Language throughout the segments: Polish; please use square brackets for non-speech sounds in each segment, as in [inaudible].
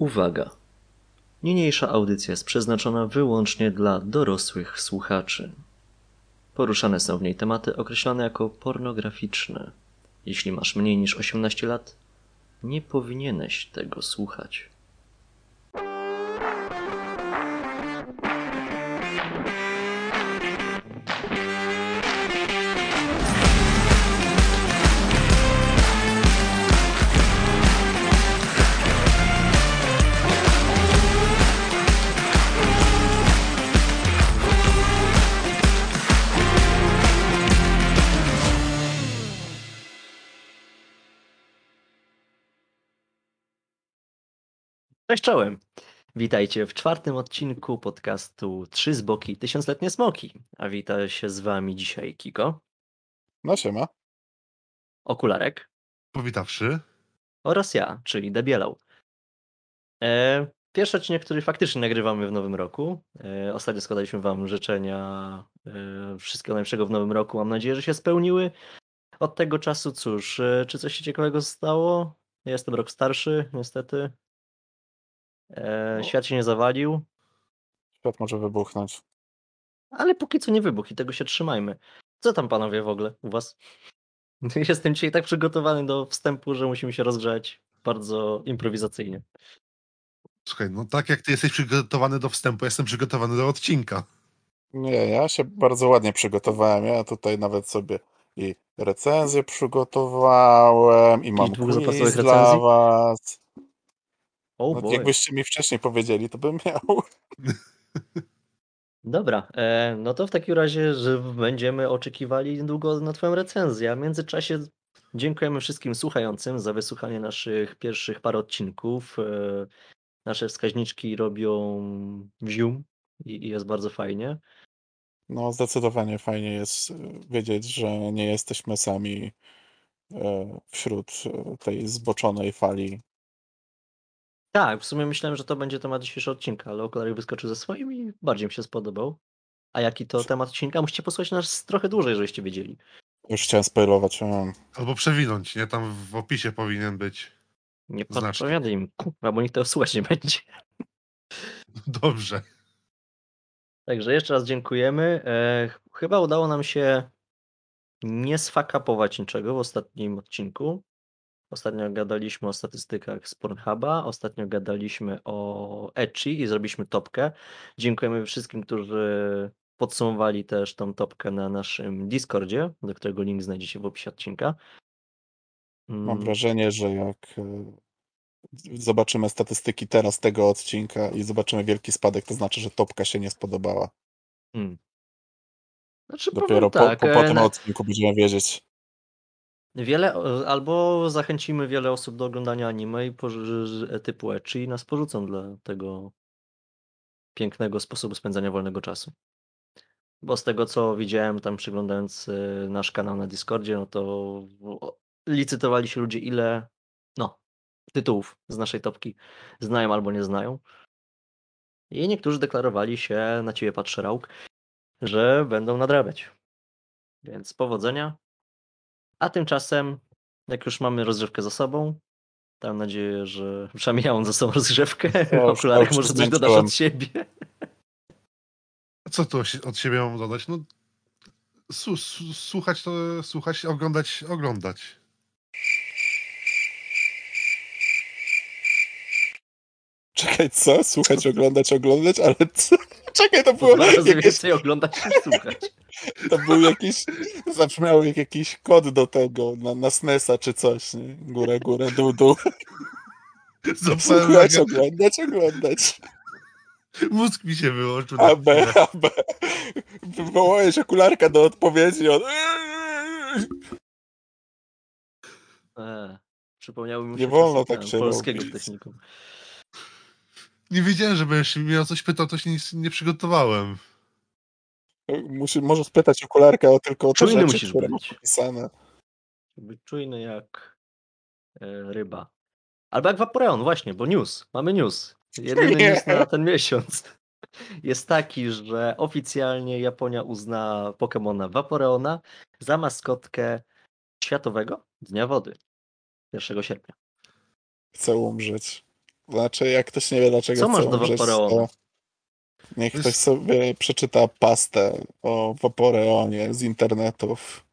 Uwaga! Niniejsza audycja jest przeznaczona wyłącznie dla dorosłych słuchaczy. Poruszane są w niej tematy określone jako pornograficzne. Jeśli masz mniej niż 18 lat, nie powinieneś tego słuchać. Cześć czołem! Witajcie w czwartym odcinku podcastu Trzy z boki tysiącletnie smoki. A wita się z wami dzisiaj Kiko, No siema. Okularek Powitawszy. oraz ja, czyli Debielał. E, pierwszy odcinek, który faktycznie nagrywamy w nowym roku. E, ostatnio składaliśmy wam życzenia e, wszystkiego najlepszego w nowym roku. Mam nadzieję, że się spełniły. Od tego czasu cóż, e, czy coś się ciekawego stało? Ja jestem rok starszy, niestety. E, No. świat się nie zawalił. Świat może wybuchnąć. Ale póki co nie wybuch i tego się trzymajmy. Co tam panowie w ogóle u was? [laughs] Jestem dzisiaj tak przygotowany do wstępu, że musimy się rozgrzać bardzo improwizacyjnie. Słuchaj, no tak jak ty jesteś przygotowany do wstępu, jestem przygotowany do odcinka. Nie, ja się bardzo ładnie przygotowałem. Ja tutaj nawet sobie i recenzję przygotowałem, i mam dwóch quiz dla recenzji? was. O No, jakbyście mi wcześniej powiedzieli, to bym miał. [laughs] Dobra, e, no to w takim razie, że będziemy oczekiwali niedługo na twoją recenzję. A w międzyczasie dziękujemy wszystkim słuchającym za wysłuchanie naszych pierwszych par odcinków. E, nasze wskaźniczki robią wzium i, i jest bardzo fajnie. No, zdecydowanie fajnie jest e, wiedzieć, że nie jesteśmy sami e, wśród e, tej zboczonej fali. Tak, w sumie myślałem, że to będzie temat dzisiejszego odcinka, ale okularek wyskoczył ze swoim i bardziej mi się spodobał. A jaki to temat odcinka? Musicie posłuchać nas trochę dłużej, żebyście wiedzieli. Już chciałem spoilować. um, Albo przewinąć, nie? Tam w opisie powinien być. Nie Znacznie. podpowiadaj im, kurwa, bo nikt tego słuchać nie będzie. [laughs] Dobrze. Także jeszcze raz dziękujemy. E, ch- chyba udało nam się nie sfakapować niczego w ostatnim odcinku. Ostatnio gadaliśmy o statystykach z Pornhuba, ostatnio gadaliśmy o Ecchi i zrobiliśmy topkę. Dziękujemy wszystkim, którzy podsumowali też tą topkę na naszym Discordzie, do którego link znajdziecie w opisie odcinka. Mam Mm, wrażenie, że jak e, zobaczymy statystyki teraz tego odcinka i zobaczymy wielki spadek, to znaczy, że topka się nie spodobała. mm. Znaczy, Dopiero powiem po, tak, po, po e, tym na- odcinku będziemy wiedzieć. Wiele, albo zachęcimy wiele osób do oglądania anime i poży- typu ecchi i nas porzucą dla tego pięknego sposobu spędzania wolnego czasu. Bo z tego co widziałem tam przyglądając y, nasz kanał na Discordzie, no to licytowali się ludzie ile, no, tytułów z naszej topki znają albo nie znają. I niektórzy deklarowali się, na ciebie patrzy Rauk, że będą nadrabiać. Więc powodzenia. A tymczasem, jak już mamy rozgrzewkę za sobą, to mam nadzieję, że [laughs] przynajmniej ja mam za sobą rozgrzewkę. Okularek ja już może coś dodasz od siebie. A co tu od siebie mam dodać? No, su- su- słuchać to słuchać, oglądać, oglądać. Czekaj, co? Słuchać, oglądać, oglądać, ale co? Czekaj, to było razy jakieś, więcej oglądać niż słuchać. to był jakiś, zabrzmiał jak jakiś kod do tego, na, na SNES-a czy coś, nie? Górę, górę, dół, dół. Słuchać, oglądać, oglądać. mózg mi się wyłączył. na A, B, chwilę. A, B. Wywołałeś okularka do odpowiedzi, on... E, przypomniały mi Nie się wolno tak się polskiego robić. technikum. Nie wiedziałem, że będziesz mnie o coś pytał, to się nic nie przygotowałem. Musi, możesz spytać okularka o tylko o te Czujny rzeczy, musisz być. napisane. Być czujny jak e, ryba. Albo jak Vaporeon, właśnie, bo news. Mamy news. Jedyny Nie. news na ten miesiąc [laughs] jest taki, że oficjalnie Japonia uzna Pokemona Vaporeona za maskotkę Światowego Dnia Wody 1 sierpnia. Chcę umrzeć. Znaczy, jak ktoś nie wie, dlaczego Co masz do to niech To ktoś sobie przeczyta pastę o Vaporeonie z internetów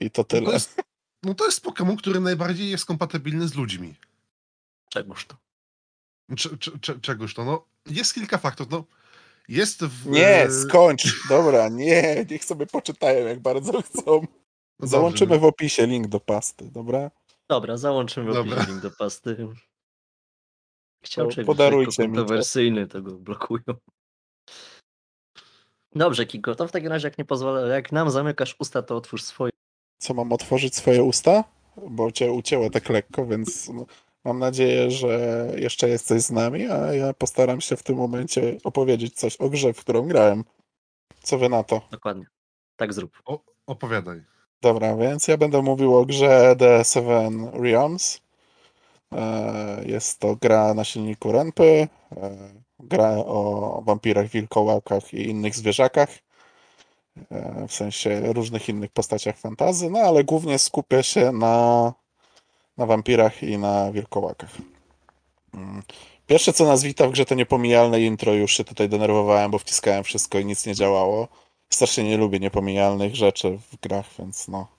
i to No tyle. to, jest, no to jest Pokémon, który najbardziej jest kompatybilny z ludźmi. Czegóż to? Cze, cze, cze, czegoż to? No, jest kilka faktów. No, jest w. Nie, skończ. Dobra, nie, niech sobie poczytają, jak bardzo [laughs] chcą. no Załączymy dobrze. w opisie link do pasty, dobra? Dobra, załączymy Dobra. opisie link do pasty. Chciał To czegoś mi to. kontrowersyjny, to go blokują. Dobrze, Kiko, to w takim razie jak nie pozwolę, jak nam zamykasz usta, to otwórz swoje. Co, mam otworzyć swoje usta? Bo cię ucięło tak lekko, więc no, mam nadzieję, że jeszcze jesteś z nami, a ja postaram się w tym momencie opowiedzieć coś o grze, w którą grałem. Co wy na to? Dokładnie. Tak zrób. O, opowiadaj. Dobra, więc ja będę mówił o grze The Seven Realms. E, Jest to gra na silniku Renpy, e, gra o wampirach, wilkołakach i innych zwierzakach, e, w sensie różnych innych postaciach fantazy, no ale głównie skupia się na, na wampirach i na wilkołakach. Mm. Pierwsze co nas wita w grze to niepomijalne intro, już się tutaj denerwowałem, bo wciskałem wszystko i nic nie działało. Strasznie nie lubię niepomijalnych rzeczy w grach, więc no.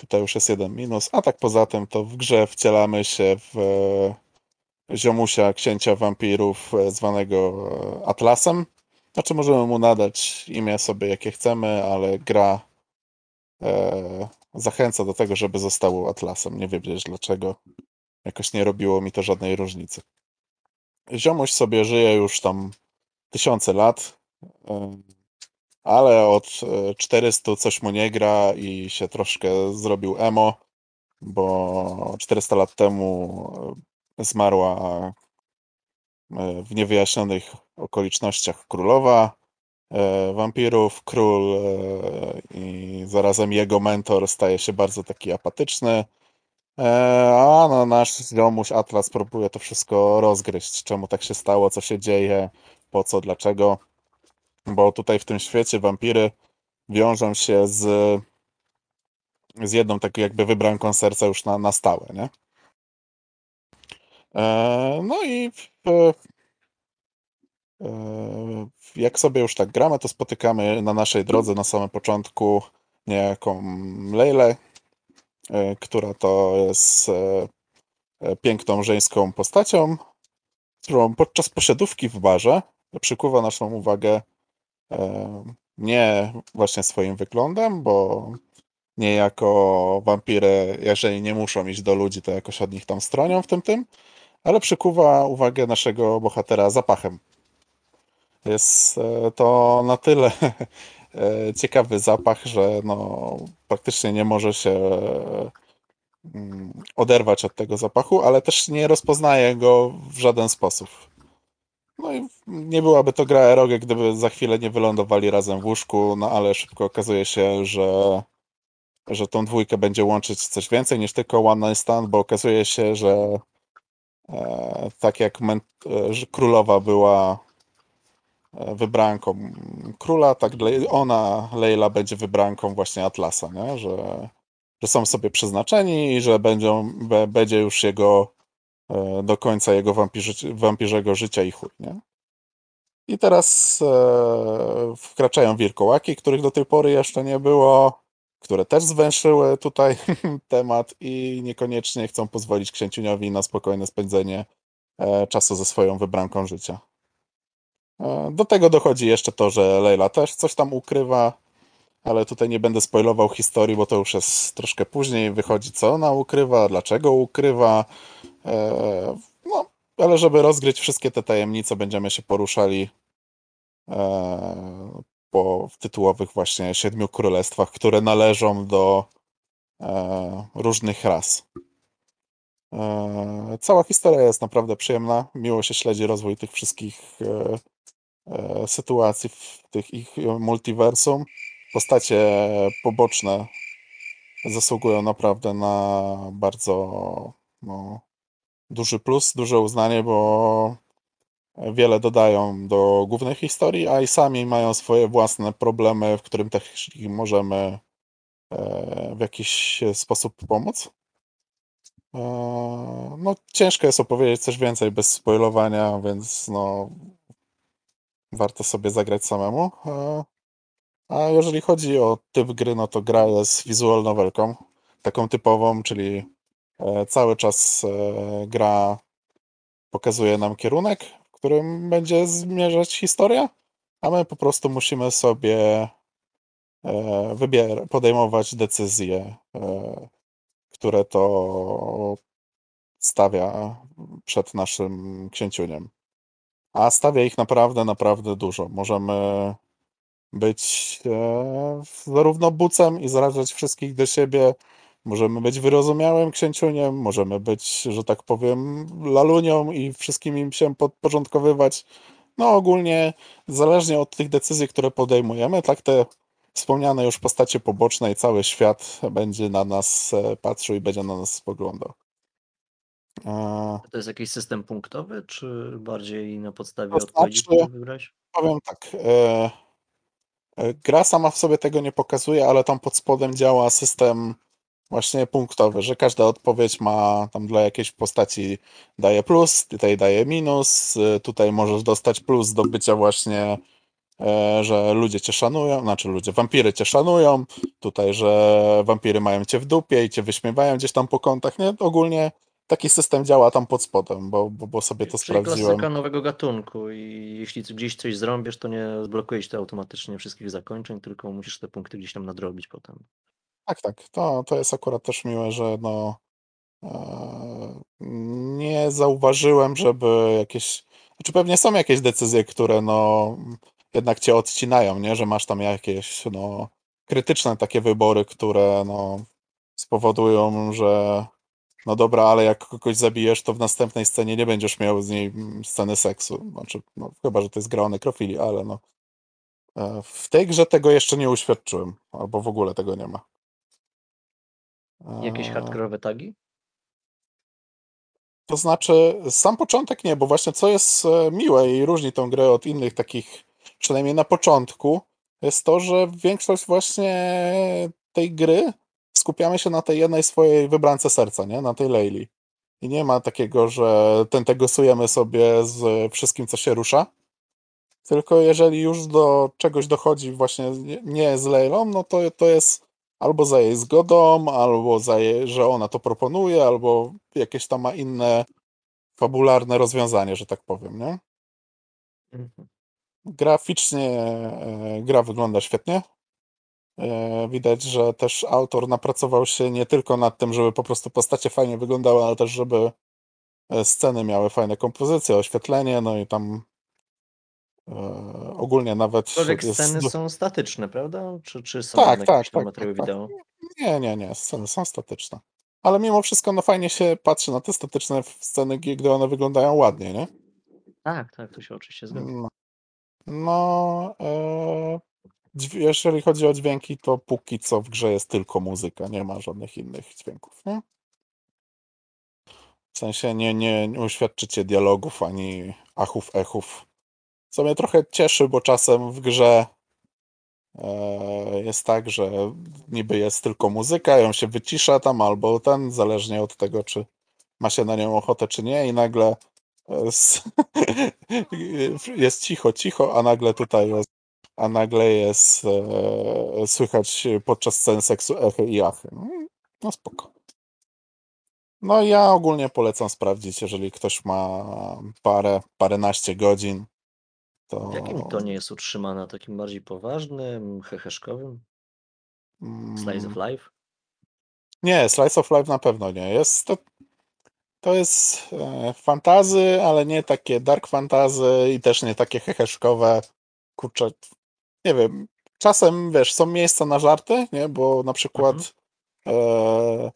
Tutaj już jest jeden minus. A tak poza tym, to w grze wcielamy się w e, ziomusia księcia wampirów e, zwanego e, Atlasem. Znaczy możemy mu nadać imię sobie jakie chcemy, ale gra e, zachęca do tego, żeby został Atlasem. Nie wiem dlaczego. Jakoś nie robiło mi to żadnej różnicy. Ziomuś sobie żyje już tam tysiące lat. e, ale od e, 400 coś mu nie gra i się troszkę zrobił emo, bo 400 lat temu e, zmarła e, w niewyjaśnionych okolicznościach królowa e, wampirów, król e, i zarazem jego mentor staje się bardzo taki apatyczny, e, a no, nasz ziomuś Atlas próbuje to wszystko rozgryźć, czemu tak się stało, co się dzieje, po co, dlaczego bo tutaj w tym świecie wampiry wiążą się z, z jedną taką jakby wybranką serca już na, na stałe, nie? E, no i e, jak sobie już tak gramy, to spotykamy na naszej drodze na samym początku niejaką Lejlę, e, która to jest e, e, piękną żeńską postacią, którą podczas posiadówki w barze przykuwa naszą uwagę nie właśnie swoim wyglądem, bo niejako wampiry, jeżeli nie muszą iść do ludzi, to jakoś od nich tam stronią w tym tym, ale przykuwa uwagę naszego bohatera zapachem. Jest e, to na tyle [laughs] e, ciekawy zapach, że no, praktycznie nie może się mm, oderwać od tego zapachu, ale też nie rozpoznaje go w żaden sposób. No i nie byłaby to gra eroge, gdyby za chwilę nie wylądowali razem w łóżku, no ale szybko okazuje się, że, że tą dwójkę będzie łączyć coś więcej niż tylko One Night Stand, bo okazuje się, że e, tak jak e, królowa była e, wybranką króla, tak ona, Leila, będzie wybranką właśnie Atlasa, nie? Że, że są sobie przeznaczeni i że będą, be, będzie już jego do końca jego wampirzy, wampirzego życia i chuj, nie? I teraz e, wkraczają wilkołaki, których do tej pory jeszcze nie było, które też zwęszyły tutaj [laughs] temat i niekoniecznie chcą pozwolić księciuniowi na spokojne spędzenie e, czasu ze swoją wybranką życia. E, do tego dochodzi jeszcze to, że Leila też coś tam ukrywa, ale tutaj nie będę spoilował historii, bo to już jest troszkę później. Wychodzi, co ona ukrywa, dlaczego ukrywa. E, no, ale żeby rozgryć wszystkie te tajemnice, będziemy się poruszali e, po tytułowych właśnie siedmiu królestwach, które należą do e, różnych ras. Cała historia jest naprawdę przyjemna. Miło się śledzi rozwój tych wszystkich sytuacji w tych ich multiversum. Postacie poboczne zasługują naprawdę na bardzo no, duży plus, duże uznanie, bo wiele dodają do głównej historii, a i sami mają swoje własne problemy, w którym też możemy e, w jakiś sposób pomóc. E, No, ciężko jest opowiedzieć coś więcej bez spoilowania, więc no, warto sobie zagrać samemu. E, A jeżeli chodzi o typ gry, no to gra jest visual novelką, taką typową, czyli cały czas e, gra pokazuje nam kierunek, w którym będzie zmierzać historia, a my po prostu musimy sobie e, wybier- podejmować decyzje, e, które to stawia przed naszym księciuniem. A stawia ich naprawdę, naprawdę dużo. Możemy być e, zarówno bucem i zrażać wszystkich do siebie. Możemy być wyrozumiałym księciuniem, możemy być, że tak powiem, lalunią i wszystkim im się podporządkowywać. No ogólnie, zależnie od tych decyzji, które podejmujemy, tak te wspomniane już postacie poboczne i cały świat będzie na nas e, patrzył i będzie na nas spoglądał. E, To jest jakiś system punktowy, czy bardziej na podstawie To odpowiedzi, znaczy- które wybrałeś? Powiem tak. E, e, gra sama w sobie tego nie pokazuje, ale tam pod spodem działa system właśnie punktowy, że każda odpowiedź ma tam dla jakiejś postaci daje plus, tutaj daje minus, e, tutaj możesz dostać plus do bycia właśnie, e, że ludzie cię szanują, znaczy ludzie, wampiry cię szanują, tutaj, że wampiry mają cię w dupie i cię wyśmiewają gdzieś tam po kątach, nie? Ogólnie taki system działa tam pod spodem, bo, bo, bo sobie to Czyli sprawdziłem. klasyka nowego gatunku i jeśli gdzieś coś zrobisz, to nie zblokuje ci to automatycznie wszystkich zakończeń, tylko musisz te punkty gdzieś tam nadrobić potem. Tak, tak. To, to jest akurat też miłe, że no e, nie zauważyłem, żeby jakieś. Znaczy pewnie są jakieś decyzje, które no jednak cię odcinają, nie? Że masz tam jakieś no krytyczne takie wybory, które no spowodują, że no dobra, ale jak kogoś zabijesz, to w następnej scenie nie będziesz miał z niej mm, sceny seksu. Znaczy, no, chyba, że to jest gra o nekrofilii, ale no. e, W tej grze tego jeszcze nie uświadczyłem, albo w ogóle tego nie ma. Jakieś hardkorowe tagi? To znaczy, sam początek nie, bo właśnie co jest e, miłe i różni tą grę od innych takich, przynajmniej na początku, jest to, że większość właśnie tej gry skupiamy się na tej jednej swojej wybrance serca, nie? Na tej Leili. I nie ma takiego, że tentegosujemy sobie z wszystkim, co się rusza. Tylko jeżeli już do czegoś dochodzi właśnie nie- nie z Leilą, no to, to jest albo za jej zgodą, albo za jej, że ona to proponuje, albo jakieś tam ma inne fabularne rozwiązanie, że tak powiem, nie? Mhm. Graficznie e, gra wygląda świetnie. E, Widać, że też autor napracował się nie tylko nad tym, żeby po prostu postacie fajnie wyglądały, ale też żeby e, sceny miały fajne kompozycje, oświetlenie, no i tam ogólnie nawet Aczkolwiek jest... sceny są statyczne, prawda? Czy, czy są Tak, tak, tak, materiały tak, tak. wideo? Nie, nie, nie, sceny są statyczne. Ale mimo wszystko no fajnie się patrzy na te statyczne sceny, gdy one wyglądają ładnie, nie? Tak, tak, to się oczywiście zgadza. No, no e, jeżeli chodzi o dźwięki, to póki co w grze jest tylko muzyka, nie ma żadnych innych dźwięków, nie? W sensie nie, nie, nie uświadczycie dialogów ani achów, echów. Co mnie trochę cieszy, bo czasem w grze e, jest tak, że niby jest tylko muzyka, ją się wycisza tam albo ten, zależnie od tego, czy ma się na nią ochotę, czy nie, i nagle jest, [laughs] jest cicho, cicho, a nagle tutaj jest, a nagle jest e, słychać podczas scen seksu echy i achy. No, no spoko. No ja ogólnie polecam sprawdzić, jeżeli ktoś ma parę, paręnaście godzin, to... W jakim tonie jest utrzymana? Takim bardziej poważnym, heheszkowym? Slice of mm, life? Nie, Slice of Life na pewno nie. Jest to, to jest e, fantazy, ale nie takie dark fantazy i też nie takie heheszkowe. Kurczę, nie wiem. Czasem, wiesz, są miejsca na żarty, nie? Bo na przykład e,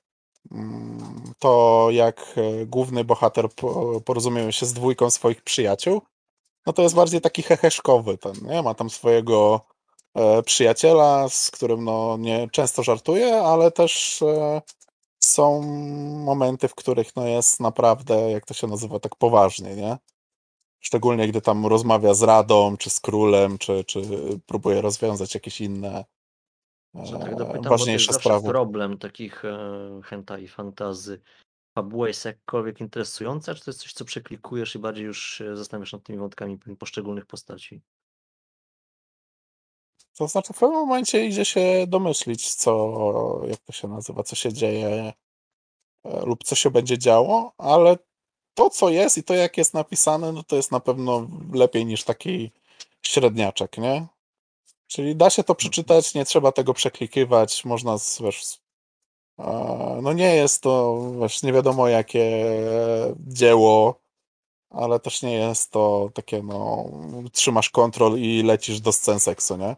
mm, to jak e, główny bohater po, porozumiewa się z dwójką swoich przyjaciół, no to jest bardziej taki heheszkowy ten, nie? Ma tam swojego e, przyjaciela, z którym no nie często żartuje, ale też e, są momenty, w których no jest naprawdę, jak to się nazywa, tak poważnie, nie? Szczególnie gdy tam rozmawia z Radą, czy z królem, czy, czy próbuje rozwiązać jakieś inne Że tak e, dopytam, ważniejsze sprawy. problem takich e, hentai fantazy. Fabuła jest jakkolwiek interesująca, czy to jest coś, co przeklikujesz i bardziej już zastanawiasz nad tymi wątkami poszczególnych postaci? To znaczy w pewnym momencie idzie się domyślić, co, jak to się nazywa, co się dzieje e, lub co się będzie działo, ale to, co jest i to, jak jest napisane, no to jest na pewno lepiej niż taki średniaczek, nie? Czyli da się to przeczytać, nie trzeba tego przeklikiwać, można, wiesz, no nie jest to, wiesz, nie wiadomo jakie dzieło, ale też nie jest to takie, no, trzymasz kontrol i lecisz do scen seksu, nie?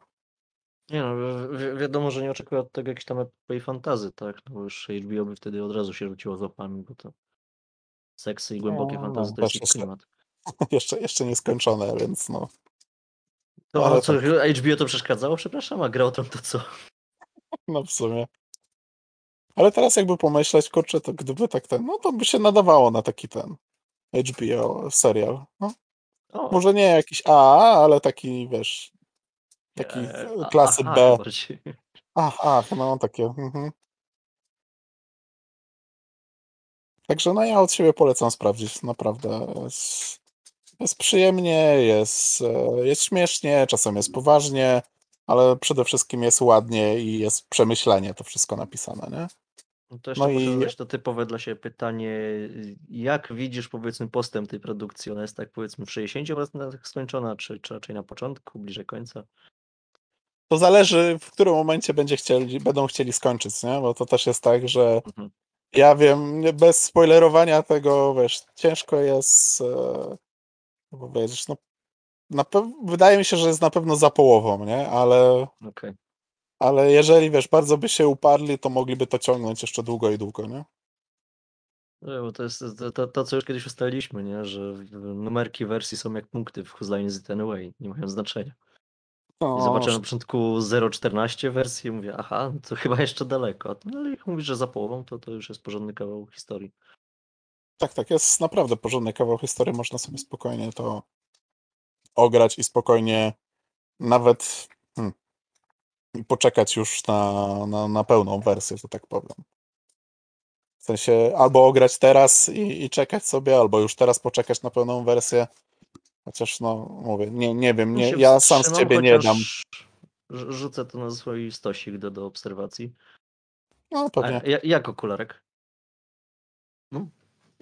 Nie no, wi- wi- wiadomo, że nie oczekuję od tego jakiejś tam epopei fantazy, tak? No bo już HBO by wtedy od razu się rzuciło z łapami, bo to seksy i głębokie No, fantazy to też jest klimat. [laughs] jeszcze, jeszcze nieskończone, więc no. To Ale co, tak. HBO to przeszkadzało? Przepraszam, a Gra o Tron to co? No w sumie. Ale teraz jakby pomyśleć, kurczę, to gdyby tak ten, no to by się nadawało na taki ten HBO serial. No, O, może nie jakiś A, ale taki, wiesz, taki klasy aha, B. bardziej. Ach, ach, no takie. Mhm. Także no ja od siebie polecam sprawdzić, naprawdę. Jest, jest przyjemnie, jest, jest śmiesznie, czasem jest poważnie, ale przede wszystkim jest ładnie i jest przemyślenie to wszystko napisane, nie? No to jeszcze No muszę i zadać to typowe dla siebie pytanie, jak widzisz powiedzmy postęp tej produkcji? Ona jest tak powiedzmy w 60% skończona, czy, czy raczej na początku, bliżej końca? to zależy, w którym momencie będzie chcieli, będą chcieli skończyć, nie? Bo to też jest tak, że Mhm. ja wiem, nie- bez spoilerowania tego, wiesz, ciężko jest e, powiedzieć, no na pew- wydaje mi się, że jest na pewno za połową, nie? Ale, Okej. Ale jeżeli, wiesz, bardzo by się uparli, to mogliby to ciągnąć jeszcze długo i długo, nie? No, Bo to jest to, to, to, co już kiedyś ustaliliśmy, nie? że numerki wersji są jak punkty w Whose Line Is It Anyway, nie mają znaczenia. I No, zobaczyłem na początku 0.14 wersji i mówię, aha, to [laughs] chyba jeszcze daleko. No ale jak mówisz, że za połową, to to już jest porządny kawał historii. tak, tak, jest naprawdę porządny kawał historii, można sobie spokojnie to ograć i spokojnie nawet hmm, poczekać już na, na, na pełną wersję, że tak powiem. W sensie albo ograć teraz i, i czekać sobie, albo już teraz poczekać na pełną wersję. Chociaż no, mówię, nie, nie wiem, Ja nie, ja sam z ciebie nie dam. Rzucę to na swój stosik do, do obserwacji. No A pewnie. ja- jak okularek?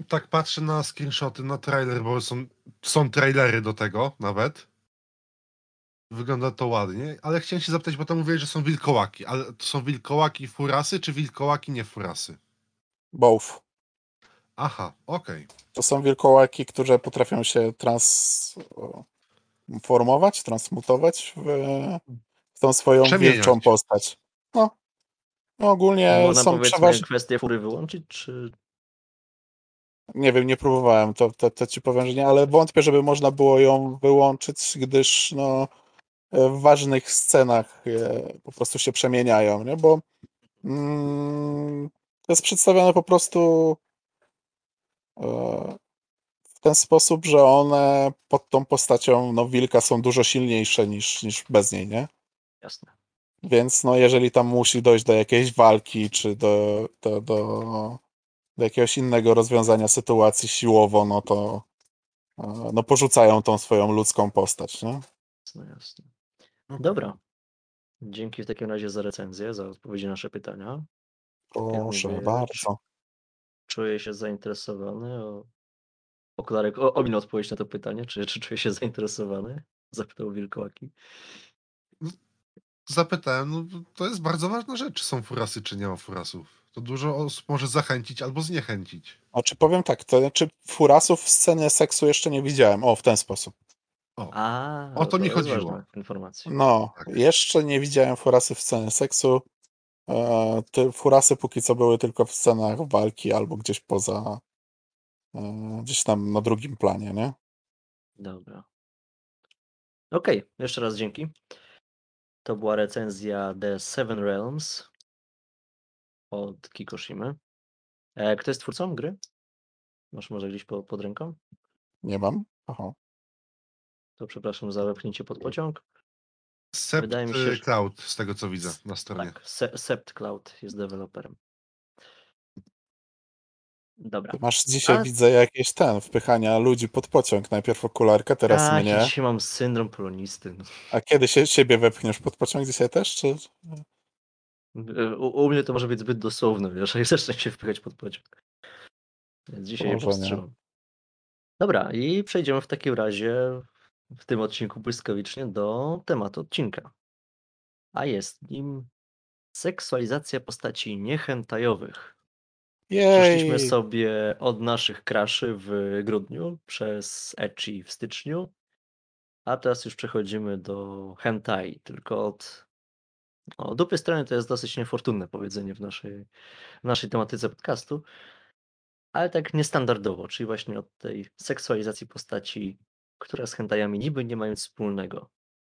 Tak patrzę na screenshoty, na trailer, bo są, są trailery do tego nawet. Wygląda to ładnie, ale chciałem się zapytać, bo tam mówiłeś, że są wilkołaki, ale to są wilkołaki furasy, czy wilkołaki nie furasy? Both. Aha, okej. To są wilkołaki, które potrafią się transformować, transmutować w, w tą swoją wilczą postać. No. no ogólnie Można są przeważnie. kwestię fury wyłączyć, czy Nie wiem, nie próbowałem, to, to, to ci powiem, że nie, ale wątpię, żeby można było ją wyłączyć, gdyż no, w ważnych scenach e, po prostu się przemieniają, nie? Bo mm, to jest przedstawione po prostu e, w ten sposób, że one pod tą postacią no, wilka są dużo silniejsze niż, niż bez niej, nie? jasne. Więc no, jeżeli tam musi dojść do jakiejś walki, czy do, do, do, do jakiegoś innego rozwiązania sytuacji siłowo, no to e, no, porzucają tą swoją ludzką postać, nie? Jasne, jasne. Dobra. Dzięki w takim razie za recenzję, za odpowiedzi na nasze pytania. Proszę mówię, bardzo. Czuję się zainteresowany. O... Okularek o, ominął odpowiedź na to pytanie, czy, czy czuję się zainteresowany? Zapytał Wilkołaki. Zapytałem, no to jest bardzo ważna rzecz, czy są furasy, czy nie ma furasów. To dużo osób może zachęcić albo zniechęcić. Znaczy powiem tak, to znaczy furasów w scenie seksu jeszcze nie widziałem. O, w ten sposób. O, A, O to mi jest chodziło. informacja. No, Tak. jeszcze nie widziałem furasy w scenie seksu. E, te furasy póki co były tylko w scenach walki albo gdzieś poza, e, gdzieś tam na drugim planie, nie? Dobra. Okej, jeszcze raz dzięki. To była recenzja The Seven Realms od Kikoshimy. E, kto jest twórcą gry? Masz może gdzieś po, pod ręką? Nie mam. Aha. To przepraszam za wepchnięcie pod pociąg. Sept Wydaje mi się, że- Cloud, z tego co widzę na stronie. Tak, Se- Sept Cloud jest deweloperem. Dobra. Ty masz dzisiaj, A- widzę, jakieś ten, wpychania ludzi pod pociąg. Najpierw okularkę, teraz Tak, ja mnie. dzisiaj mam syndrom polonisty. no. A kiedy się siebie wepchniesz pod pociąg dzisiaj też, czy... Y, U, u mnie to może być zbyt dosłowne, wiesz, [laughs] jak zacznę się wpychać pod pociąg. Więc dzisiaj je Może nie. powstrzymam. Dobra, i przejdziemy w takim razie w tym odcinku błyskawicznie do tematu odcinka. A jest nim seksualizacja postaci niechętajowych. Przeszliśmy Jej! sobie od naszych kraszy w grudniu przez Ecchi w styczniu, a teraz już przechodzimy do hentai, tylko od o, dupy strony to jest dosyć niefortunne powiedzenie w naszej, w naszej tematyce podcastu, ale tak niestandardowo, czyli właśnie od tej seksualizacji postaci, która z hentajami niby nie ma nic wspólnego.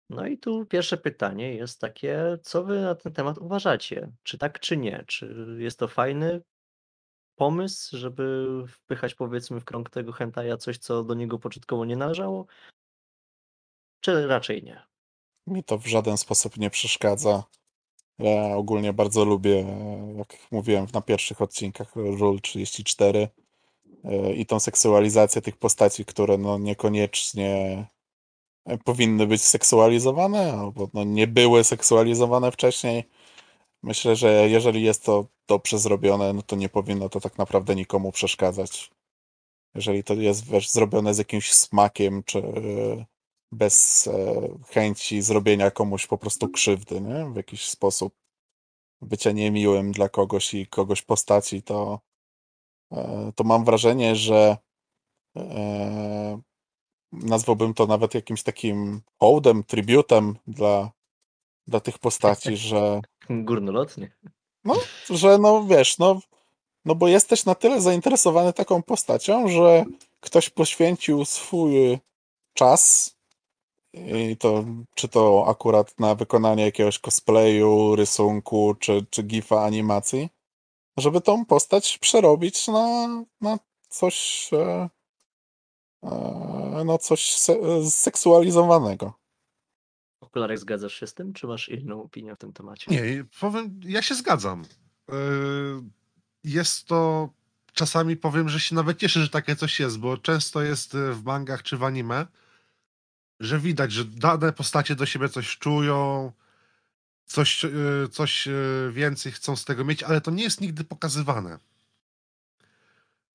No i tu pierwsze pytanie jest takie, co wy na ten temat uważacie? Czy tak, czy nie? Czy jest to fajny pomysł, żeby wpychać powiedzmy w krąg tego hentaja coś, co do niego początkowo nie należało? Czy raczej nie? Mi to w żaden sposób nie przeszkadza. Ja ogólnie bardzo lubię, jak mówiłem na pierwszych odcinkach Rule 34 e, i tą seksualizację tych postaci, które no niekoniecznie e, powinny być seksualizowane, albo no nie były seksualizowane wcześniej. Myślę, że jeżeli jest to dobrze zrobione, no to nie powinno to tak naprawdę nikomu przeszkadzać. Jeżeli to jest wiesz, zrobione z jakimś smakiem, czy e, bez e, chęci zrobienia komuś po prostu krzywdy, nie? W jakiś sposób. Bycia niemiłym dla kogoś i kogoś postaci, to, e, to mam wrażenie, że e, nazwałbym to nawet jakimś takim hołdem, tributem dla, dla tych postaci, [laughs] że Górnolotnie. że no wiesz, no, no bo jesteś na tyle zainteresowany taką postacią, że ktoś poświęcił swój czas i to, czy to akurat na wykonanie jakiegoś cosplayu, rysunku, czy, czy gifa animacji, żeby tą postać przerobić na, na coś e, e, no coś se, seksualizowanego. Okularek, zgadzasz się z tym, czy masz inną opinię w tym temacie? Nie, powiem, ja się zgadzam. Jest to. Czasami powiem, że się nawet cieszę, że takie coś jest, bo często jest w mangach czy w anime, że widać, że dane postacie do siebie coś czują, coś, y, coś y, więcej chcą z tego mieć, ale to nie jest nigdy pokazywane.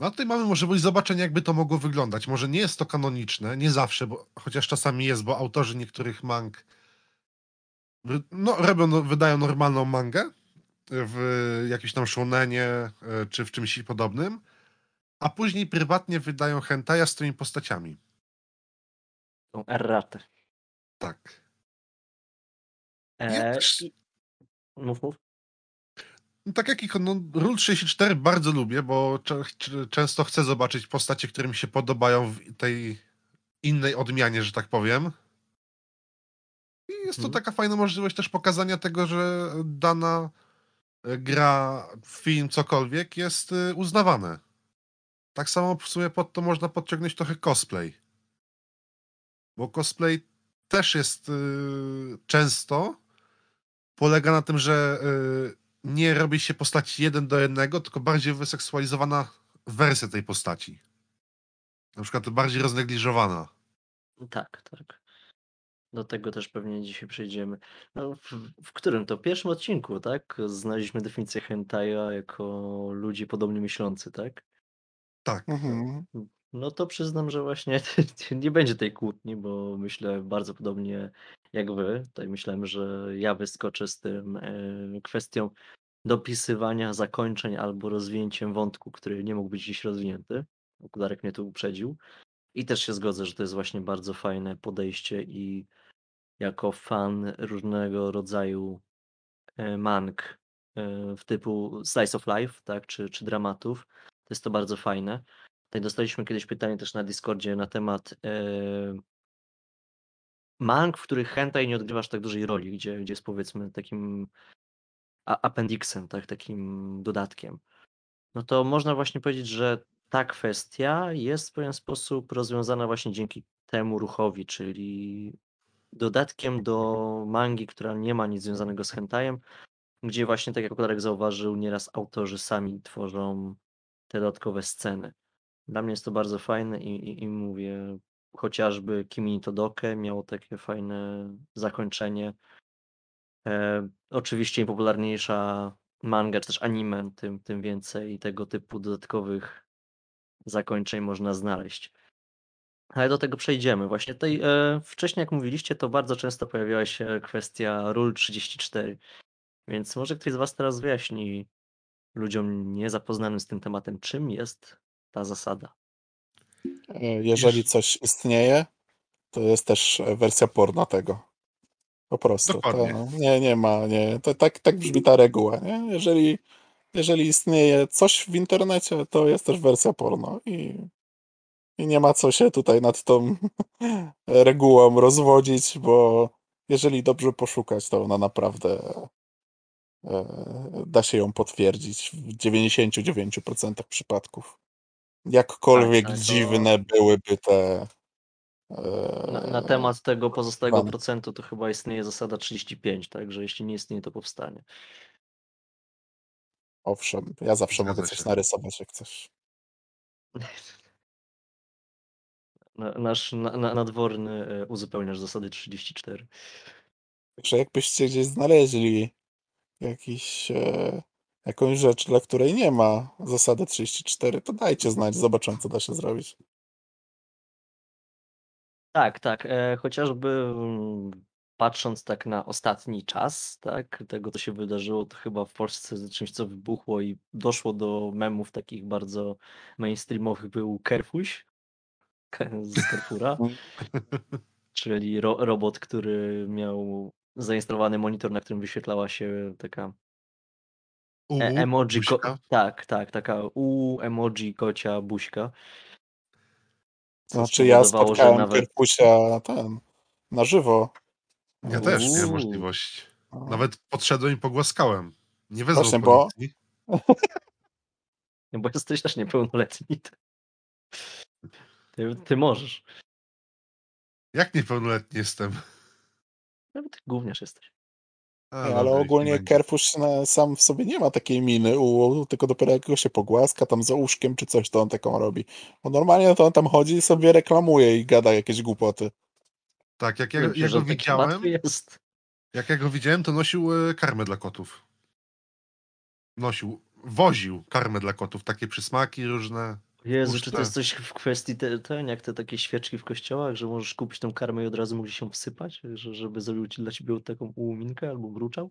No a tutaj mamy możliwość zobaczenia, jakby to mogło wyglądać. Może nie jest to kanoniczne, nie zawsze, bo, chociaż czasami jest, bo autorzy niektórych mang no, robią, no, wydają normalną mangę w jakimś tam shonenie e, czy w czymś podobnym, a później prywatnie wydają hentaja z tymi postaciami. Tą erratę. Tak. E, też- i... Mów, mów. No, tak jak i no, Rule 34 bardzo lubię, bo często chcę zobaczyć postacie, które mi się podobają w tej innej odmianie, że tak powiem. I jest to Mhm. taka fajna możliwość też pokazania tego, że dana e, gra, film, cokolwiek jest e, uznawane. Tak samo w sumie pod to można podciągnąć trochę cosplay. Bo cosplay też jest e, często polega na tym, że e, nie robi się postaci jeden do jednego, tylko bardziej wyseksualizowana wersja tej postaci. Na przykład bardziej roznegliżowana. Tak, tak. Do tego też pewnie dzisiaj przejdziemy. No, w, w którym to? Pierwszym odcinku, tak? Znaleźliśmy definicję hentaja jako ludzi podobnie myślący, tak? Tak. Mhm. No to przyznam, że właśnie [laughs] nie będzie tej kłótni, bo myślę bardzo podobnie jak wy. Tutaj myślałem, że ja wyskoczę z tym e, kwestią dopisywania zakończeń albo rozwinięciem wątku, który nie mógł być dziś rozwinięty. Okularek mnie tu uprzedził. I też się zgodzę, że to jest właśnie bardzo fajne podejście i jako fan różnego rodzaju e, mang e, w typu slice of life, tak, czy, czy dramatów, to jest to bardzo fajne. Tutaj dostaliśmy kiedyś pytanie też na Discordzie na temat mang, w których hentai nie odgrywasz tak dużej roli, gdzie, gdzie jest powiedzmy takim appendixem, tak, takim dodatkiem. No to można właśnie powiedzieć, że ta kwestia jest w pewien sposób rozwiązana właśnie dzięki temu ruchowi, czyli dodatkiem do mangi, która nie ma nic związanego z hentajem, gdzie właśnie, tak jak Kolarek zauważył, nieraz autorzy sami tworzą te dodatkowe sceny. Dla mnie jest to bardzo fajne i, i, i mówię, chociażby Kimi Todoke miało takie fajne zakończenie. E, oczywiście im popularniejsza manga czy też anime, tym, tym więcej tego typu dodatkowych zakończeń można znaleźć. Ale do tego przejdziemy. Właśnie tutaj e, wcześniej, jak mówiliście, to bardzo często pojawiała się kwestia ról 34. Więc może ktoś z Was teraz wyjaśni ludziom niezapoznanym z tym tematem, czym jest ta zasada. E, Jeżeli coś istnieje, to jest też e, wersja porno tego. Po prostu. To nie, nie ma, nie. To tak, tak brzmi ta reguła, nie? Jeżeli, jeżeli istnieje coś w internecie, to jest też wersja porno i, i nie ma co się tutaj nad tą [laughs] regułą rozwodzić, bo jeżeli dobrze poszukać, to ona naprawdę e, da się ją potwierdzić w 99% przypadków. Jakkolwiek Tak, tak, to- dziwne byłyby te. Na, e, na temat tego pozostałego Pan. procentu to chyba istnieje zasada 35, także jeśli nie istnieje, to powstanie. Owszem, ja zawsze Zgadza mogę coś się. narysować, jak coś. [laughs] Na- Nasz na, na, nadworny e, uzupełniasz zasady 34. Także jakbyście gdzieś znaleźli jakiś, e, jakąś rzecz, dla której nie ma zasady 34, to dajcie znać, zobaczymy, co da się zrobić. Tak, tak. E, chociażby mm, patrząc tak na ostatni czas, tak, tego co się wydarzyło, to chyba w Polsce czymś co wybuchło i doszło do memów takich bardzo mainstreamowych był Kerfuś [laughs] z Carrefoura, czyli ro, robot, który miał zainstalowany monitor, na którym wyświetlała się taka U, e, emoji, ko- tak, tak, taka u emoji kocia buźka. Co Znaczy, ja spotkałem nawet Kerpusia ten, na żywo. Ja też miałem Uuu. możliwość. No. Nawet podszedłem i pogłaskałem. Nie wezwał Właśnie, bo-. [laughs] No bo jesteś też niepełnoletni. Ty, ty możesz. Jak niepełnoletni jestem? Nawet ty gówniarz jesteś. A, Nie, ale ogólnie na- sam w sobie nie ma takiej miny, u, tylko dopiero jak go się pogłaska tam za uszkiem czy coś, to on taką robi. Bo normalnie to on tam chodzi i sobie reklamuje i gada jakieś głupoty. Tak, jak ja, Wiem, ja go taki widziałem, jak ja go widziałem, to nosił e, karmę dla kotów. Nosił, woził karmę dla kotów, takie przysmaki różne. Jezu, czy to jest coś w kwestii te, ten, jak te takie świeczki w kościołach, że możesz kupić tą karmę i od razu możesz się wsypać, że, żeby zrobił ci dla ciebie taką ułuminkę albo mruczał?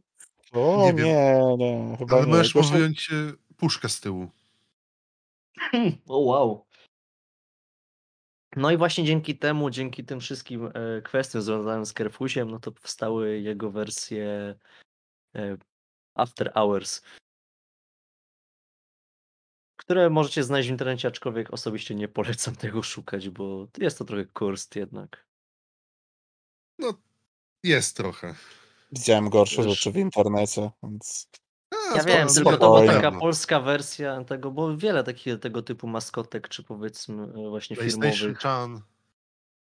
O Nie nie, wiem. nie, chyba Ale nie. możesz Gosia- wyjąć e, puszkę z tyłu. O wow. No i właśnie dzięki temu, dzięki tym wszystkim e, kwestiom związanym z Kerfusiem, no to powstały jego wersje e, After Hours, które możecie znaleźć w internecie, aczkolwiek osobiście nie polecam tego szukać, bo jest to trochę kurst jednak. Jest trochę. Widziałem gorsze Wiesz- rzeczy w internecie, więc A, Ja wiem, tylko to była taka polska wersja tego, bo wiele takich tego typu maskotek, czy powiedzmy e, właśnie firmowych. Chan.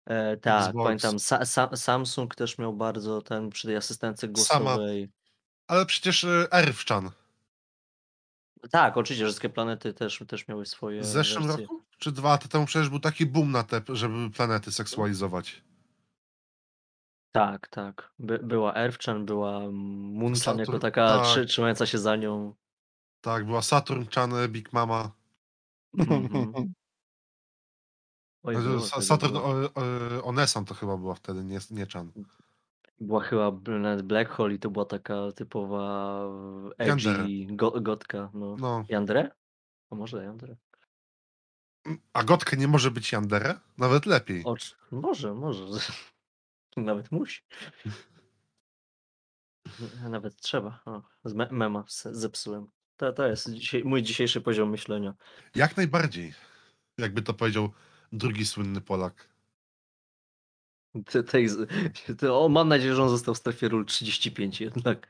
E, tak, Xbox. pamiętam, Sa Sa Samsung też miał bardzo ten przy tej asystence Sama. głosowej. Ale przecież e, Erw Chan. Tak, oczywiście, że wszystkie planety też, też miały swoje W zeszłym wersje. roku? Czy dwa lata temu przecież był taki boom na te, żeby planety seksualizować. Tak, tak. By, była Erwchan, była Munchan jako Saturn- taka tak. trzy, trzymająca się za nią. Tak, była Saturn Chan, Big Mama. Mhm. Oj, Znaczy, było Sa- tego, Saturn było. o, o, Onesan to chyba była wtedy, nie, nie Chan. Była chyba Bl- Black Hole i to była taka typowa Yandere. edgy go, gotka. No. No. Yandere? A może Yandere? A Gotkę nie może być Yandere? Nawet lepiej. Ocz. Może, może. [laughs] Nawet musi. [laughs] Nawet trzeba. O, z me mema se- zepsułem. To, to jest dzisiaj, mój dzisiejszy poziom myślenia. Jak najbardziej. Jakby to powiedział drugi słynny Polak. Te, tej, z- te, o, mam nadzieję, że on został w strefie ról 35 jednak.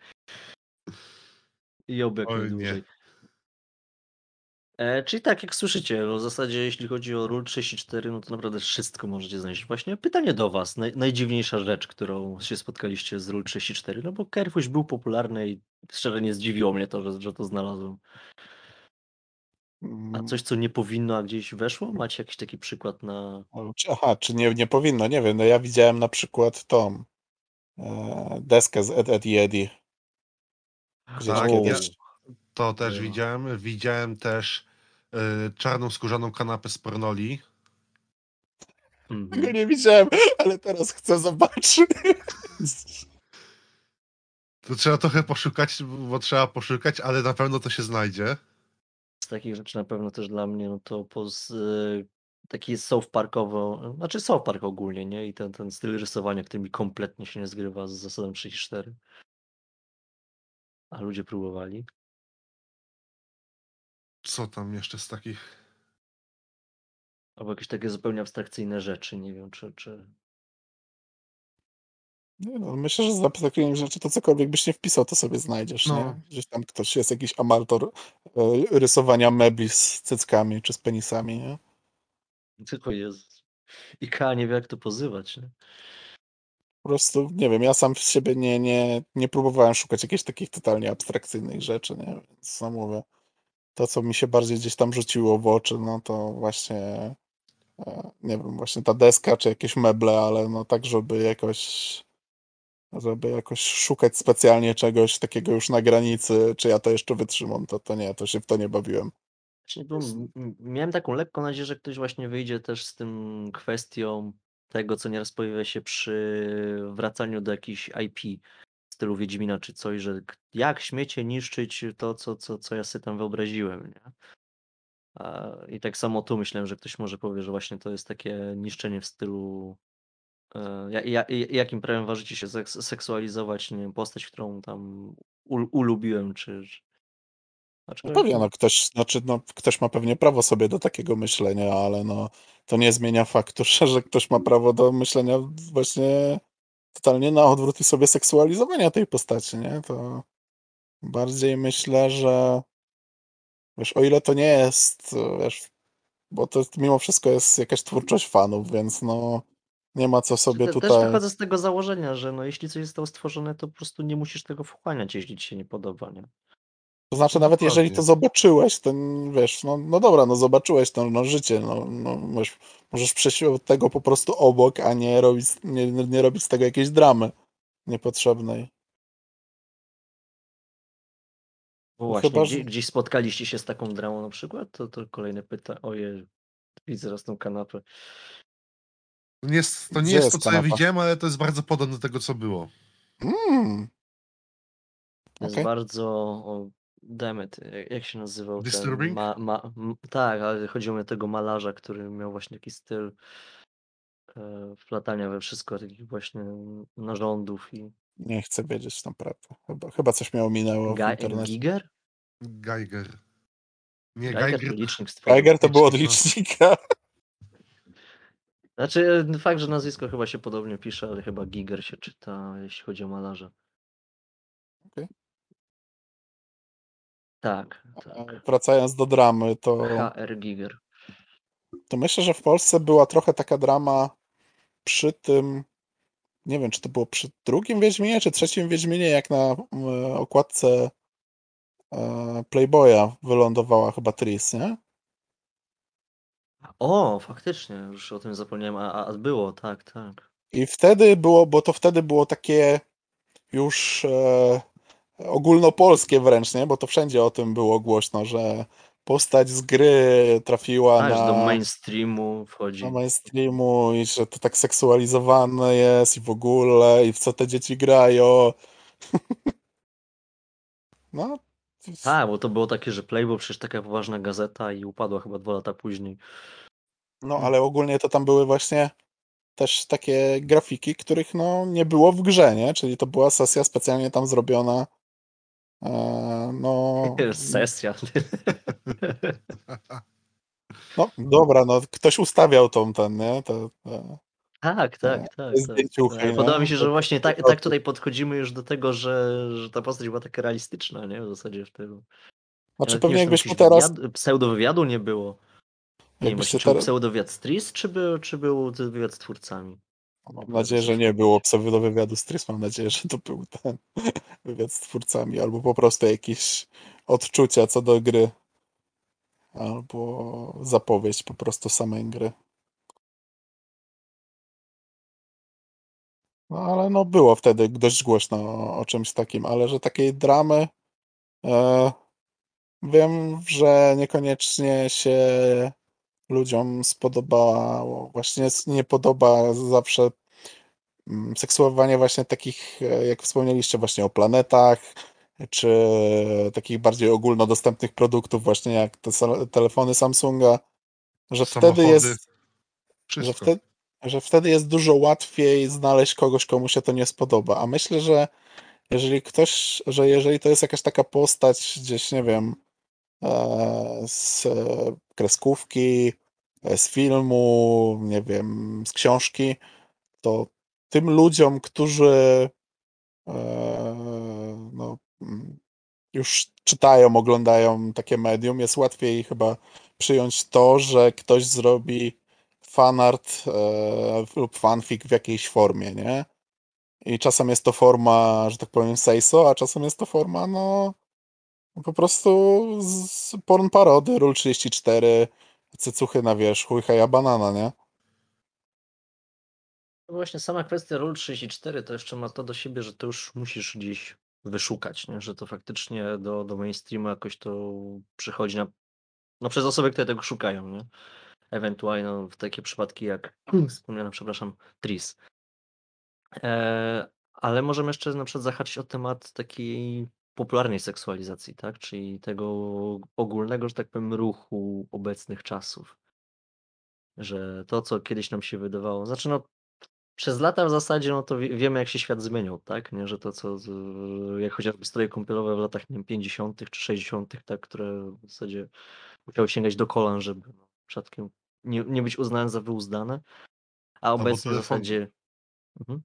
I oby jak. E, czyli tak, jak słyszycie, no w zasadzie jeśli chodzi o ról 34, no to naprawdę wszystko możecie znaleźć. Właśnie pytanie do was, naj, najdziwniejsza rzecz, którą się spotkaliście z ról 34, no bo Kerfuś był popularny i szczerze nie zdziwiło mnie to, że, że to znalazłem. A Mm, coś, co nie powinno, a gdzieś weszło? Macie jakiś taki przykład na... Aha, czy nie, nie powinno? Nie wiem. No ja widziałem na przykład tą e, deskę z Ed, Ed i Eddie. Gdzieś Tak, kiedyś. To też widziałem. Widziałem też y, czarną skórzaną kanapę z pornoli. Tego Mhm. nie widziałem, ale teraz chcę zobaczyć. To trzeba trochę poszukać, bo trzeba poszukać, ale na pewno to się znajdzie. Z takich rzeczy na pewno też dla mnie, no to poz, y, taki South Parkowo, znaczy South Park ogólnie, nie? I ten, ten styl rysowania, który mi kompletnie się nie zgrywa z zasadą 34. A ludzie próbowali. Co tam jeszcze z takich? Albo jakieś takie zupełnie abstrakcyjne rzeczy, nie wiem, czy... czy... Nie no, myślę, że za takimi rzeczy to cokolwiek byś nie wpisał, to sobie znajdziesz, No. nie? Gdzieś tam ktoś jest jakiś amator rysowania mebli z cyckami czy z penisami, nie? Tylko jest. IKEA nie wie, jak to pozywać, nie? Po prostu, nie wiem, ja sam z siebie nie, nie, nie próbowałem szukać jakichś takich totalnie abstrakcyjnych rzeczy, nie? Więc no mówię, to co mi się bardziej gdzieś tam rzuciło w oczy, no to właśnie, e, nie wiem, właśnie ta deska czy jakieś meble, ale no tak, żeby jakoś, żeby jakoś szukać specjalnie czegoś takiego już na granicy, czy ja to jeszcze wytrzymam, to, to nie, to się w to nie bawiłem. Miałem taką lekką nadzieję, że ktoś właśnie wyjdzie też z tym kwestią tego, co nieraz pojawia się przy wracaniu do jakichś IP w stylu Wiedźmina czy coś, że jak śmiecie niszczyć to, co, co, co ja sobie tam wyobraziłem, nie? I tak samo tu myślałem, że ktoś może powie, że właśnie to jest takie niszczenie w stylu e, ja, ja, jakim prawem ważycie się seks- seksualizować, nie wiem, postać, którą tam ul, ulubiłem, czy... czy... Znaczy, No pewnie, no ktoś, znaczy, no ktoś ma pewnie prawo sobie do takiego myślenia, ale no to nie zmienia faktu, [laughs] że ktoś ma prawo do myślenia właśnie totalnie na odwrót i sobie seksualizowania tej postaci, nie? To bardziej myślę, że wiesz, o ile to nie jest, wiesz, bo to mimo wszystko jest jakaś twórczość fanów, więc no nie ma co sobie Te- Też tutaj... wychodzę z tego założenia, że no jeśli coś zostało stworzone, to po prostu nie musisz tego wchłaniać, jeśli ci się nie podoba, nie? To znaczy, No nawet jeżeli to zobaczyłeś, to n- wiesz, no, no dobra, no zobaczyłeś to no, życie, no, no wiesz, możesz przejść od tego po prostu obok, a nie robić, nie, nie robić z tego jakiejś dramy niepotrzebnej. Bo No właśnie, chyba, gdzie, że- gdzieś spotkaliście się z taką dramą na przykład? To, to kolejne pytanie. Ojej, widzę raz tą kanapę. To nie jest, to nie jest jest to, co ja kanapa? widziałem, ale to jest bardzo podobne do tego, co było. Mm, To jest Okej. bardzo... O, dammit, jak- się nazywał ten... Disturbing? Ma, ma, m, tak, ale chodziło mi o tego malarza, który miał właśnie taki styl e, wplatania we wszystko takich właśnie narządów i... nie chcę wiedzieć tą prawdę. Chyba, chyba coś mnie ominęło w Ga- internecie. Giger? Geiger. Nie, Geiger Geiger. to. Geiger to było od no. licznika. Znaczy, e, fakt, że nazwisko chyba się podobnie pisze, ale chyba Giger się czyta, jeśli chodzi o malarza. Okej. Tak, tak. Wracając do dramy, to, HR Giger. to myślę, że w Polsce była trochę taka drama przy tym, nie wiem, czy to było przy drugim Wiedźminie, czy trzecim Wiedźminie, jak na mm, okładce e, Playboya wylądowała chyba Tris, nie? O, faktycznie, już o tym zapomniałem, a, a było, tak, tak. I wtedy było, bo to wtedy było takie już e, ogólnopolskie wręcz, nie? Bo to wszędzie o tym było głośno, że postać z gry trafiła Aż na, do mainstreamu wchodzi. na mainstreamu i że to tak seksualizowane jest i w ogóle i w co te dzieci grają. [laughs] No, Tak, bo to było takie, że Playboy przecież taka poważna gazeta i upadła chyba dwa lata później. No ale ogólnie to tam były właśnie też takie grafiki, których no nie było w grze, nie? Czyli to była sesja specjalnie tam zrobiona. E, no, Sesja. [laughs] no dobra, no ktoś ustawiał tą ten, nie? To, to, Tak, tak, tak. tak. zdjęciuchy, E, Podoba mi się, że właśnie tak, tak tutaj podchodzimy już do tego, że, że ta postać była taka realistyczna, nie? W zasadzie w tym. Znaczy pewnie jakbyśmy teraz, wywiad, pseudowywiadu nie było. Nie wiem, czy był teraz, pseudowywiad z Tris, czy był, czy był wywiad z twórcami? mam nadzieję, że nie było pseudo wywiadu z Tris, mam nadzieję, że to był ten [laughs] wywiad z twórcami, albo po prostu jakieś odczucia co do gry. albo zapowiedź po prostu samej gry. No ale no było wtedy dość głośno o, o czymś takim, ale że takiej dramy e, wiem, że niekoniecznie się ludziom spodobało. Właśnie nie podoba zawsze mm, seksuowanie właśnie takich, e, jak wspomnieliście właśnie o planetach, czy takich bardziej ogólnodostępnych produktów właśnie jak te telefony Samsunga, że wtedy jest że, wtedy, że wtedy jest dużo łatwiej znaleźć kogoś, komu się to nie spodoba. A myślę, że jeżeli ktoś, że jeżeli to jest jakaś taka postać gdzieś, nie wiem, z e, kreskówki, e, z filmu, nie wiem, z książki, to tym ludziom, którzy e, no, mm, już czytają, oglądają takie medium, jest łatwiej chyba przyjąć to, że ktoś zrobi fanart e, lub fanfic w jakiejś formie, nie? I czasem jest to forma, że tak powiem, sejso, a czasem jest to forma, no po prostu z porn parody, Rule 34, cycuchy na wierzchu i heja banana, nie? No Właśnie sama kwestia Rule 34 to jeszcze ma to do siebie, że to już musisz gdzieś wyszukać, nie? że to faktycznie do, do mainstreamu jakoś to przychodzi na, no przez osoby, które tego szukają. Nie? Ewentualnie no, w takie przypadki jak wspomniane, przepraszam, Tris. E, ale możemy jeszcze na przykład zahaczyć o temat takiej popularnej seksualizacji, tak? Czyli tego ogólnego, że tak powiem, ruchu obecnych czasów. Że to, co kiedyś nam się wydawało, znaczy no, przez lata w zasadzie, no to wie, wiemy, jak się świat zmieniał, tak? Nie, że to, co, jak chociażby stroje kąpielowe w latach nie wiem, 50. czy 60., tak, które w zasadzie musiały sięgać do kolan, żeby no, przypadkiem nie, nie być uznane za wyuzdane, a obecnie w zasadzie. Mhm.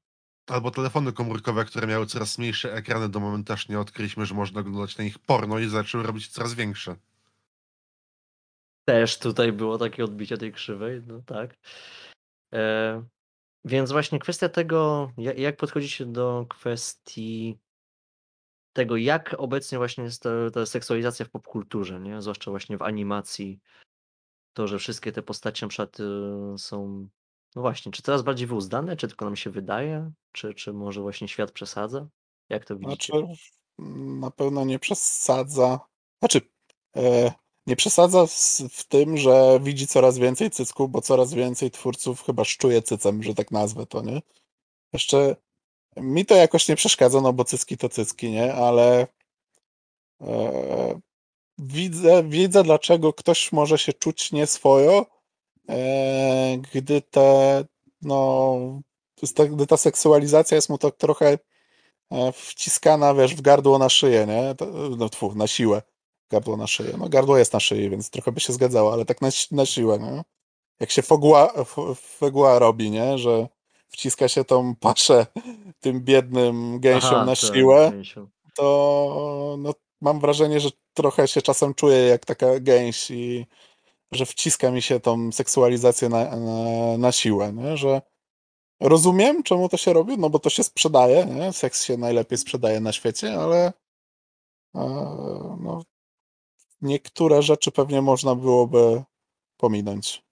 Albo telefony komórkowe, które miały coraz mniejsze ekrany, do momentu aż nie odkryliśmy, że można oglądać na nich porno i zaczęły robić coraz większe. Też tutaj było takie odbicie tej krzywej, no tak. E, więc właśnie kwestia tego, jak, podchodzicie do kwestii tego, jak obecnie właśnie jest ta, ta seksualizacja w popkulturze, nie? Zwłaszcza właśnie w animacji. To, że wszystkie te postacie na przykład y, są, no właśnie, czy coraz bardziej wyuzdane, czy tylko nam się wydaje, czy, czy może właśnie świat przesadza? Jak to Znaczy, widzicie? na pewno nie przesadza. Znaczy, e, nie przesadza w, w tym, że widzi coraz więcej cycków, bo coraz więcej twórców chyba szczuje cycem, że tak nazwę to, nie? Jeszcze mi to jakoś nie przeszkadza, no bo cycki to cycki, nie? Ale e, widzę, widzę, dlaczego ktoś może się czuć nieswojo, gdy te, no, gdy ta seksualizacja jest mu tak trochę e, wciskana, wiesz, w gardło na szyję, nie? To, no tfu, na siłę. Gardło na szyję. No gardło jest na szyi, więc trochę by się zgadzało, ale tak na, na siłę, nie? Jak się fogła, f- fegła robi, nie? Że wciska się tą paszę [laughs] tym biednym gęsiom Aha, na tak, siłę, Gęsiu. to no, mam wrażenie, że trochę się czasem czuję jak taka gęś i że wciska mi się tą seksualizację na, na, na siłę, nie? Że rozumiem, czemu to się robi, no bo to się sprzedaje, nie? Seks się najlepiej sprzedaje na świecie, ale e, no, niektóre rzeczy pewnie można byłoby pominąć.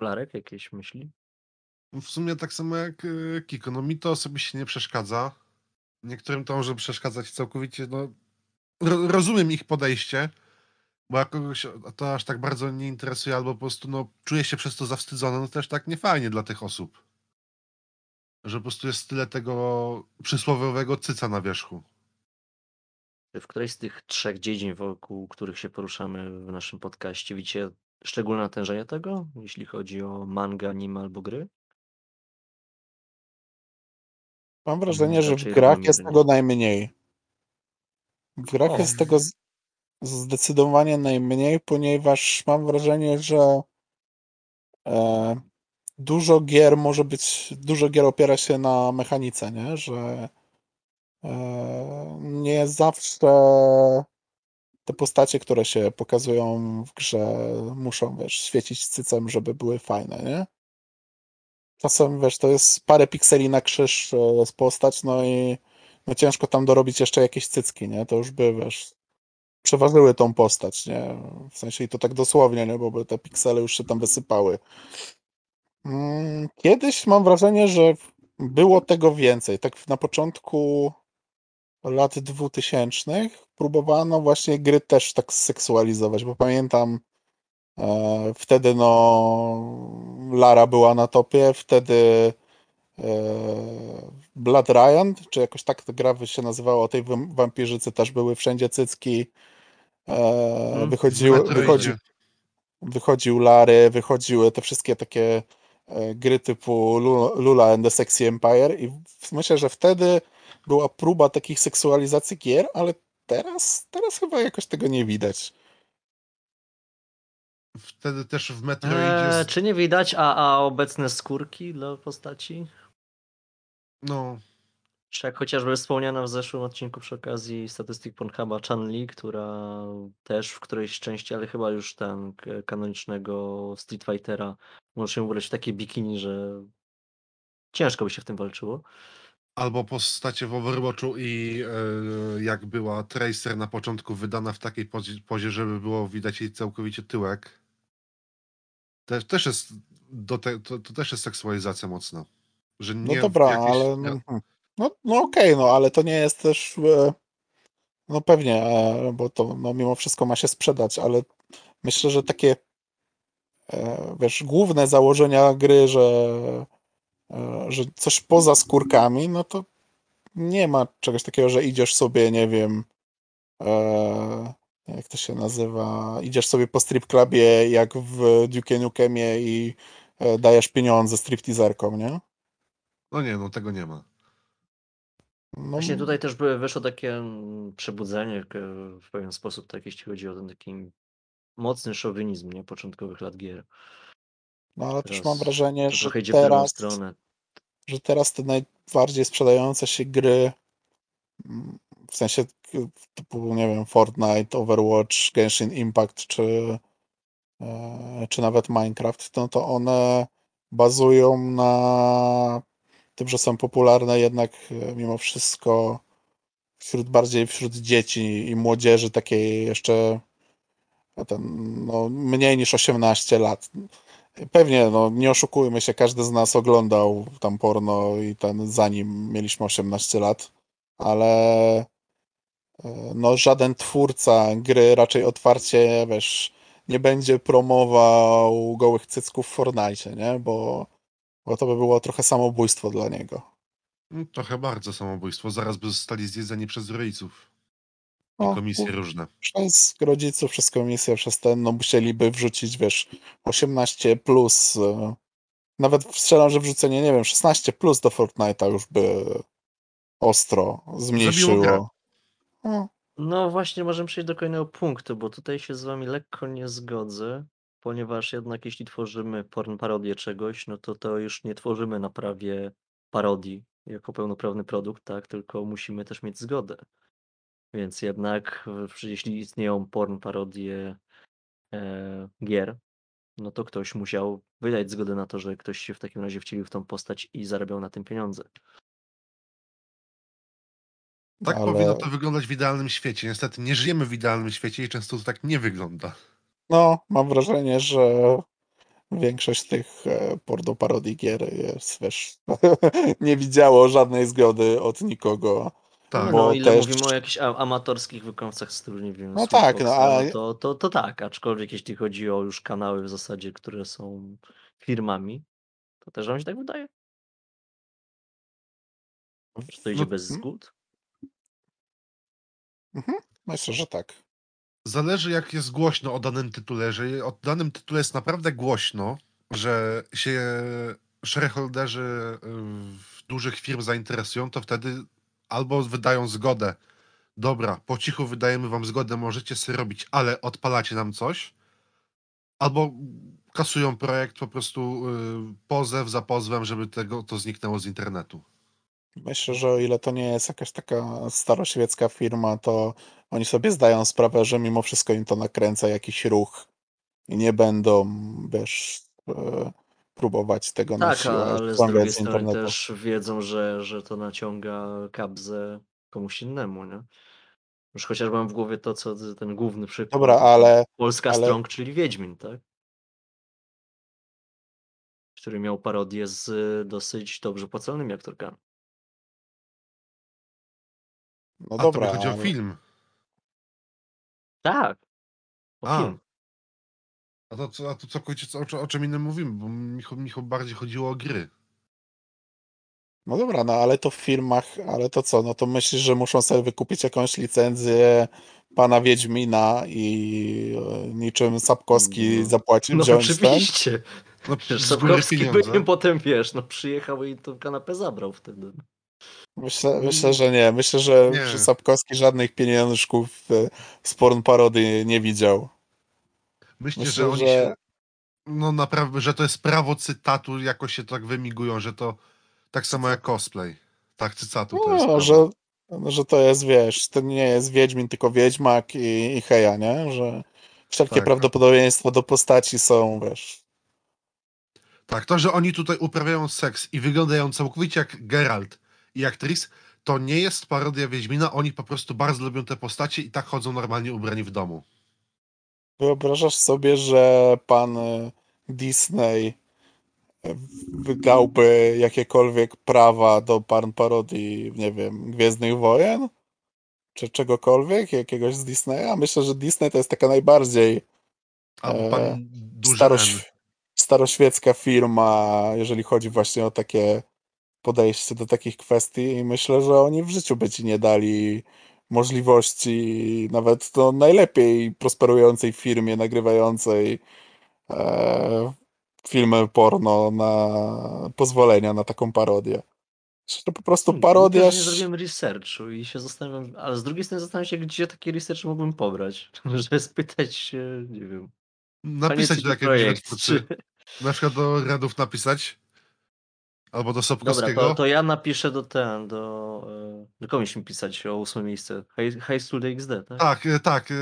Larek, jakieś myśli? W sumie tak samo jak e, Kiko. No mi to osobiście nie przeszkadza. Niektórym to może przeszkadzać całkowicie. No, ro, rozumiem ich podejście, bo jak kogoś to aż tak bardzo nie interesuje, albo po prostu no, czuje się przez to zawstydzony, no też tak niefajnie dla tych osób. Że po prostu jest tyle tego przysłowiowego cyca na wierzchu. W którejś z tych trzech dziedzin, wokół których się poruszamy w naszym podcaście, widzicie szczególne natężenie tego, jeśli chodzi o manga, anime albo gry? Mam wrażenie, że w grach jest tego najmniej. W grach O, jest tego zdecydowanie najmniej, ponieważ mam wrażenie, że e, dużo gier może być, dużo gier opiera się na mechanice, nie? Że e, nie zawsze te postacie, które się pokazują w grze, muszą, wiesz, świecić cycem, żeby były fajne, nie? Czasem, wiesz, to jest parę pikseli na krzyż e, z postać, no i no ciężko tam dorobić jeszcze jakieś cycki, nie? To już by, wiesz, przeważyły tą postać, nie? W sensie i to tak dosłownie, nie? Bo te piksele już się tam wysypały. Mm, Kiedyś mam wrażenie, że było tego więcej. Tak na początku lat 2000 próbowano właśnie gry też tak seksualizować, bo pamiętam e, wtedy no Lara była na topie, wtedy e, Blood Ryan, czy jakoś tak ta gra się nazywała, o tej wam- wampirzycy też były wszędzie cycki. E, W wychodziły, wychodzi, wychodził Lary, wychodziły te wszystkie takie e, gry typu Lu- Lula and the Sexy Empire i w- myślę, że wtedy była próba takich seksualizacji gier, ale teraz, teraz chyba jakoś tego nie widać. Wtedy też w Metroidzie... Eee, z- czy nie widać, a, a obecne skórki dla postaci? No, Czy jak chociażby wspomniana w zeszłym odcinku przy okazji statystyk Pornhuba Chan-Li, która też w którejś części, ale chyba już ten k- kanonicznego Street Fightera może się ubrać w takie bikini, że ciężko by się w tym walczyło. albo postacie w Overwatchu i e, jak była Tracer na początku wydana w takiej pozie, pozie żeby było widać jej całkowicie tyłek. Też, też jest do te, to, to też jest seksualizacja mocna. Że No nie dobra, jakieś, ale no, hmm. No, no okej, no ale to nie jest też e, no pewnie, e, bo to no, mimo wszystko ma się sprzedać, ale myślę, że takie e, wiesz, główne założenia gry, że, że coś poza skórkami, no to nie ma czegoś takiego, że idziesz sobie, nie wiem, jak to się nazywa, idziesz sobie po strip clubie jak w Duke Nukemie i dajesz pieniądze stripteaserkom, nie? No nie, no tego nie ma. No, Właśnie tutaj też by- wyszło takie mm, przebudzenie w pewien sposób, tak jeśli chodzi o ten taki mocny szowinizm nie? początkowych lat gier. no ale też Teraz mam wrażenie, że teraz, stronę. że teraz te najbardziej sprzedające się gry, mm, w sensie typu, nie wiem, Fortnite, Overwatch, Genshin Impact, czy, e, czy nawet Minecraft, no to one bazują na tym, że są popularne jednak e, mimo wszystko wśród bardziej wśród dzieci i młodzieży takiej jeszcze a ten, no, mniej niż 18 lat. Pewnie, no, nie oszukujmy się, każdy z nas oglądał tam porno i ten zanim mieliśmy 18 lat, ale e, no, żaden twórca gry raczej otwarcie, wiesz, nie będzie promował gołych cycków w Fortnite, nie? Bo, bo to by było trochę samobójstwo dla niego. No, trochę bardzo samobójstwo. Zaraz by zostali zjedzeni przez rodziców. I No, komisje różne. przez rodziców, przez komisję, przez ten, no musieliby wrzucić, wiesz, 18 plus. e, Nawet strzelam, że wrzucenie, nie wiem, 16 plus do Fortnite'a już by ostro zmniejszyło. No, No właśnie, możemy przejść do kolejnego punktu, bo tutaj się z wami lekko nie zgodzę, ponieważ jednak jeśli tworzymy porn parodię czegoś, no to to już nie tworzymy na prawie parodii jako pełnoprawny produkt, tak, tylko musimy też mieć zgodę. Więc jednak, w- jeśli istnieją porn parodie e, gier, no to ktoś musiał wydać zgodę na to, że ktoś się w takim razie wcielił w tą postać i zarabiał na tym pieniądze. Tak ale powinno to wyglądać w idealnym świecie. Niestety nie żyjemy w idealnym świecie i często to tak nie wygląda. No, mam wrażenie, że większość tych e, porno parodii gier jest, wiesz, [laughs] nie widziało żadnej zgody od nikogo. Tak. No, Bo no ile też- mówimy o jakichś amatorskich wykonawcach stylu, nie wiem, No tak, no, Sweetboxa, ale- to, to, to tak, aczkolwiek jeśli chodzi o już kanały w zasadzie, które są firmami, to też wam się tak wydaje? Że to idzie No, bez mm, zgód? Myślę, że tak. Zależy jak jest głośno o danym tytule. Jeżeli o danym tytule jest naprawdę głośno, że się shareholderzy y, dużych firm zainteresują, to wtedy albo wydają zgodę. Dobra, po cichu wydajemy wam zgodę, możecie sobie robić, ale odpalacie nam coś. Albo kasują projekt po prostu y, pozew za pozwem, żeby tego, to zniknęło z internetu. Myślę, że o ile to nie jest jakaś taka staroświecka firma, to oni sobie zdają sprawę, że mimo wszystko im to nakręca jakiś ruch i nie będą, wiesz, e, próbować tego na Tak, siłę ale z drugiej strony internetu. też wiedzą, że, że to naciąga kabzę komuś innemu, nie? Już chociaż mam w głowie to, co ten główny przykład. Dobra, ale, Polska ale- Strong, czyli Wiedźmin, tak? Który miał parodię z y, dosyć dobrze płaconymi aktorkami. No A to dobra, chodzi o ale- film. Tak. O A. film. A to, co- a to całkowicie co, o, czym- o czym innym mówimy, bo mi, cho- mi cho- bardziej chodziło o gry. No dobra, no ale to w filmach, ale to co, no to myślisz, że muszą sobie wykupić jakąś licencję pana Wiedźmina i e, niczym Sapkowski No. zapłacił, No wziąć ten? oczywiście. No, Przecież z góry Sapkowski by pieniądze. potem, wiesz, no przyjechał i tą kanapę zabrał wtedy. Myślę, myślę, że nie. Myślę, że Nie. Sapkowski żadnych pieniążków e, z porn parody nie widział. Myślę, że oni że- się. No naprawdę, że to jest prawo cytatu, jakoś się tak wymigują, że to tak samo jak cosplay. Tak, cytatu to jest. No, prawo. że, no, że to jest, wiesz, to nie jest Wiedźmin, tylko Wiedźmak i, i Heja, nie? Że wszelkie Tak. prawdopodobieństwa do postaci są, wiesz, Tak, to, że oni tutaj uprawiają seks i wyglądają całkowicie jak Geralt i jak Tris, to nie jest parodia Wiedźmina, oni po prostu bardzo lubią te postacie i tak chodzą normalnie ubrani w domu. Wyobrażasz sobie, że pan e, Disney e, wydałby jakiekolwiek prawa do pan parodii, nie wiem, Gwiezdnych Wojen? Czy czegokolwiek, jakiegoś z Disneya? Myślę, że Disney to jest taka najbardziej N. staroświecka firma, jeżeli chodzi właśnie o takie podejście do takich kwestii i myślę, że oni w życiu by ci nie dali możliwości nawet do najlepiej prosperującej firmie nagrywającej e, filmy porno na pozwolenia na taką parodię. To po prostu parodia. Też nie zrobiłem researchu i się zastanawiam, ale z drugiej strony zastanawiam się, gdzie taki research mógłbym pobrać. [laughs] Żeby spytać się, nie wiem. Napisać do jakiegoś Projekt, czy... Na przykład do Redów napisać. Albo do Dobra, Sobkowskiego. to, to ja napiszę do ten, do... e, Do komuś mi pisać o ósme miejsce. High, high School DxD, tak? Tak, e, tak. e,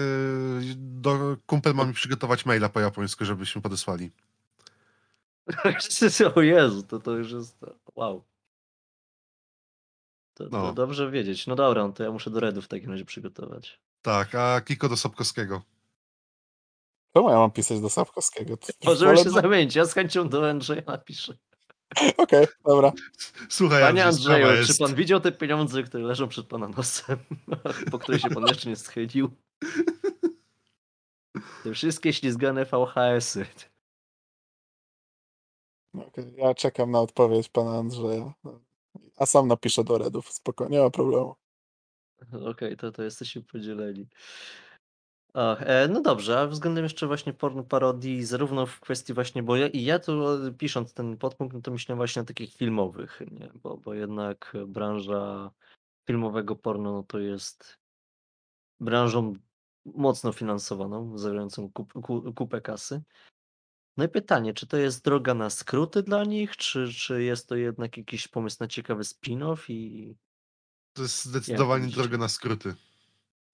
Do kumpel ma mi przygotować maila po japońsku, żebyśmy podesłali. [laughs] o Jezu, to, to już jest... Wow. To, to No. dobrze wiedzieć. No dobra, no to ja muszę do Redów w takim razie przygotować. Tak, a Kiko do Sobkowskiego. Czemu ja mam pisać do Sapkowskiego? To Możemy się zamienić, ja z chęcią do Andrzeja napiszę. [laughs] Okej, dobra. Słuchaj, Panie Andrzeju, czy jest. pan widział te pieniądze, które leżą przed pana nosem, [laughs] po które się pan jeszcze nie schylił? [laughs] Te wszystkie ślizgane VHS-y. Okej, Ja czekam na odpowiedź pana Andrzeja. A sam napiszę do Redów, spokojnie, nie ma problemu. Okej, to, to jesteśmy podzieleni. A, e, no dobrze, a względem jeszcze właśnie porno parodii, zarówno w kwestii właśnie, bo ja, i ja tu e, pisząc ten podpunkt, no to myślałem właśnie o takich filmowych, nie? Bo, bo jednak branża filmowego porno no to jest branżą mocno finansowaną, zawierającą kup, ku, kupę kasy. No i pytanie, czy to jest droga na skróty dla nich, czy, czy jest to jednak jakiś pomysł na ciekawy spin-off i To jest zdecydowanie droga na skróty.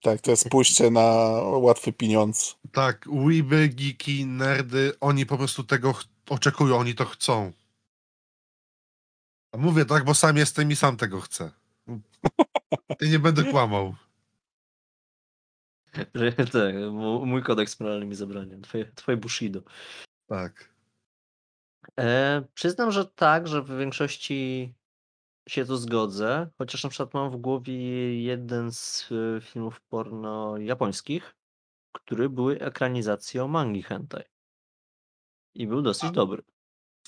Tak, to jest pójście na łatwy pieniądz. Tak, weeby, geeki, nerdy, oni po prostu tego ch- oczekują, oni to chcą. A mówię tak, bo sam jestem i sam tego chcę. I nie będę kłamał. [laughs] Tak, mój kodeks moralny mi zabrania. Twoje, twoje Bushido. Tak. E, przyznam, że tak, że w większości się tu zgodzę. Chociaż na przykład mam w głowie jeden z e, filmów porno japońskich, który były ekranizacją mangi hentai. I był dosyć dobry.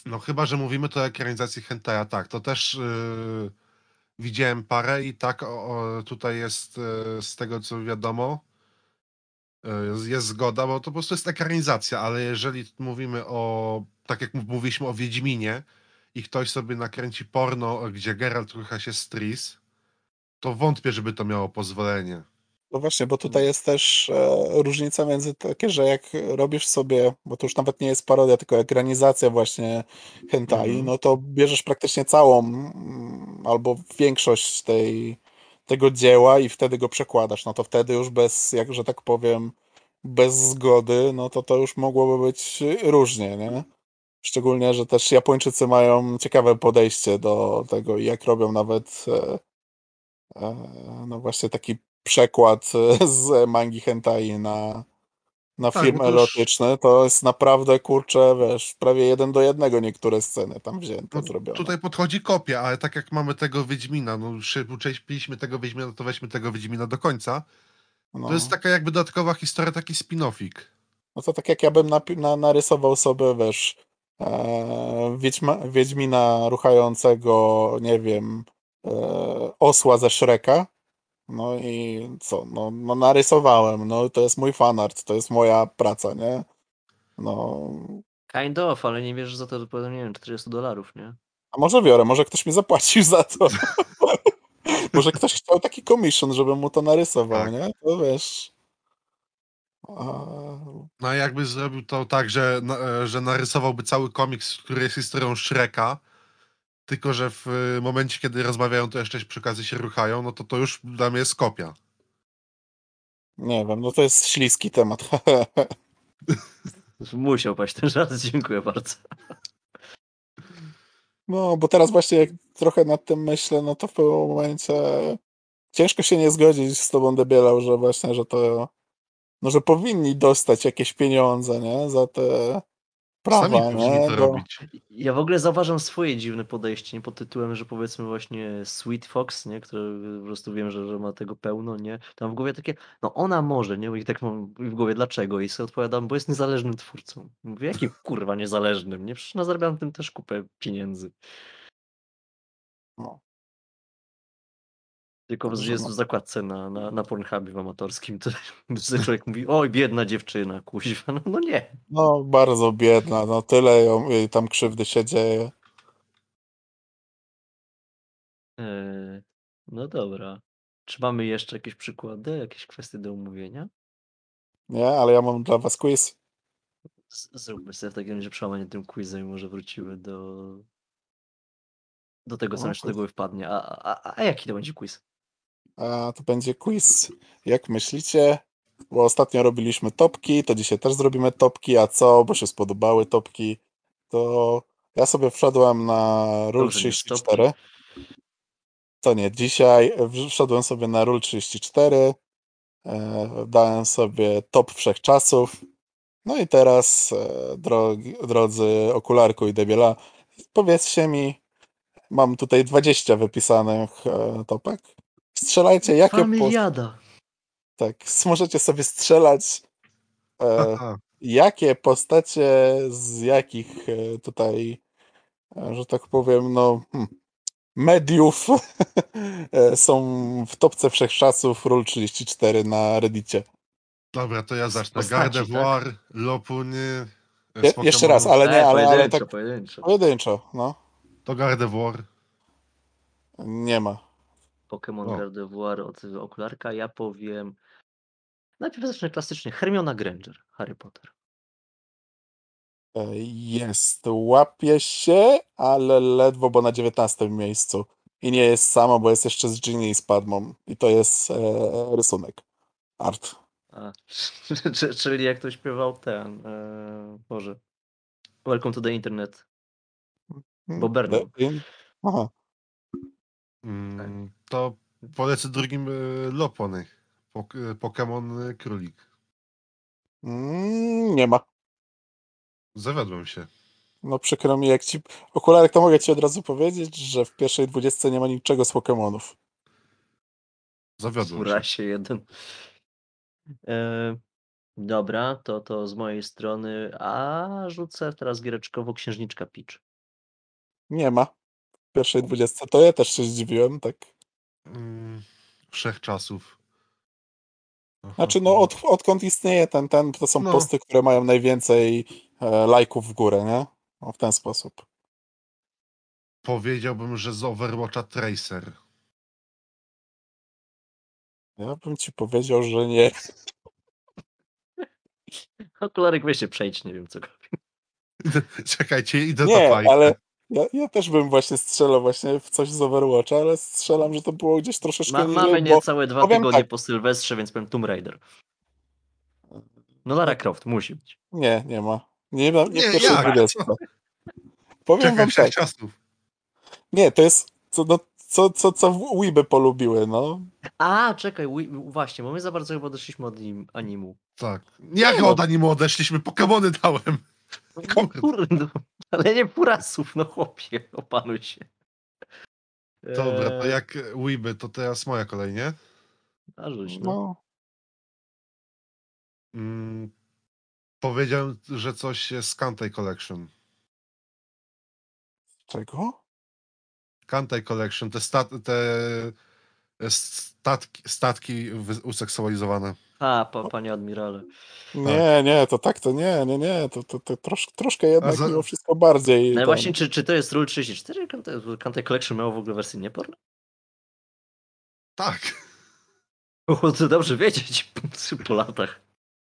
No chyba, że mówimy to o ekranizacji hentaja, tak, to też yy, widziałem parę i tak o, tutaj jest yy, z tego co wiadomo yy, jest zgoda, bo to po prostu jest ekranizacja, ale jeżeli mówimy o, tak jak mówiliśmy o Wiedźminie i ktoś sobie nakręci porno, gdzie Geralt rucha się z Tris, to wątpię, żeby to miało pozwolenie. No właśnie, bo tutaj jest też e, różnica między takie, że jak robisz sobie, bo to już nawet nie jest parodia, tylko ekranizacja właśnie hentai, Mhm. no to bierzesz praktycznie całą mm, albo większość tej, tego dzieła i wtedy go przekładasz. No to wtedy już bez, jak że tak powiem, bez zgody, no to to już mogłoby być różnie, nie? Szczególnie, że też Japończycy mają ciekawe podejście do tego i jak robią nawet e, e, no właśnie taki przekład e, z mangi hentai na, na Tak, film bo to już- erotyczny, to jest naprawdę, kurczę, wiesz, prawie jeden do jednego niektóre sceny tam wzięte, No, zrobione. tutaj podchodzi kopia, ale tak jak mamy tego Wiedźmina, no już się uczęśliśmy tego Wiedźmina, to weźmy tego Wiedźmina do końca. No. To jest taka jakby dodatkowa historia, taki spin-offik. No to tak jak ja bym napi- na, narysował sobie, wiesz, Wiedźma, Wiedźmina ruchającego, nie wiem, e, osła ze Shreka. No i co? No, no narysowałem, no to jest mój fanart, to jest moja praca, nie? No, Kind of, ale nie wierzysz za to, że nie wiem, 40 dolarów, nie? a może biorę, może ktoś mi zapłacił za to. [laughs] może ktoś chciał taki commission, żebym mu to narysował, Tak. nie? To wiesz... No jakby zrobił to tak, że, e, że narysowałby cały komiks, który jest historią Shreka, tylko że w e, momencie, kiedy rozmawiają, to jeszcze przy okazji się ruchają, no to to już dla mnie jest kopia. nie wiem, no to jest śliski temat. [laughs] Musiał paść ten żart, dziękuję bardzo. No, bo teraz właśnie jak trochę nad tym myślę, no to w pewnym momencie ciężko się nie zgodzić z tobą, Debielał, że właśnie, że to, no, że powinni dostać jakieś pieniądze, nie, za te prawa, Sami nie, to bo, robić. Ja w ogóle zauważam swoje dziwne podejście, nie pod tytułem, że powiedzmy właśnie Sweet Fox, nie, który po prostu wiem, że, że ma tego pełno, nie, tam w głowie takie, no ona może, nie, i tak mam w głowie, dlaczego? I sobie odpowiadam, bo jest niezależnym twórcą. Mówię, jakim kurwa niezależnym, nie, przecież no, zarabiam tym też kupę pieniędzy. No. Tylko jest no. w zakładce na, na, na Pornhubie w amatorskim, to [laughs] człowiek mówi, oj, biedna dziewczyna, kuźwa, no, no nie. no, bardzo biedna, no, tyle ją, jej tam krzywdy się dzieje. Eee, no dobra. Czy mamy jeszcze jakieś przykłady, jakieś kwestie do omówienia? Nie, ale ja mam dla was quiz. Z- Zróbmy sobie w takim razie przełamanie tym quizem i może wrócimy do do tego, co No, nam jeszcze do głowy wpadnie. A, a, a jaki to będzie quiz? A to będzie quiz. Jak myślicie? Bo ostatnio robiliśmy topki, to dzisiaj też zrobimy topki, a co? Bo się spodobały topki. To ja sobie wszedłem na Rule Dobrze, nie 34. To nie, dzisiaj wszedłem sobie na Rule 34. E, dałem sobie top wszechczasów. No i teraz, e, drogi, drodzy okularku i debiela, powiedzcie mi, mam tutaj 20 wypisanych e, topek. Strzelajcie, jakie po, Familiada! tak, możecie sobie strzelać, e, jakie postacie z jakich e, tutaj, e, że tak powiem, no, hmm, mediów [laughs] e, są w topce wszechczasów Rule 34 na Reddicie. Dobra, to ja zacznę. postaci, tak? Gardevoir, Lopuny. Je, jeszcze raz, ale nie, ale, ale pojedynczo, tak pojedynczo. pojedynczo, no. To Gardevoir. Nie ma. Pokémon O. Gardevoir od okularka. Ja powiem... Najpierw zacznę klasycznie. Hermiona Granger, Harry Potter. E, Jest, łapie się, ale ledwo, bo na 19 miejscu. I nie jest sama, bo jest jeszcze z Ginny i z Padmą. I to jest e, rysunek. Art. A, [laughs] czy- czyli jak to śpiewał ten... E, Boże. Welcome to the Internet. Bo. E, i- Aha. Mm, to polecę drugim e, Lopony. E, Pokémon Królik. Mm, nie ma. Zawiodłem się. No przykro mi, jak ci... Okularek, to mogę ci od razu powiedzieć, że w pierwszej dwudziestce nie ma niczego z Pokemonów. Zawiodłem się. Fura się jeden. E, dobra, to to z mojej strony. A rzucę teraz giereczkowo Księżniczka Peach. Nie ma. Pierwszej dwudziestce. To ja też się zdziwiłem, tak. Mm, Wszechczasów. Aha, Znaczy, no od, odkąd istnieje ten, ten, to są No. posty, które mają najwięcej e, lajków w górę, nie? No, w ten sposób. Powiedziałbym, że z Overwatcha Tracer. Ja bym ci powiedział, że nie. [laughs] Okularek weź się przejdź, nie wiem co robi. [laughs] Czekajcie, idę Nie, do fajki. ale ja, ja też bym właśnie strzelał właśnie w coś z Overwatcha, ale strzelam, że to było gdzieś troszeczkę Ma, niżej, mamy niecałe dwa tygodnie tak. po Sylwestrze, więc powiem Tomb Raider. No Lara Croft musi być. nie, nie ma. Nie ma nie w Nie, jak? dwudziestce. Powiem Czekaj, wam tak. Wszechczasów. Nie, to jest, co, no, co, co, co Weeby polubiły, no. A, czekaj, właśnie, bo my za bardzo chyba odeszliśmy od nim, animu. Tak. Jak No. od animu odeszliśmy? Pokemony dałem. No, Kurde. kurde, ale nie furasów, no chłopie, opanuj się. Dobra, to Eee, jak Weeby, to teraz moja kolej, nie? a rzuć, no. no. Mm, powiedziałem, że coś jest z Kantai Collection. Czego? Kantai Collection, te, stat, te statki, statki useksualizowane. A, pa, panie admirale. Nie, nie, to tak, to nie, nie, nie, to, to, to trosz, troszkę jednak za- mimo wszystko bardziej. No ten- właśnie, czy, czy to jest Rule 34? Kante, Kante Collection miało w ogóle wersję nieporno? Tak. [laughs] O, to dobrze wiedzieć po latach.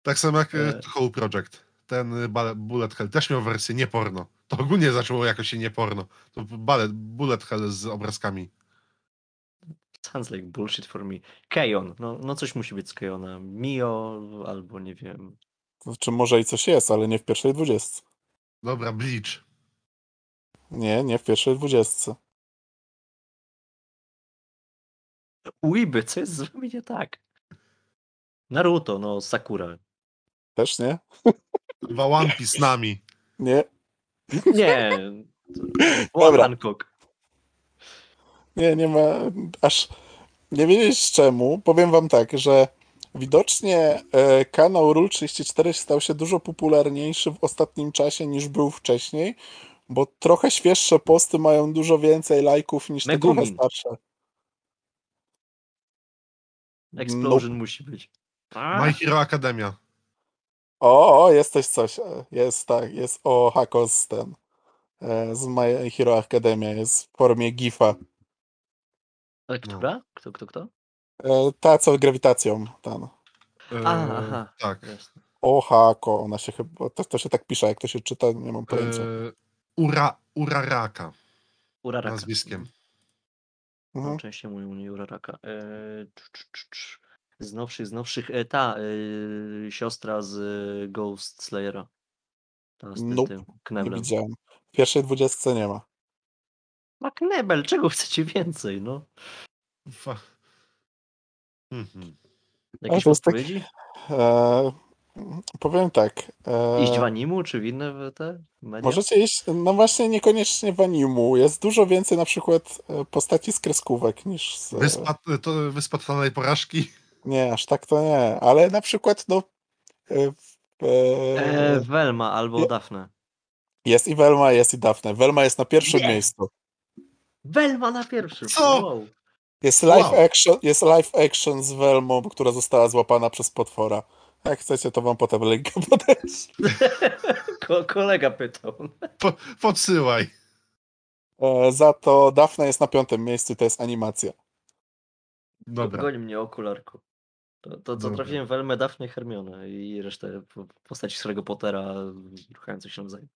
Tak samo jak E. e... Whole Project. Ten bale- Bullet Hell też miał wersję nie porno. To ogólnie zaczęło jakoś się nie porno. To ballet, Bullet Hell z obrazkami. Sounds like bullshit for me. Kejon, no, no coś musi być z Kejona. Mio, albo nie wiem. Znaczy może i coś jest, ale nie w pierwszej dwudziestce. Dobra, Bleach. Nie, nie w pierwszej dwudziestce. Uiby, co jest z wami nie tak? Naruto, no, Sakura. Też nie? Dwa One Piece z nami. Nie, Nie. [laughs] Dobra. Hancock. Nie, nie ma aż. Nie wiedzieć czemu. Powiem wam tak, że widocznie e, kanał Rule 34 stał się dużo popularniejszy w ostatnim czasie niż był wcześniej, bo trochę świeższe posty mają dużo więcej lajków niż te trochę starsze. Explosion musi być. A, My Hero Academia. O, o, jest coś, coś. e, Jest tak, jest o Hakos ten. e, Z My Hero Academia jest w formie GIFa. Ale która? Kto, kto, kto? E, Ta, co grawitacją, ten. E, A, aha. Tak. Jasne. O Hako, ona się chyba, to, to się tak pisze, jak to się czyta, nie mam pojęcia. E, Ura, Uraraka Uraraka. nazwiskiem. Mhm. No, częściej mówią mnie Uraraka. E, cz, cz, cz, cz. Z nowszych, z nowszych, e, ta e, siostra z e, Ghost Slayera. Ta z tym, Nope, tym Nie widziałem. W pierwszej dwudziestce nie ma. Ma Knebel, czego chcecie więcej, no? Mhm. Jakieś tak- podpowiedzi? E, powiem tak. E, Iść w animu, czy w inne te media? Możecie iść, no właśnie niekoniecznie w animu. Jest dużo więcej na przykład e, postaci z kreskówek niż z... Wyspa, to Wyspa Totalnej Porażki. Nie, aż tak to nie. Ale na przykład no e, E, e, Velma albo je- Daphne. jest i Velma, jest i Daphne. Velma jest na pierwszym Nie. miejscu. Velma na pierwszym. Co? Wow. Jest live, Wow. action, jest live action z Velmą, która została złapana przez potwora. Jak chcecie, to wam potem linkę [laughs] podać. [laughs] Ko kolega pytał. Po, podsyłaj. E, za to Daphne jest na piątym miejscu i to jest animacja. Dobra. Goń mnie okularku. To, to Dobra. trafiłem Velmę, Daphne i Hermione i resztę po- postaci Harry'ego Pottera ruchających się nawzajem.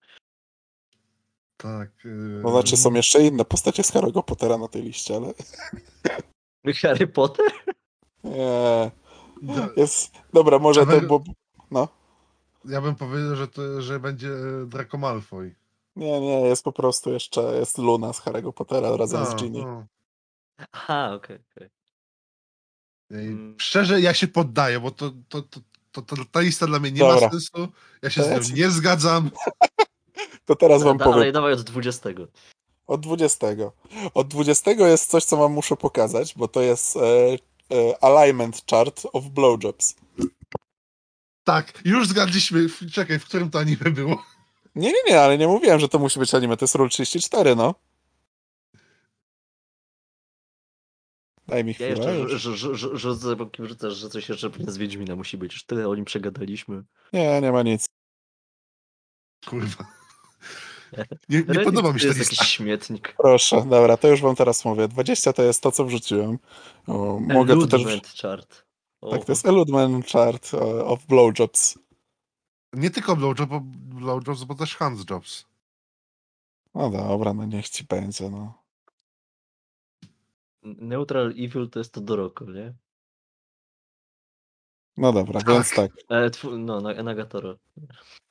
Tak. Yy... To znaczy są jeszcze inne postacie z Harry'ego Pottera na tej liście, ale [laughs] Harry Potter? nie. Jest, dobra, może Ale- to, bo... No. Ja bym powiedział, że, to, że będzie e, Draco Malfoy. Nie, nie, jest po prostu jeszcze, jest Luna z Harry'ego Pottera razem A, z Ginny. no. Aha, okej, okej. I Mm. Szczerze, ja się poddaję, bo to, to, to, to, to ta lista dla mnie nie Dobra. ma sensu. Ja się To z ja nią ci- nie zgadzam. To teraz wam Dalej, powiem. dawaj od 20. Od 20. Od 20 jest coś, co wam muszę pokazać, bo to jest e, e, alignment chart of blowjobs. Tak, już zgadliśmy. Czekaj, w którym to anime było? Nie, nie, nie, ale nie mówiłem, że to musi być anime, to jest Rule 34, no. Daj mi Ja chwilę. jeszcze rzu- rzu- rzucę, bokiem rzucasz, że coś jeszcze z Wiedźmina musi być. Już tyle o nim przegadaliśmy. Nie, nie ma nic. Kurwa. Nie, nie podoba mi się lista. jakiś śmietnik. Proszę, dobra, to już wam teraz mówię. 20 to jest to, co wrzuciłem. O, mogę to też... Chart. O, Tak, to jest alignment chart of blowjobs. Nie tylko blowjob, bo, blowjobs, bo też handjobs. No dobra, no niech ci będzie, no. Neutral Evil to jest to Doroko, nie? No dobra, Tak. więc tak. E, tfu, no, na- Nagatoro.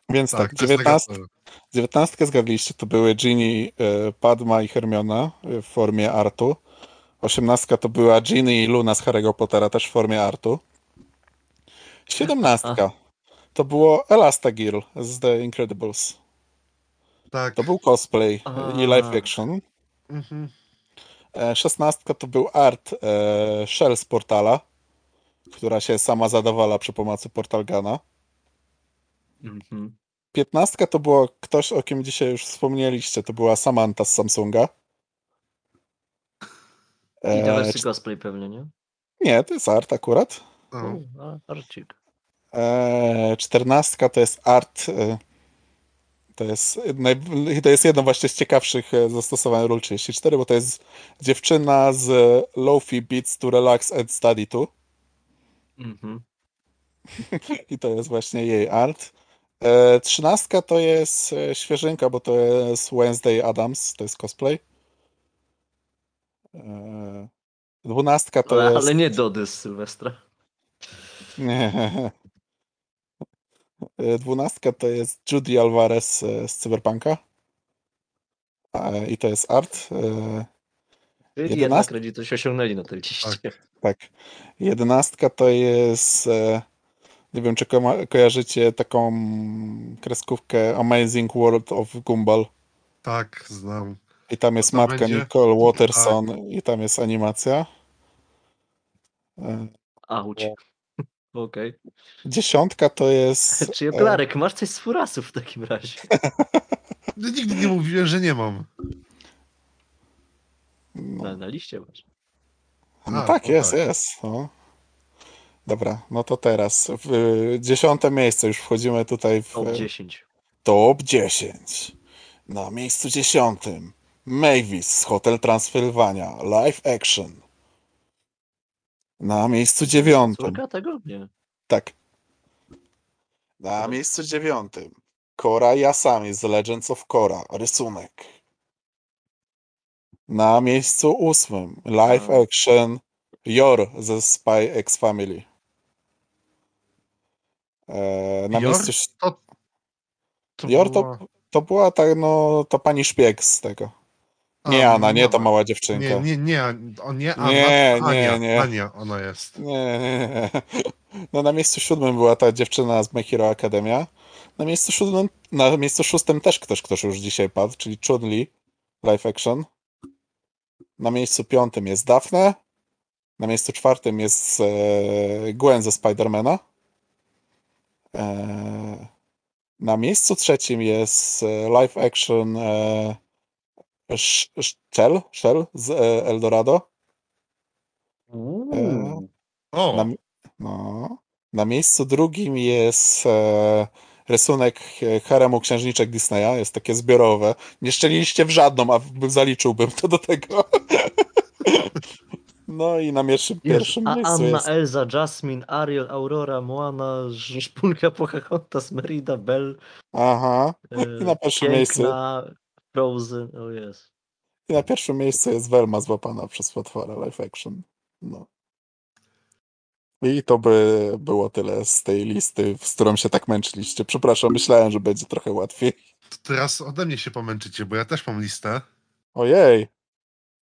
Więc tak, jest 19, Nagatoro. 19 zgadliście, to były Ginny, e, Padma i Hermiona e, w formie artu. Osiemnastka to była Ginny i Luna z Harry'ego Pottera, też w formie artu. Siedemnastka to było Elastigirl z The Incredibles. Tak. To był cosplay A. i live action. Mhm. E, Szesnastka to był art e, Shell z portala, która się sama zadawala przy pomocy portalgana. Mhm. Piętnastka to było ktoś, o kim dzisiaj już wspomnieliście, to była Samantha z Samsunga. I E, wersy cosplay pewnie, nie? nie, to jest art akurat. A, Arcik. E, Czternastka to jest art. e, To jest, to jest jedno właśnie z ciekawszych zastosowań ról 34, bo to jest dziewczyna z Lofi Beats to Relax and Study to. Mhm. [laughs] I to jest właśnie jej art. E, Trzynastka to jest e, świeżynka, bo to jest Wednesday Adams, to jest cosplay. E, Dwunastka to Ale, jest... ale nie Dody z Sylwestra. Nie. Dwunastka to jest Judy Alvarez z Cyberpunka. I to jest art. Czyli Jedenastka? jednak rodzice coś osiągnęli na tej liście. Tak. Jedenastka to jest. E, Nie wiem, czy ko- kojarzycie taką kreskówkę Amazing World of Gumball. Tak, znam. I tam jest to matka będzie? Nicole Waterson i tam jest animacja. E, Auć. Okej. Dziesiątka to jest. [laughs] Czy e, Klarek, masz coś z furasów w takim razie? [laughs] No, Nigdy nie mówiłem, że nie mam. no, Na, na liście masz. no A, tak, o jest, tak. jest. No. Dobra, no to teraz. W dziesiąte miejsce już wchodzimy tutaj w Top e, 10. top 10. Na miejscu dziesiątym Mavis z Hotel Transylvania Live Action. Na miejscu dziewiątym. Córka tego? Nie. Tak. Na No. miejscu dziewiątym Kora Yasami z Legends of Korra, rysunek. Na miejscu ósmym live A. action Yor ze Spy X Family. E, na miejscu To, to Yor to, była- to była ta, no, ta pani szpieg z tego. Nie A, Anna, nie ta mama. mała dziewczynka. Nie, nie, nie, o nie, Anna, nie, Ania, nie. Ania, ona jest. Nie, nie, nie. No na miejscu siódmym była ta dziewczyna z My Hero Academia. Na miejscu siódmym, na miejscu szóstym też ktoś, ktoś już dzisiaj padł, czyli Chun-Li, live action. Na miejscu piątym jest Daphne. Na miejscu czwartym jest e, Gwen ze Spidermana. E, na miejscu trzecim jest e, live action e, Sh- Sh- Shell, Shell z Eldorado. O, Na, no, na miejscu drugim jest rysunek haremu księżniczek Disneya. Jest takie zbiorowe. Nie szczeliliście w żadną, a zaliczyłbym to do tego. [laughs] No i na pierwszym, pierwszym A miejscu Anna, jest... Elza, Jasmine, Ariel, Aurora, Moana, Szpunka, Pocahontas, Merida, Bell, Aha. e, I na pierwszym Piękna, Frozen, o jest. I na pierwszym miejscu jest Velma złapana przez potwora live action. No. I to by było tyle z tej listy, z którą się tak męczyliście. Przepraszam, myślałem, że będzie trochę łatwiej. to teraz ode mnie się pomęczycie, bo ja też mam listę. Ojej.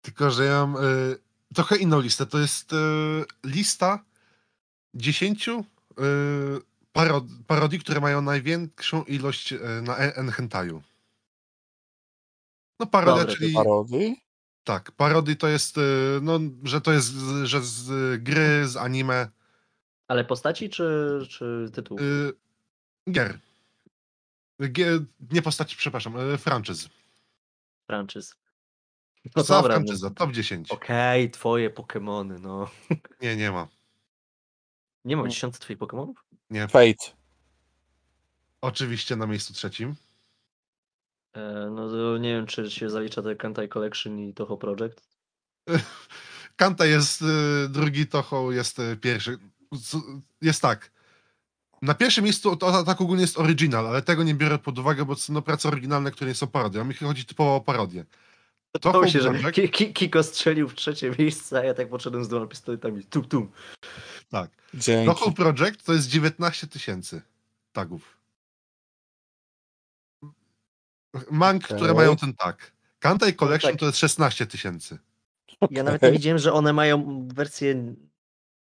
Tylko, że ja mam y, trochę inną listę. To jest y, lista dziesięciu y, parod parodii, które mają największą ilość y, na e- Enhentaju. No parodia, Dobre, czyli Parodii? tak, parodii to jest, y, no, że to jest, z- że z gry, z anime, Ale postaci czy, czy tytuł? y, gier. Gier. Nie postaci, przepraszam, y, franczyz. Franczyz. Cała dobra, no. franczyza, top 10. Okej, twoje Pokemony, no. Nie, nie ma. Nie mam No. dziesiątce twoich Pokemonów? Nie. Fate. Oczywiście na miejscu trzecim. E, no to nie wiem, czy się zalicza te Kantai Collection i Toho Project. [laughs] Kanta jest y, drugi, Toho jest y, pierwszy. Jest tak. Na pierwszym miejscu to tak ogólnie jest oryginal, ale tego nie biorę pod uwagę, bo to są no, prace oryginalne, które nie są parodią. Mi chodzi typowo o parodię. To Toho się, że Ki- Kiko strzelił w trzecie miejsce, a ja tak podszedłem z dwoma pistoletami. Tum, tum. tak. Dzięki. Toho Project to jest 19 tysięcy tagów. Mang, Okej. które mają ten tag. Kantai Collection tak. to jest 16 tysięcy. Ja nawet nie widziałem, że one mają wersję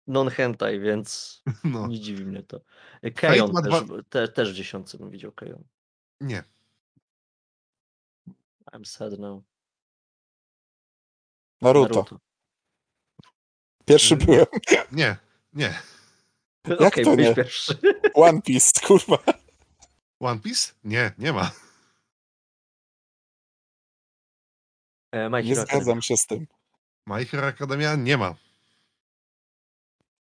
non-hentai, więc [laughs] No. nie dziwi mnie to. Kejon też, dwa- te, też w dziesiątce bym widział Kejon. Nie. I'm sad now. Naruto. Pierwszy Nie. byłem. Nie. Nie. Okej, to byłeś nie? pierwszy. One Piece, kurwa. One Piece? Nie, nie ma. E, My Nie Hero Academia. zgadzam się z tym. My Hero Academia nie ma.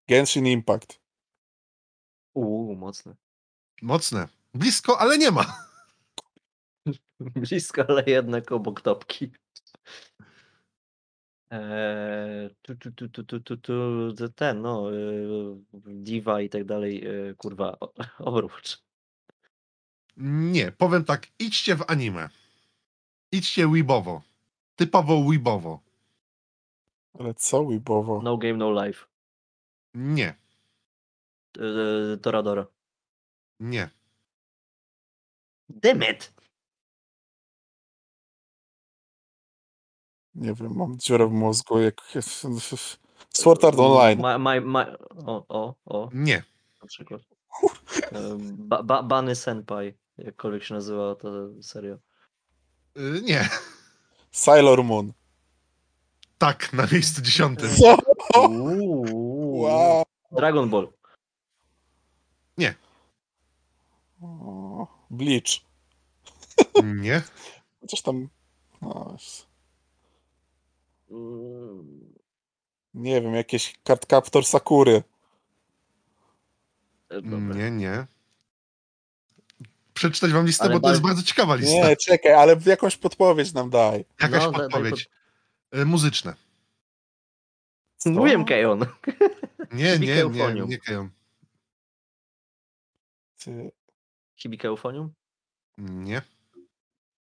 Genshin Impact. Uuu, mocne. Mocne. Blisko, ale nie ma. [laughs] Blisko, ale jednak obok topki. Eee, tu, tu, tu, tu, tu, tu, tu, ten, no, y, Diva i tak dalej, y, kurwa, o- [laughs] Nie, powiem tak, idźcie w anime. Idźcie weebowo. Typowo weebowo. Ale co, Wibowo? No game, no life. Nie, y, Toradora. nie. Demet! Nie wiem, mam dziurę w mózgu. Jak... [laughs] Sword Art Online. Ma, ma, ma, o, o, o, Nie. na przykład. Ba, ba, Bany Senpai, jakkolwiek się nazywa ta seria. Y, nie. Sailor Moon. Tak, na miejscu dziesiątym. Co? [laughs] Wow. Dragon Ball. O, Bleach. Nie. Chociaż tam... No, Mm, nie wiem, jakieś Card Captor Sakury. e, dobra. Nie, nie. Przeczytać wam listę, Ale bo to jest bardzo- ciekawa lista. Nie, czekaj, ale jakąś podpowiedź nam daj. Jakaś No, podpowiedź. Y, Muzyczne. Co? Mówiłem Kejon. [laughs] Nie, nie, nie, nie Kejon. Ty, Hibike Euphonium? Nie.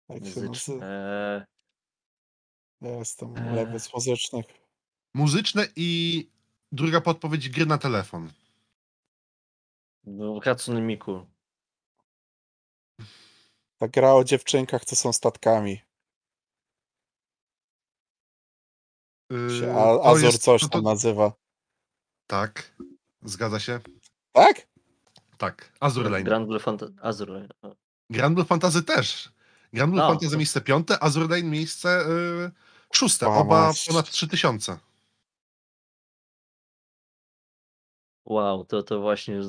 Muzyczne. Ja jestem Eee. lewy z muzycznych. Muzyczne i druga podpowiedź gry na telefon. no, Hatsune Miku. Ta gra o dziewczynkach, co są statkami. Y, Się to A- Azur jest- coś to- to- tam nazywa. Tak. Zgadza się? Tak? Tak. Azur Lane. Grand Blue Fantasy. Azur Lane. Grand Blue Fantasy też. Grand Blue A, Fantasy to- miejsce piąte, Azur Lane miejsce y, szóste. A, Oba ponad 3000. Wow, to, to właśnie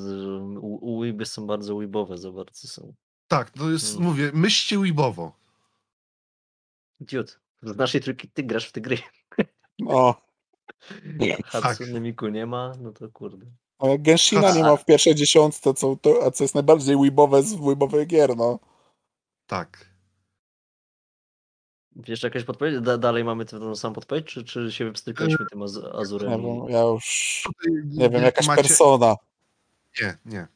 Weeby są bardzo weebowe za bardzo są. Tak, to jest, Mm. mówię, myślcie weebowo. Dude, z naszej trójki ty grasz w te gry. [laughs] No. Hatsune Miku nie ma, no to kurde. jak Genshina nie ma w pierwszej dziesiątce, co, to, a co jest najbardziej weebowe z weebowych gier, no. Tak. Wiesz jakaś podpowiedź? Da, dalej mamy tę samą podpowiedź, czy, czy się wstrykaliśmy tym az, Azurem? i- ja już... Nie wiem, jakaś macie- persona. Nie, nie.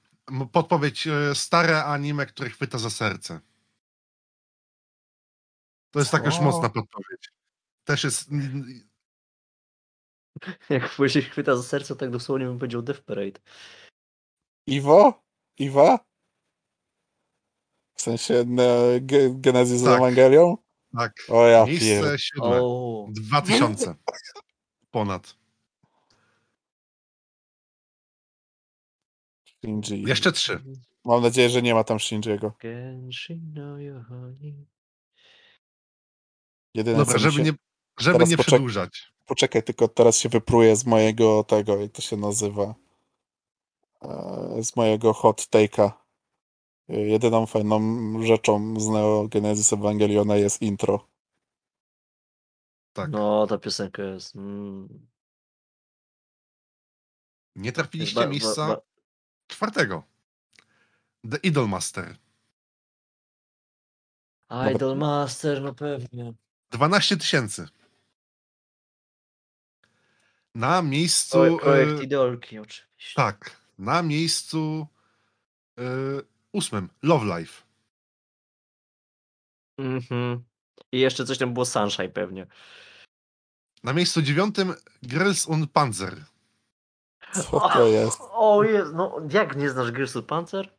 Podpowiedź, e, stare anime, które chwyta za serce. To jest taka już mocna podpowiedź. Też jest... [laughs] Jak później chwyta za serce, tak dosłownie bym powiedział Death Parade. Iwo? Iwa? W sensie ne, ge, Genesis Tak. Ewangelią? Tak. O ja Miejsce pier... siódme. O, 2000. Ponad. Shinji. Jeszcze trzy. Mam nadzieję, że nie ma tam Shinjiego. Genshin no. Jedyne, Dobra, żeby się... nie, żeby nie poczek- przedłużać. Poczekaj, tylko teraz się wypruję z mojego tego, jak to się nazywa, e, z mojego hot take'a. Jedyną fajną rzeczą z Neo Genesis Ewangeliona jest intro. Tak. No, ta piosenka jest. Mm, Nie trafiliście ba- ba- miejsca ba- czwartego. The Idolmaster. Idol Master, no pewnie. 12 tysięcy. Na miejscu. Pro, projekt e, Idolki, oczywiście. tak. Na miejscu e, ósmym. Love Life. Mhm. I jeszcze coś tam było Sunshine pewnie. Na miejscu dziewiątym Girls on Panzer. Co to jest? O jest, no jak nie znasz Grysu Panzer?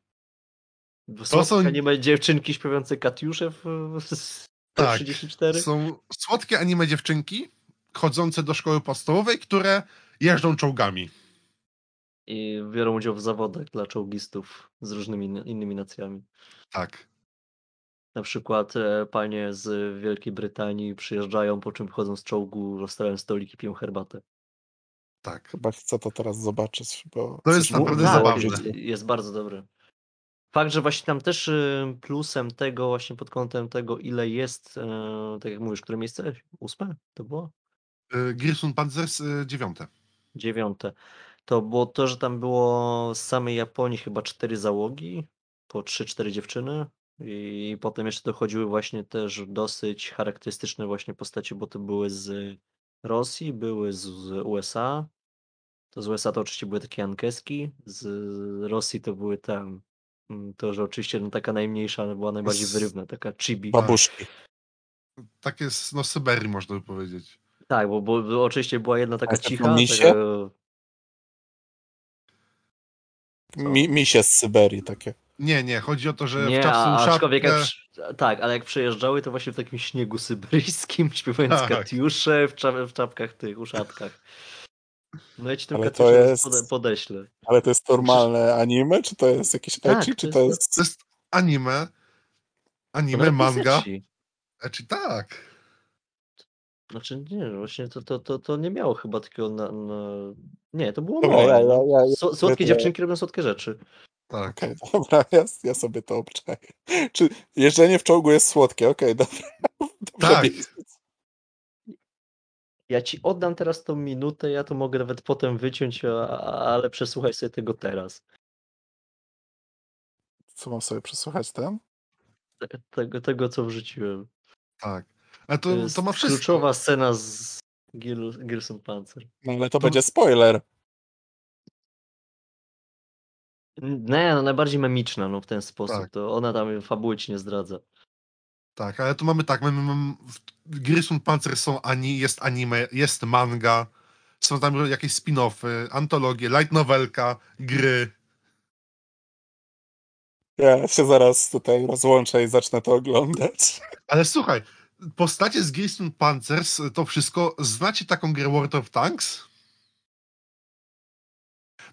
To są- ma dziewczynki śpiewające Katiusze w, w Tak, 34? Są słodkie anime dziewczynki, chodzące do szkoły podstawowej, które jeżdżą czołgami. I biorą udział w zawodach dla czołgistów z różnymi in- innymi nacjami. Tak. Na przykład e, panie z Wielkiej Brytanii przyjeżdżają, po czym chodzą z czołgu, rozstawiają stolik i piją herbatę. Tak. Chyba chcę to teraz zobaczyć, bo To jest naprawdę zabawne. jest, jest bardzo dobry. Fakt, że właśnie tam też y, plusem tego, właśnie pod kątem tego, ile jest, e, tak jak mówisz, które miejsce? Ósme to było? Grisum Panzers dziewiąte. Dziewiąte. To było to, że tam było z samej Japonii chyba cztery załogi, po trzy, cztery dziewczyny. I potem jeszcze dochodziły właśnie też dosyć charakterystyczne właśnie postacie, bo to były z Rosji, były z, z USA. To z USA to oczywiście były takie ankeski, z Rosji to były tam, mm, to że oczywiście no, taka najmniejsza ale była najbardziej Z- wyrywna, taka chibi. Babuszki. Tak jest, no Syberii można by powiedzieć. Tak, bo, bo, bo oczywiście była jedna taka cicha, taka? Mi, misie z Syberii takie. Nie, nie, chodzi o to, że Nie, w czapce aczkolwiek jak, przy- tak, ale jak przejeżdżały, to właśnie w takim śniegu syberyjskim, [laughs] śpiewając Tak. katiusze w, cza- w czapkach tych, uszatkach. No ja ci to katiuszę jest- pode, podeślę. Ale to jest normalne anime, czy to jest jakieś Tak, ecchi, to czy jest- to jest... To jest anime, anime, manga. Znaczy tak. Znaczy nie, właśnie to, to, to, to nie miało chyba takiego na, na... Nie, to było Dobra, ja- ja- no. ja- ja So- Słodkie to- dziewczynki robią słodkie rzeczy. Tak. Okej, [laughs] dobra, ja, ja sobie to obczaję. Czy jeżdżenie w czołgu jest słodkie? Okej, [laughs] dobra. Dobrze Tak. wiedzieć. Ja ci oddam teraz tą minutę, ja to mogę nawet potem wyciąć, a, a- ale przesłuchaj sobie tego teraz. Co mam sobie przesłuchać ten? Te- Tego, tego co wrzuciłem. Tak. Ale to, To, to, jest ma wszystko. kluczowa scena z Gil, Gilson Panzer. No ale to, To- będzie spoiler. Nie, no najbardziej memiczna, no w ten sposób. Tak. To ona tam fabuły ci nie zdradza. Tak, ale tu mamy tak, mamy, mamy Panzer są ani, jest anime, jest manga, są tam jakieś spin-offy, antologie, light novelka, gry. Ja się zaraz tutaj rozłączę i zacznę to oglądać. Ale słuchaj, postacie z Grisum Panzers, to wszystko, znacie taką grę World of Tanks?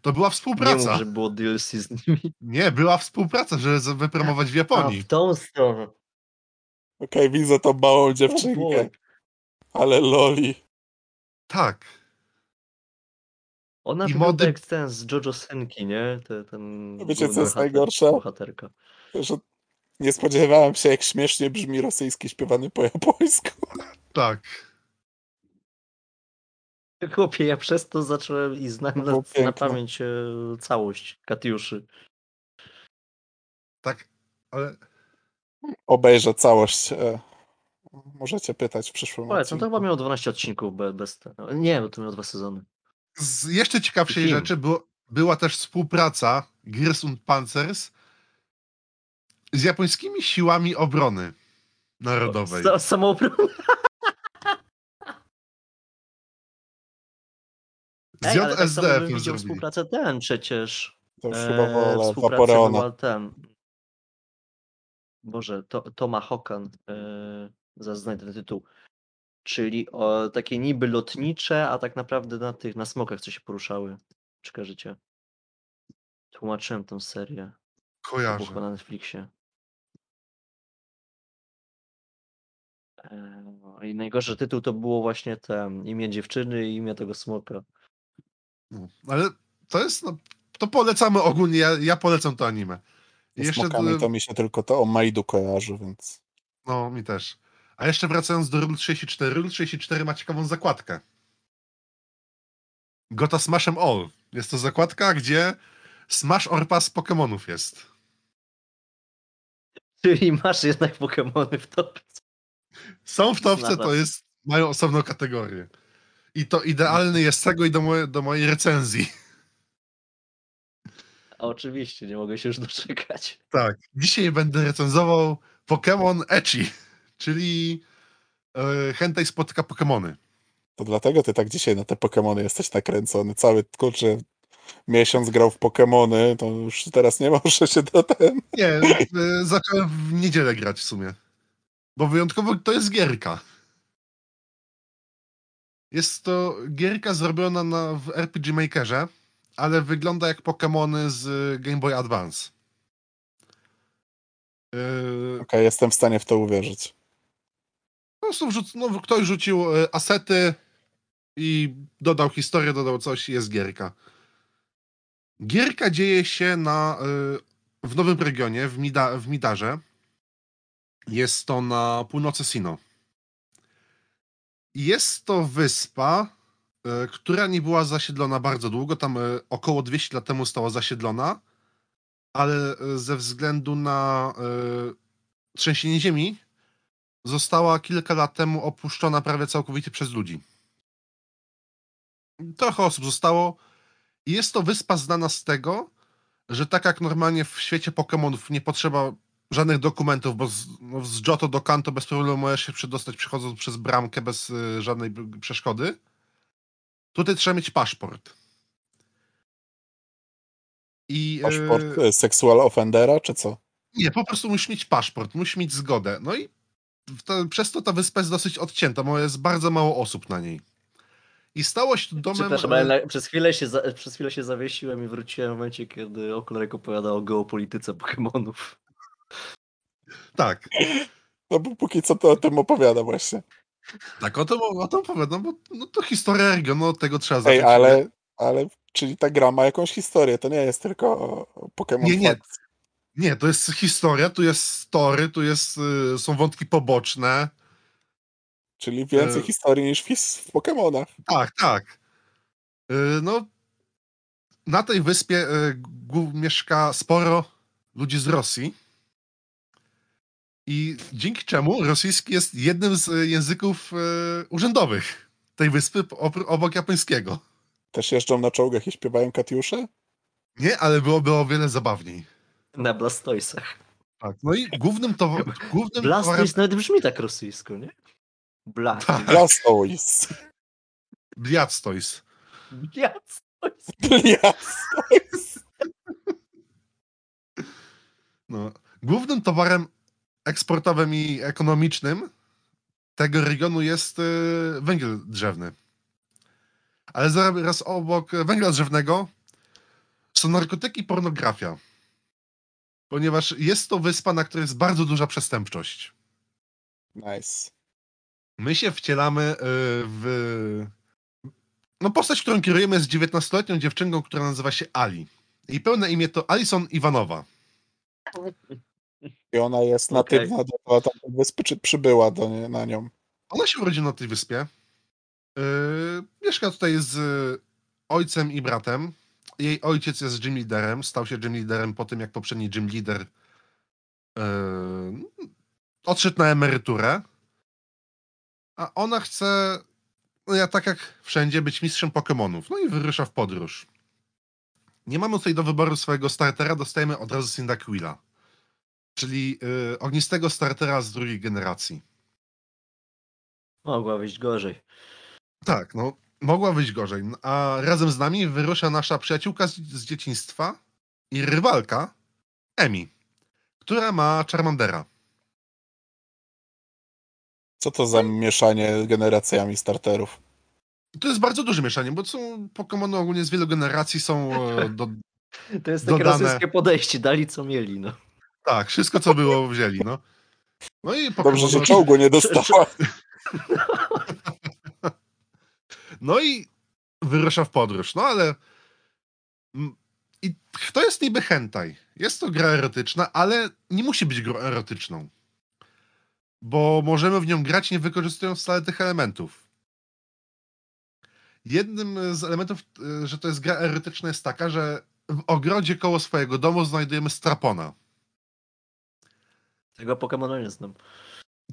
To była Nie współpraca. mów, że było DLC z nimi. Nie, była współpraca, żeby wypromować w A, Japonii. w tą stronę. Okej, widzę tą małą dziewczynkę, ale loli. Tak. Ona I mody- jak ten z Jojo Senki, nie? Te, ten Wiecie, co jest najgorsze? Bohaterka. Że nie spodziewałem się, jak śmiesznie brzmi rosyjski śpiewany po japońsku. Tak. Chłopie, ja przez to zacząłem i znam To na, na pamięć e, całość Katiuszy. Tak, ale Obejrzę całość. e, Możecie pytać w przyszłym Powiedz, no to odcinku. chyba miało 12 odcinków be- bez tego. Nie, bo to miało dwa sezony. z jeszcze ciekawszej Film. rzeczy było, była też współpraca Gears und Panzers z japońskimi siłami obrony narodowej. Sa- Samoobronę. Z Ej, ale tak samo JSDF widział zrobili. współpracę ten przecież. To już e, chyba Vaporeona. ten. Boże, to, Toma Hokan. E, zaraz znajdę ten tytuł. Czyli o, takie niby lotnicze, a tak naprawdę na tych, na smokach co się poruszały. Czy kojarzycie? Tłumaczyłem tą serię. To Kojarzę. na Netflixie. I najgorszy tytuł to było właśnie ten imię dziewczyny i imię tego smoka. No, ale to jest, no, to polecamy ogólnie, ja, ja polecam to anime. I Z Jeszcze, smokami e, to mi się tylko to o Maidu kojarzy, więc... no mi też. A jeszcze wracając do Rule 34, Rule 34 ma ciekawą zakładkę. Gota Smashem All. Jest to zakładka, gdzie Smash Orpas Pokémonów jest. Czyli masz jednak Pokemony w topce. Są w topce, to jest, mają osobną kategorię. I to idealny jest tego i do, moje, do mojej recenzji. A oczywiście, nie mogę się już doczekać. Tak. Dzisiaj będę recenzował Pokémon Echi, czyli e, Hentai spotyka Pokémony. To dlatego ty tak dzisiaj na te Pokemony jesteś nakręcony. Cały, kurczę, miesiąc grał w Pokemony, to już teraz nie [laughs] może się do ten... Nie, e, zacząłem w niedzielę grać w sumie. Bo wyjątkowo to jest gierka. Jest to gierka zrobiona na, w RPG Makerze, ale wygląda jak Pokémony z Game Boy Advance. Yy, Okej, jestem w stanie w to uwierzyć. po prostu wrzuc, no, ktoś rzucił e, asety i dodał historię, dodał coś i jest gierka. Gierka dzieje się na, y, w nowym regionie, w, Mida, w Midarze. Jest to na północy Sino. Jest to wyspa, y, która nie była zasiedlona bardzo długo. Tam y, około 200 lat temu została zasiedlona, ale y, ze względu na trzęsienie ziemi została kilka lat temu opuszczona prawie całkowicie przez ludzi. Trochę osób zostało. Jest to wyspa znana z tego, że tak jak normalnie w świecie Pokémonów nie potrzeba żadnych dokumentów, bo z, no, z do Kanto bez problemu możesz się przedostać przechodząc przez bramkę bez y, żadnej przeszkody. Tutaj trzeba mieć paszport. I, Paszport y, y, sexual offendera, czy co? nie, po prostu musisz mieć paszport, musisz mieć zgodę. No i to, przez to ta wyspa jest dosyć odcięta, bo jest bardzo mało osób na niej. I stało się domem... Przepraszam, ale na, przez, chwilę się za, przez chwilę się zawiesiłem i wróciłem w momencie, kiedy Okularek opowiadał o geopolityce Pokémonów. Tak, No bo póki co to o tym opowiada właśnie. tak, o tym, o tym opowiadam, bo no, to historia regionu, od tego trzeba zacząć. Ej, ale, ale czyli ta gra ma jakąś historię, to nie jest tylko Pokémon Nie, nie. Facts. Nie, to jest historia, tu jest story, tu jest, y, są wątki poboczne. Czyli więcej E. historii niż w, Pokémonach. Tak, tak. Y, No, na tej wyspie mieszka sporo ludzi z Rosji. I dzięki czemu rosyjski jest jednym z y, języków y, urzędowych tej wyspy obok japońskiego. Też jeżdżą na czołgach i śpiewają Katiusze? Nie, ale byłoby o wiele zabawniej. Na Blastoisach. Tak. No i głównym to głównym towarem... Blastoise nawet brzmi tak rosyjsko, nie? Blat. Tak. Blastoise. Bliastois. Blastoise. Blastoise. No. Głównym towarem eksportowym i ekonomicznym tego regionu jest y, węgiel drzewny. Ale zaraz obok węgla drzewnego są narkotyki i pornografia. Ponieważ jest to wyspa, na której jest bardzo duża przestępczość. Nice. My się wcielamy y, w. No, postać, którą kierujemy jest 19-letnią dziewczynką, która nazywa się Ali. Jej pełne imię to Alison Iwanowa. I ona jest na Okej. tym, na, na tamtej wyspy, czy przybyła do nie, na nią? Ona się urodziła na tej wyspie. Yy, mieszka tutaj z ojcem i bratem. Jej ojciec jest gym leaderem. Stał się gym leaderem po tym, jak poprzedni gym leader yy, odszedł na emeryturę. A ona chce, no ja tak jak wszędzie, być mistrzem Pokémonów. No i wyrusza w podróż. Nie mamy tutaj do wyboru swojego startera, dostajemy od razu Cyndaquila. Czyli yy, ognistego startera z drugiej generacji. Mogła wyjść gorzej. Tak, no mogła wyjść gorzej. A razem z nami wyrusza nasza przyjaciółka z, z dzieciństwa i rywalka Emi, która ma Charmandera. Co to za mieszanie generacjami starterów? To jest bardzo duże mieszanie, bo są Pokémony ogólnie z wielu generacji są e, do, [laughs] To jest takie Dodane. rosyjskie podejście, dali co mieli, no. Tak, wszystko co było wzięli, no. No i Dobrze, że czołgu nie dostała. No i wyrusza w podróż. No ale. I to jest niby hentai. Jest to gra erotyczna, ale nie musi być grą erotyczną. Bo możemy w nią grać nie wykorzystując wcale tych elementów. Jednym z elementów, y, że to jest gra erotyczna, jest taka, że w ogrodzie koło swojego domu znajdujemy strapona. Tego Pokemona nie znam.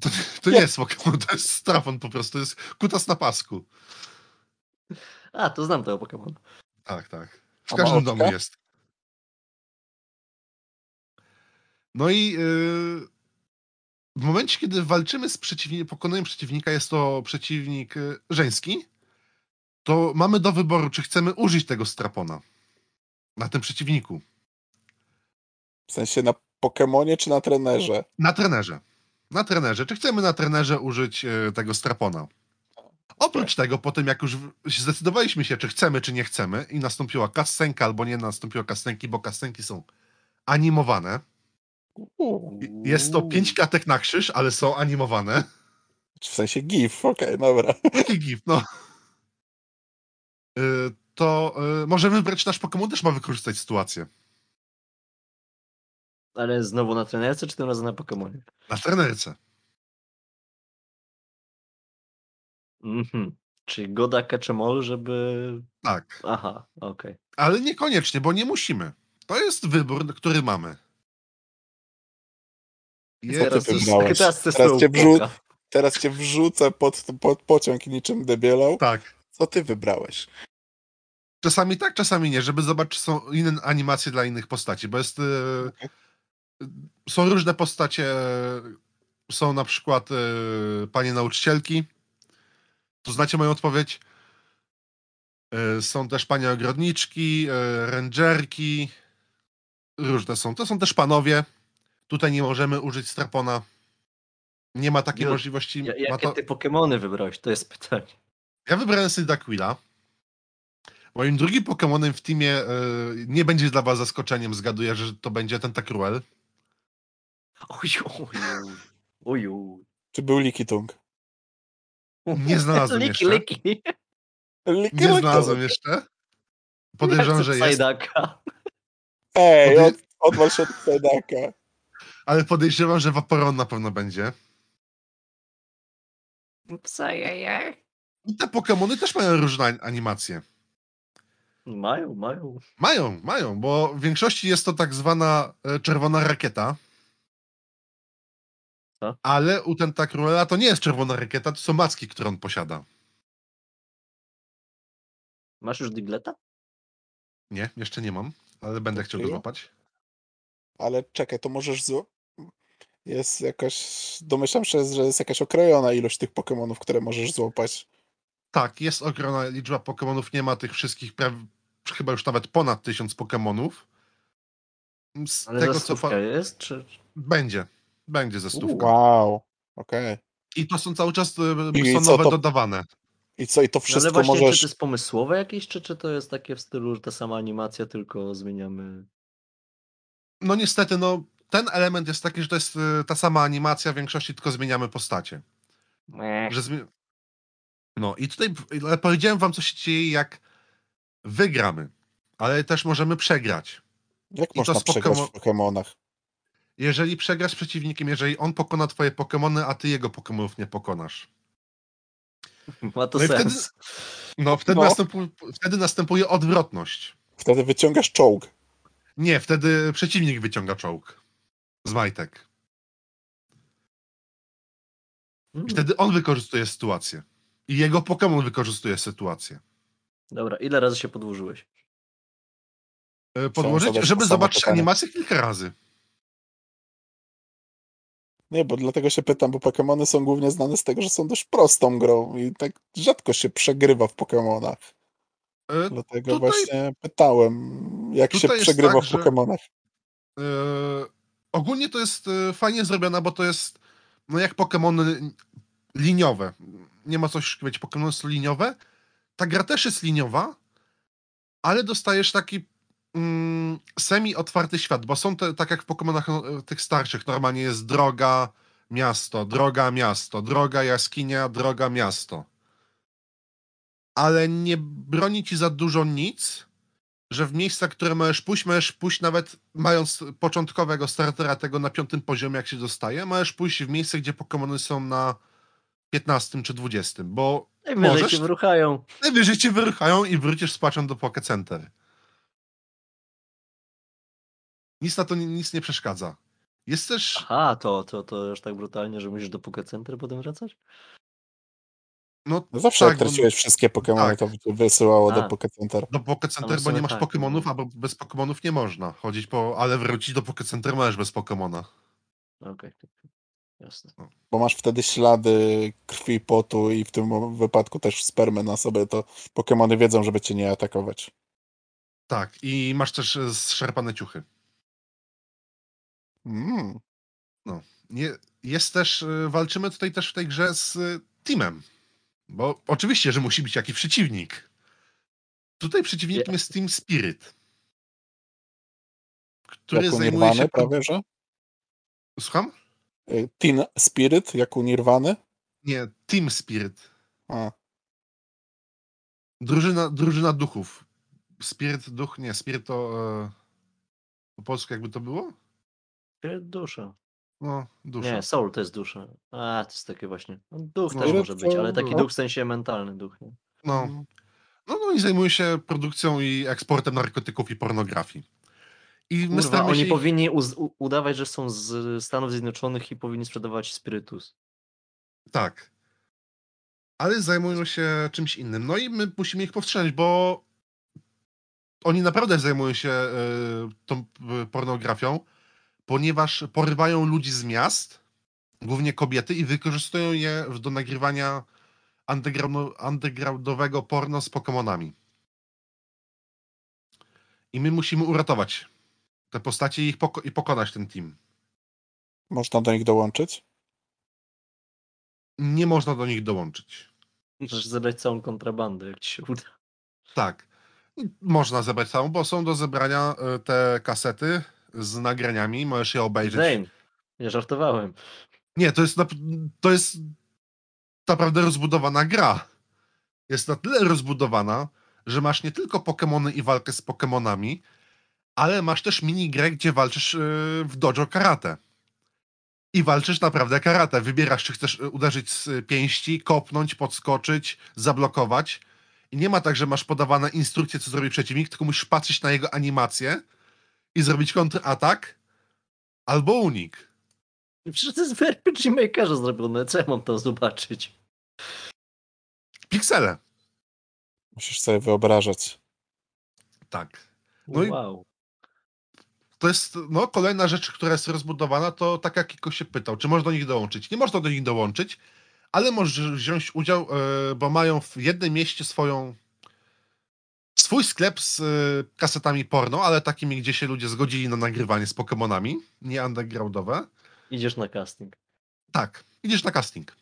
To, to nie jest Pokémon, to jest strapon po prostu, to jest kutas na pasku. A, to znam tego Pokemona. Tak, tak. W A każdym domu jest. No i yy, w momencie, kiedy walczymy z przeciwnikiem, pokonujemy przeciwnika, jest to przeciwnik yy, żeński, to mamy do wyboru, czy chcemy użyć tego strapona na tym przeciwniku. W sensie na Pokemonie czy na trenerze? Na trenerze. Na trenerze. Czy chcemy na trenerze użyć yy, tego strapona? Oprócz tego, po tym jak już zdecydowaliśmy się, czy chcemy, czy nie chcemy, i nastąpiła kasenka, albo nie nastąpiła kasenki, bo kasenki są animowane. Jest to pięć klatek na krzyż, ale są animowane. W sensie GIF, okej, dobra. Taki gif, no. Y, To y, może wybrać nasz Pokémon też ma wykorzystać sytuację. Ale znowu na trenerce, czy tym razem na Pokemonie? Na trenerce. Mhm. Czyli Goda Ketchemol, żeby... Tak. Aha, okej. Ale niekoniecznie, bo nie musimy. To jest wybór, który mamy. Co Je, ty Teraz, wybrałeś? teraz cię wrzu-. Teraz cię wrzucę pod, pod pociąg niczym debielą. tak. Co ty wybrałeś? Czasami tak, czasami nie, żeby zobaczyć, czy są inne animacje dla innych postaci, bo jest. y, Okej. Są różne postacie. Są na przykład y, panie nauczycielki. To znacie moją odpowiedź. Y, Są też panie ogrodniczki, y, rangerki. Różne są. To są też panowie. Tutaj nie możemy użyć strapona. Nie ma takiej możliwości. Ja, jakie to... ty Pokemony wybrałeś? To jest pytanie. Ja wybrałem Cyndaquila. Moim drugim Pokemonem w teamie nie będzie dla was zaskoczeniem, zgaduję, że to będzie Tentacruel. Oju, oju, oju. Czy był Likitung? Nie [laughs] znalazłem liki, jeszcze. Liki, Liki, Nie znalazłem jeszcze. Podejrzewam, że jest, Sajdaka. Ej, od, odwal się od Sedaka. ale podejrzewam, że Vaporon na pewno będzie. I te Pokemony też mają różne an- animacje. Mają, mają. Mają, mają, bo w większości jest to tak zwana e, czerwona rakieta. Co? Ale u Tentacruela to nie jest czerwona rakieta, to są macki, które on posiada. Masz już Digleta? Nie, jeszcze nie mam, ale będę chciał go złapać. Ale czekaj, to możesz z... Jest jakaś... Domyślam się, że jest jakaś okrojona ilość tych Pokemonów, które możesz złapać. Tak, jest ogromna liczba Pokemonów, nie ma tych wszystkich, chyba już nawet ponad tysiąc Pokemonów. Z Ale tego co pa... jest? Czy... Będzie, będzie ze stówką. Wow, okej. I to są cały czas e, I są nowe to- dodawane. I co, i to No ale wszystko właśnie, czy to możesz... jest pomysłowe jakieś, czy, czy to jest takie w stylu, że ta sama animacja, tylko zmieniamy... No niestety, no ten element jest taki, że to jest e, ta sama animacja, w większości tylko zmieniamy postacie. Że zmi... No i tutaj ale powiedziałem wam, co się dzieje, jak wygramy, ale też możemy przegrać. Jak i to można przegrać w Pokemonach? Jeżeli przegrasz z przeciwnikiem, jeżeli on pokona twoje Pokemony, a ty jego Pokemonów nie pokonasz. Ma to No i wtedy- sens. No, wtedy, No. Następuje, wtedy następuje odwrotność. Wtedy wyciągasz czołg. Nie, wtedy przeciwnik wyciąga czołg z majtek. Mm. I wtedy on wykorzystuje sytuację. I jego Pokémon wykorzystuje sytuację. Dobra, ile razy się podłużyłeś? E, Podłożyć, żeby zobaczyć pytanie. animację kilka razy. Nie, bo dlatego się pytam, bo Pokemony są głównie znane z tego, że są dość prostą grą i tak rzadko się przegrywa w Pokemonach. E, Dlatego Tutaj- właśnie pytałem, jak się przegrywa tak, w Pokemonach. e, ogólnie to jest e, fajnie zrobione, bo to jest no jak Pokémony liniowe. Nie ma coś wiecie, Pokémony są liniowe. Ta gra też jest liniowa, ale dostajesz taki mm, semi-otwarty świat, bo są te, tak jak w Pokémonach no, tych starszych, normalnie jest droga, miasto, droga, miasto, droga, jaskinia, droga, miasto. Ale nie broni ci za dużo nic, że w miejsca, które możesz pójść, możesz pójść nawet mając początkowego startera tego na piątym poziomie, jak się dostaje, możesz pójść w miejsce, gdzie Pokémony są na 15 czy 20, bo Najwyżej Możesz? cię wyruchają. najwyżej cię wyruchają i wrócisz z płaczem do Poké Center. Nic na to ni- nic nie przeszkadza. Jest też. Aha, to, to, to już tak brutalnie, że musisz do Pokécentry potem wracać? No, No zawsze tak, jak bo- traciłeś wszystkie Pokemony, tak. to cię wysyłało A. do Pokecenter. do Poké Ale Center, w bo nie masz tak, Pokémonów, no. a bez Pokémonów nie można chodzić po. Ale wrócić do Poké Center możesz bez Pokémona. Okej, jasne. Bo masz wtedy ślady krwi, potu i w tym wypadku też spermy na sobie, to Pokemony wiedzą, żeby cię nie atakować. Tak, i masz też e, zszarpane ciuchy. Mm. Nie, jest też. e, Walczymy tutaj też w tej grze z e, teamem. Bo oczywiście, że musi być jakiś przeciwnik. Tutaj przeciwnikiem jest Team Spirit. Który Jak u zajmuje Nirwany się. prawie, że? Słucham? Y, Teen Spirit, jak u Nirwany? Nie, Team Spirit. A, Drużyna, drużyna duchów. Spirit, duch, nie, Spirit to. E, po polsku jakby to było? Dusza. No, dusza. Nie, soul to jest dusza. A, to jest takie właśnie. No, duch No. też może być, ale taki no. duch w sensie mentalny duch. Nie? No. No, no i zajmuje się produkcją i eksportem narkotyków i pornografii. I my Kurwa, staramy oni się ich- powinni udawać, że są z Stanów Zjednoczonych i powinni sprzedawać spirytus. Tak. Ale zajmują się czymś innym. No i my musimy ich powstrzymać, bo oni naprawdę zajmują się e, tą e, pornografią, ponieważ porywają ludzi z miast, głównie kobiety, i wykorzystują je do nagrywania undergroundowego porno z Pokemonami. I my musimy uratować te postacie i, ich poko- i pokonać ten team. można do nich dołączyć? Nie można do nich dołączyć. Możesz zebrać całą kontrabandę, jak ci się uda. Tak. Można zebrać całą, bo są do zebrania e, te kasety z nagraniami, możesz je obejrzeć. Zane, nie żartowałem. Nie, to jest, to jest naprawdę rozbudowana gra. Jest na tyle rozbudowana, że masz nie tylko Pokémony i walkę z Pokémonami, ale masz też minigrę, gdzie walczysz e, w dojo karate. I walczysz naprawdę karate. Wybierasz, czy chcesz e, uderzyć z pięści, kopnąć, podskoczyć, zablokować. I nie ma tak, że masz podawane instrukcje, co zrobi przeciwnik, tylko musisz patrzeć na jego animację zrobić kontratak albo unik. Przecież to jest w RPG Makerze zrobione, co ja mam tam zobaczyć? Piksele. Musisz sobie wyobrażać. Tak. No i- wow. To jest no, kolejna rzecz, która jest rozbudowana, to tak jak Kiko się pytał, czy można do nich dołączyć. Nie można do nich dołączyć, ale możesz wziąć udział, e, bo mają w jednym mieście swoją swój sklep z e, kasetami porno, ale takimi, gdzie się ludzie zgodzili na nagrywanie z Pokemonami, nie undergroundowe. Idziesz na casting. Tak, idziesz na casting.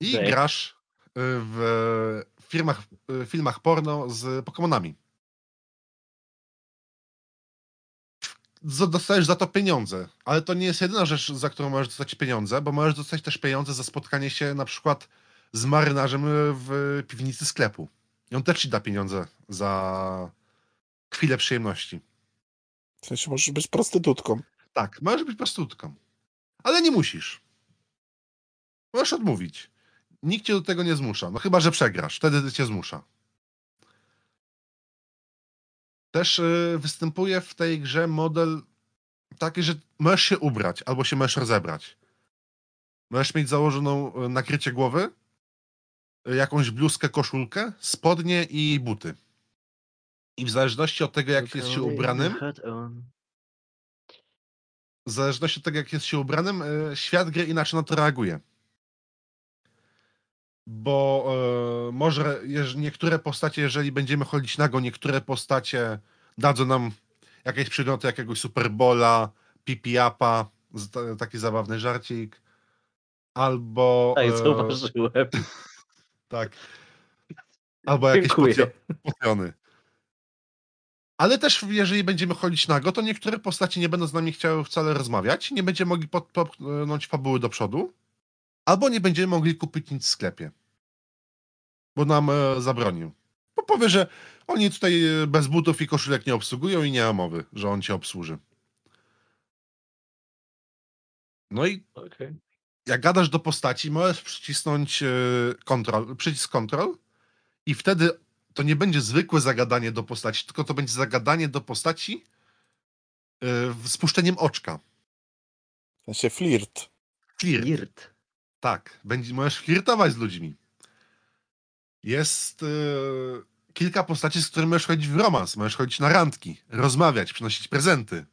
I Dek. grasz e, w firmach, e, filmach porno z Pokemonami. Z- Dostajesz za to pieniądze, ale to nie jest jedyna rzecz, za którą możesz dostać pieniądze, bo możesz dostać też pieniądze za spotkanie się na przykład z marynarzem w piwnicy sklepu. I on też ci da pieniądze za chwilę przyjemności. W sensie możesz być prostytutką. Tak, możesz być prostytutką. Ale nie musisz. Możesz odmówić. Nikt cię do tego nie zmusza. No chyba, że przegrasz. Wtedy cię zmusza. Też y, występuje w tej grze model taki, że możesz się ubrać albo się możesz rozebrać. Możesz mieć założoną y, nakrycie głowy, jakąś bluzkę, koszulkę, spodnie i buty. I w zależności od tego, jak jest się ubranym, w zależności od tego, jak jest się ubranym, e, świat gry inaczej na to reaguje. Bo e, może niektóre postacie, jeżeli będziemy chodzić nago, niektóre postacie dadzą nam jakieś przygody jakiegoś Superbola, ta- taki zabawny żarcik. Albo. Tak, e, zauważyłem. Tak. [laughs] Albo jakieś potiony. Ale też, jeżeli będziemy chodzić nago, to niektóre postacie nie będą z nami chciały wcale rozmawiać, nie będziemy mogli popchnąć fabuły do przodu, albo nie będziemy mogli kupić nic w sklepie. Bo nam e, zabronił. Bo powie, że oni tutaj e, bez butów i koszulek nie obsługują i nie ma mowy, że on cię obsłuży. No i Okej. Jak gadasz do postaci, możesz przycisnąć e, kontrol, przycisk kontrol i wtedy to nie będzie zwykłe zagadanie do postaci, tylko to będzie zagadanie do postaci z spuszczeniem oczka. W sensie flirt. Flirt. Flirt. Tak, będzie, możesz flirtować z ludźmi. Jest e, kilka postaci, z którymi możesz chodzić w romans, możesz chodzić na randki, rozmawiać, przynosić prezenty.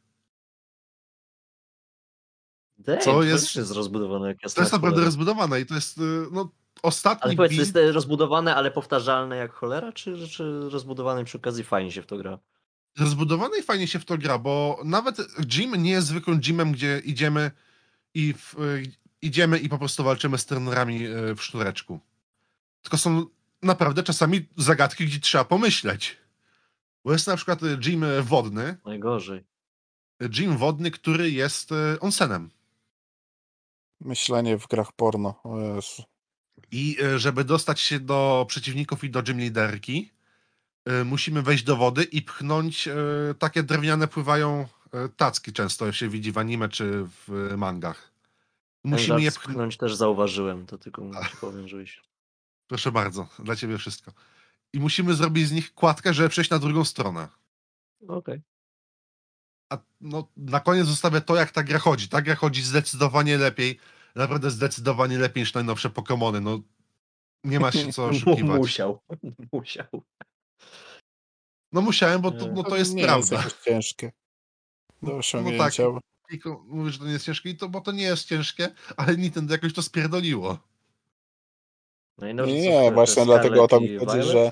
Co to jest- też jest rozbudowane jak To jest jasna naprawdę rozbudowane i to jest e, no, ostatni Ale powiedz, to jest rozbudowane, ale powtarzalne jak cholera, czy, czy rozbudowane przy okazji fajnie się w to gra? rozbudowany i fajnie się w to gra, bo nawet gym nie jest zwykłym gymem, gdzie idziemy i w, y, idziemy i po prostu walczymy z trenerami y, w sznureczku. tylko są naprawdę czasami zagadki, gdzie trzeba pomyśleć. Bo jest na przykład y, gym y, wodny, Najgorzej. gym wodny, który jest y, onsenem. Myślenie w grach porno. O Jezu. I y, żeby dostać się do przeciwników i do gym liderki, y, musimy wejść do wody i pchnąć y, takie drewniane pływają tacki, często się widzi w anime czy w mangach. Musimy je pchnąć. pchnąć też zauważyłem, to tylko powiem, żebyś... Proszę bardzo, dla ciebie wszystko. I musimy zrobić z nich kładkę, żeby przejść na drugą stronę. Okej. A no, na koniec zostawię to, jak ta gra chodzi. Ta gra chodzi zdecydowanie lepiej. Naprawdę zdecydowanie lepiej niż najnowsze Pokémony. No, nie ma się co [laughs] oszukiwać. Musiał. [laughs] Musiał. No musiałem, bo to, no, to jest nie prawda. jest ciężkie No do tak. osiągnięcia. Tylko mówisz, że to nie jest ciężkie, i to, bo to nie jest ciężkie, ale Nintendo jakoś to spierdoliło. No i Nie, właśnie dlatego o to mi chodzi, Violet? że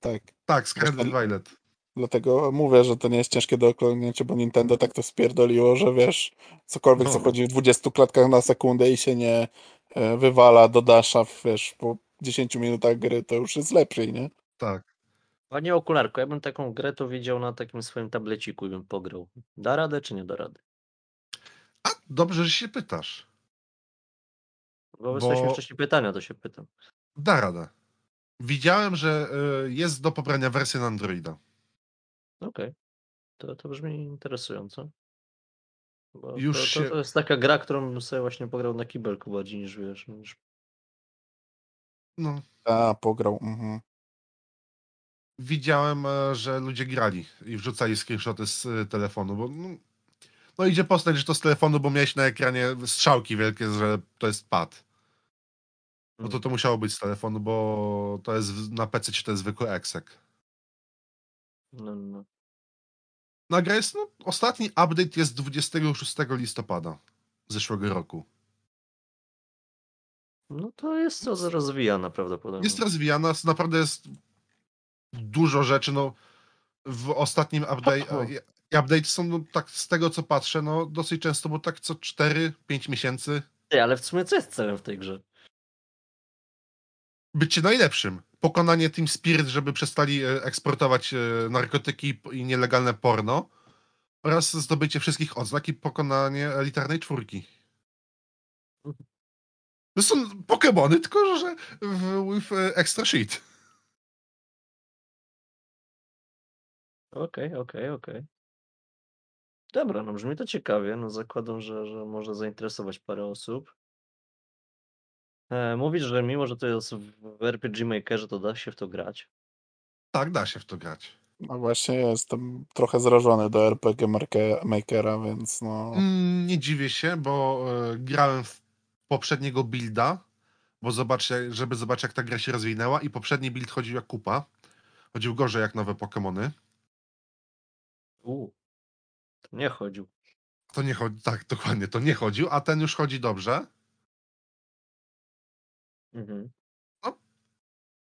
tak. Tak, Scarlet Zresztą- Violet. Dlatego mówię, że to nie jest ciężkie do oklęgnięcia, bo Nintendo tak to spierdoliło, że wiesz, cokolwiek co No. chodzi w 20 klatkach na sekundę i się nie e, wywala do dasza, wiesz, po 10 minutach gry, to już jest lepiej, nie? Tak. Panie okularku, ja bym taką grę to widział na takim swoim tableciku i bym pograł. Da radę czy nie da rady? A, dobrze, że się pytasz. Bo wysłałeś mi Bo- wcześniej pytania, to się pytam. Da radę. Widziałem, że y, jest do pobrania wersja na Androida. Okej. To, to brzmi interesująco. Bo Już to, się- to, to jest taka gra, którą bym sobie właśnie pograł na kibelku bardziej niż wiesz. Niż... No, A, pograł. Mhm. widziałem, e, że ludzie grali i wrzucali screenshoty z e, telefonu, bo no, no idzie postać, że to z telefonu, bo miałeś na ekranie strzałki wielkie, że to jest pad. No to to musiało być z telefonu, bo to jest w- na PC to jest zwykły exec. No, no. No gra jest, no, ostatni update jest 26 listopada zeszłego roku. no to jest to rozwijana prawdopodobnie. Jest rozwijana, naprawdę jest dużo rzeczy, no w ostatnim update, e, update są, no, tak z tego co patrzę, no dosyć często, bo tak co 4-5 miesięcy Ty, ale w sumie co jest celem w tej grze? bycie najlepszym. Pokonanie Team Spirit, żeby przestali e, eksportować e, narkotyki i nielegalne porno oraz zdobycie wszystkich odznak i pokonanie elitarnej czwórki. To są Pokémony, tylko że w, with extra shit. Okej, okej, okej. Dobra, no brzmi to ciekawie. No zakładam, że, że może zainteresować parę osób. E, mówisz, że mimo, że to jest w RPG Makerze, to da się w to grać. Tak, da się w to grać. No właśnie jestem trochę zrażony do RPG Makera, więc no... Mm, Nie dziwię się, bo e, grałem w poprzedniego builda, bo zobaczcie, żeby zobaczyć jak ta gra się rozwinęła i poprzedni build chodził jak kupa. Chodził gorzej jak nowe Pokémony. U, to nie chodził. To nie chodzi, tak, dokładnie, to nie chodził, a ten już chodzi dobrze. Mhm.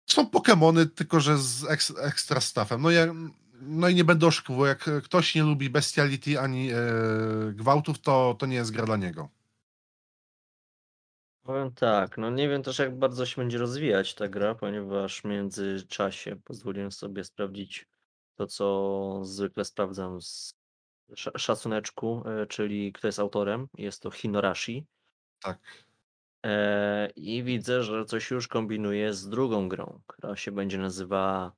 Są Pokémony, tylko że z eks, ekstra staffem. No, ja, no i nie będę oszukiwał, jak ktoś nie lubi bestiality ani e, gwałtów, to, to nie jest gra dla niego. Powiem tak, no nie wiem też jak bardzo się będzie rozwijać ta gra, ponieważ w międzyczasie pozwoliłem sobie sprawdzić to, co zwykle sprawdzam z sz- szacuneczku, e, czyli kto jest autorem. Jest to Hinorashi. Tak. E, I widzę, że coś już kombinuje z drugą grą, która się będzie nazywała.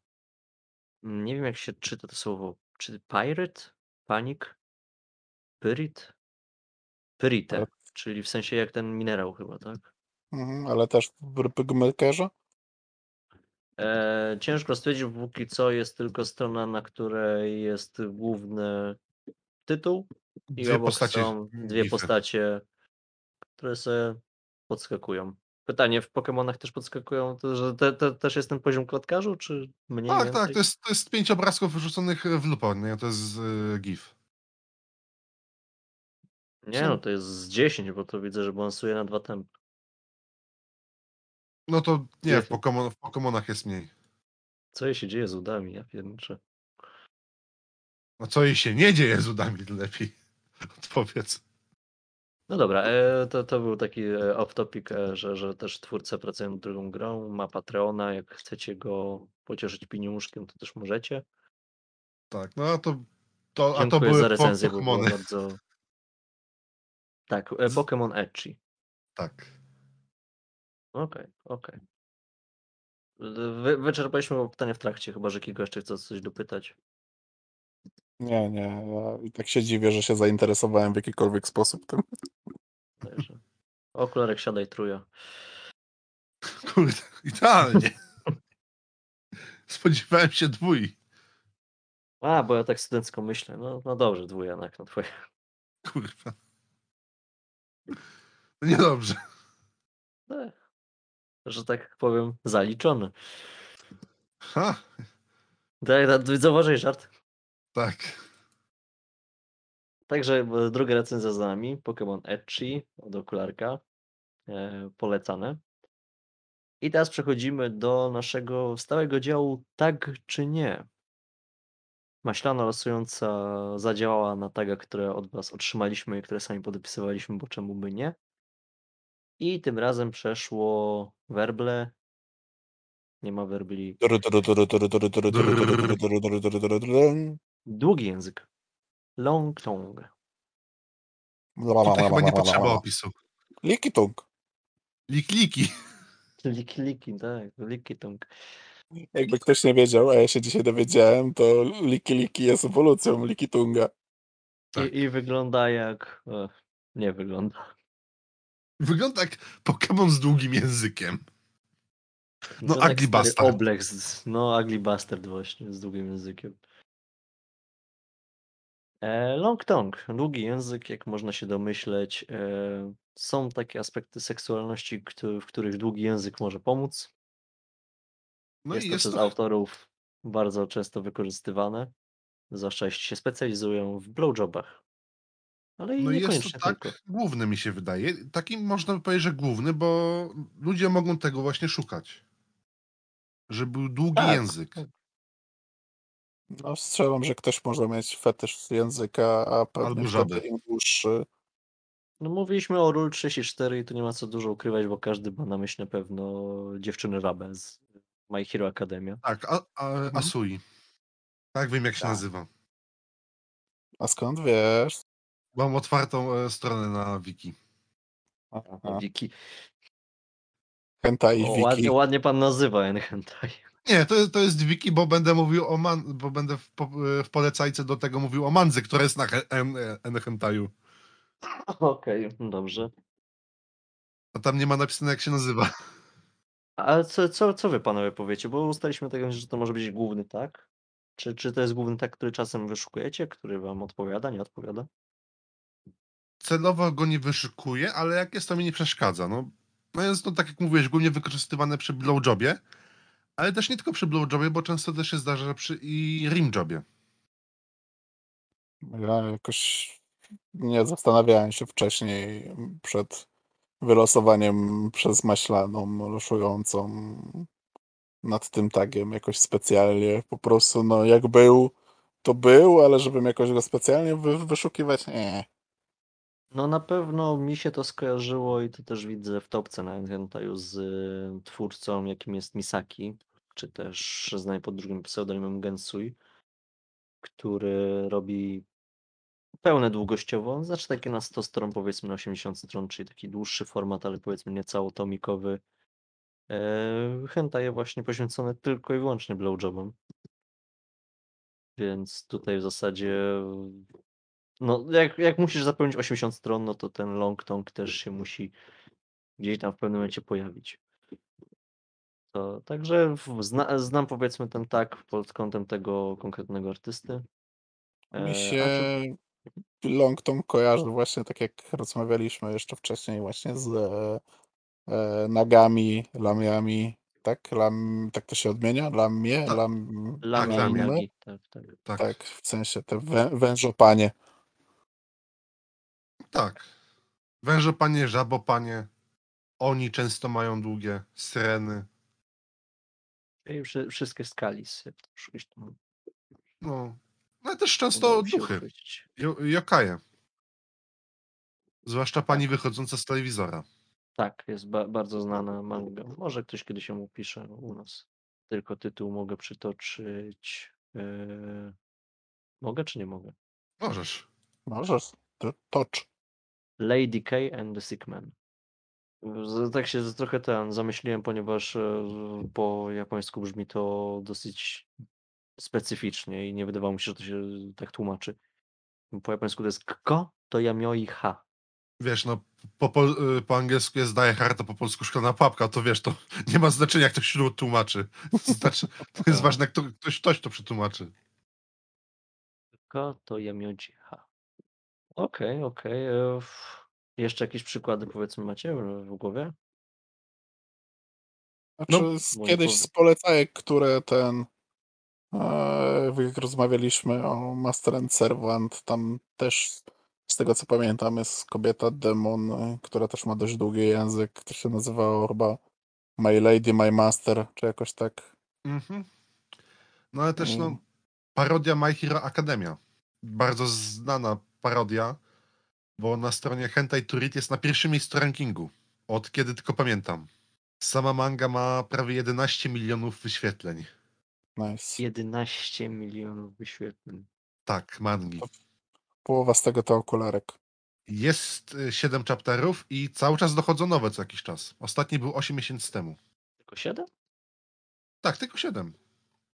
mm, Nie wiem, jak się czyta to słowo. Czy Pirate? Panic? Pyrit? Pyrite, czyli w sensie jak ten minerał chyba, tak? Mhm, ale też w RPG Makerze? E, ciężko stwierdzić, póki co jest tylko strona, na której jest główny tytuł i Dwie obok postacie. są dwie postacie, które sobie podskakują. Pytanie, w Pokemonach też podskakują, to, że te, te, też jest ten poziom klatkarzu, czy mniej Tak, więcej? tak, to jest, to jest pięć obrazków wrzuconych w lupo, nie? To jest e, GIF. Nie, no to jest z 10, bo to widzę, że balansuje na dwa tempy. No to nie, w. Pokemon, w Pokemonach jest mniej. Co jej się dzieje z udami, ja pierniczę. No co jej się nie dzieje z udami lepiej? [laughs] Odpowiedz. No dobra, e, to, to był taki e, off-topic, e, że, że też twórcy pracują nad drugą grą, ma Patreona, jak chcecie go pocieszyć pieniążkiem, to też możecie. Tak, no a to, to, a to Dziękuję były za po- recenzję, bo było Pokemony. bardzo... [laughs] Tak, e, Pokémon Etchi. Tak. Okej, okej. Wy, wyczerpaliśmy pytania w trakcie, chyba że Kiko jeszcze chce coś dopytać. Nie, nie. Ja i tak się dziwię, że się zainteresowałem w jakikolwiek sposób tym. Także. Okularek siadaj truja. Kurde, [laughs] idealnie. Spodziewałem się dwój. A, bo ja tak studencko myślę. No, no dobrze, dwujanek, no twoje. Kurwa. No niedobrze. E, Że tak powiem, zaliczony. Ha, Tak, tak, zauważyłeś żart. Tak. Także e, druga recenzja za nami. Pokémon Etchi od okularka. E, polecane. I teraz przechodzimy do naszego stałego działu tak czy nie. Maślana losująca zadziałała na taga, które od Was otrzymaliśmy i które sami podpisywaliśmy, bo czemu by nie. I tym razem przeszło werble. Nie ma werbli. Długi język. Long tongue. Tutaj chyba nie potrzeba opisu. Likitung. Lik-liki. Liki, liki, tak. Liki tongue. Jakby ktoś nie wiedział, a ja się dzisiaj dowiedziałem, to Liki Liki jest ewolucją Likitunga. Tak. I, I wygląda jak. E, nie wygląda. Wygląda jak Pokémon z długim językiem. No, stary Bastard. Oblex. z- No, Ugly Bastard właśnie, z długim językiem. E, long tongue, długi język, jak można się domyśleć. E, są takie aspekty seksualności, któ- w których długi język może pomóc. No jest i to jest przez to, autorów bardzo często wykorzystywane, zwłaszcza jeśli się specjalizują w blowjobach. Ale i no i jest to niekoniecznie tak tylko. główny mi się wydaje. Taki można by powiedzieć, że główny, bo ludzie mogą tego właśnie szukać. Że był długi Tak, język. No strzelam, że ktoś może mieć fetysz z języka, a pewnie Albo wtedy żaby. im dłuższy. No mówiliśmy o Rule 34 i tu nie ma co dużo ukrywać, bo każdy ma na myśli na pewno dziewczyny rabę z My Hero Academia. Tak, a, a, Mhm. Asui. Tak, wiem jak się Tak. nazywa. A skąd wiesz? Mam otwartą e, stronę na wiki. Aha. Wiki. Hentai O, wiki. ładnie, ładnie pan nazywa Enhentai. Nie, to, jest- to jest wiki, bo będę mówił o man, bo będę w, po, w polecajce do tego mówił o mandze, która jest na he- en, en, hentaju. Okej, dobrze. A tam nie ma napisane jak się nazywa. Ale co, co, co wy panowie powiecie? Bo ustaliśmy tego, że to może być główny tak? Czy, czy to jest główny tak, który czasem wyszukujecie, który wam odpowiada, nie odpowiada? Celowo go nie wyszukuję, ale jak jest to mi nie przeszkadza. No, no jest to tak jak mówiłeś, głównie wykorzystywane przy blowjobie, ale też nie tylko przy blowjobie, bo często też się zdarza że przy i rimjobie. Ja jakoś nie zastanawiałem się wcześniej przed wylosowaniem przez maślaną loszującą nad tym tagiem jakoś specjalnie. Po prostu no jak był, to był, ale żebym jakoś go specjalnie wy, wyszukiwać, nie. No na pewno mi się to skojarzyło i to też widzę w topce na Enhentaju z y, twórcą, jakim jest Misaki, czy też znany pod drugim pseudonimem Gensui, który robi pełne długościowo, znaczy takie na 100 stron, powiedzmy na 80 stron, czyli taki dłuższy format, ale powiedzmy niecało tomikowy. E, Hentaje właśnie poświęcone tylko i wyłącznie blowjobom. Więc tutaj w zasadzie no jak, jak musisz zapełnić 80 stron, no to ten long tongue też się musi gdzieś tam w pewnym momencie pojawić. To, także w- zna, znam powiedzmy ten tak pod kątem tego konkretnego artysty. Mi E, się a co, Longton kojarzy właśnie tak jak rozmawialiśmy jeszcze wcześniej właśnie z e, e, nagami, lamiami, tak? Lam, tak to się odmienia? Lamie? Tak. Lam. Tak, w sensie te wę, wężopanie. Tak. Wężopanie, żabopanie, oni często mają długie syreny. I wszy, wszystkie tam No, no też często duchy. Jo- Jokaje. Zwłaszcza pani wychodząca z telewizora. Tak, jest ba bardzo znana manga. Może ktoś kiedyś ją upisze u nas. Tylko tytuł mogę przytoczyć. Yy... Mogę czy nie mogę? Możesz. Możesz. To tocz. Lady K and the Sick Man. Z- Tak się trochę ten zamyśliłem, ponieważ e, po japońsku brzmi to dosyć specyficznie i nie wydawało mi się, że to się tak tłumaczy. Po japońsku to jest kko, to yamioi ha. Wiesz, no po, pol- y, po angielsku jest Die Hard, a po polsku szklana papka, to wiesz, to [laughs] nie ma znaczenia, jak ktoś się tłumaczy. To, znaczy, to jest Tak. ważne, kto, ktoś, ktoś to przetłumaczy. Kko to yamioji ha. Okej, okej. e, f- Jeszcze jakieś przykłady powiedzmy macie w w głowie? Znaczy, No, z, bo nie kiedyś z polecajek, które ten. E, jak rozmawialiśmy o Master and Servant, tam też z tego co pamiętam jest kobieta demon, e, która też ma dość długi język. To się nazywało chyba My Lady, My Master, czy jakoś tak. Mhm. No ale też no, Mm. parodia My Hero Academia. Bardzo znana parodia, bo na stronie Hentai Turit jest na pierwszym miejscu rankingu. Od kiedy tylko pamiętam. Sama manga ma prawie 11 milionów wyświetleń. Nice. 11 milionów wyświetleń. Tak, mangi. Połowa z tego to okularek. Jest 7 chapterów i cały czas dochodzą nowe co jakiś czas. Ostatni był 8 miesięcy temu. Tylko 7? Tak, tylko 7.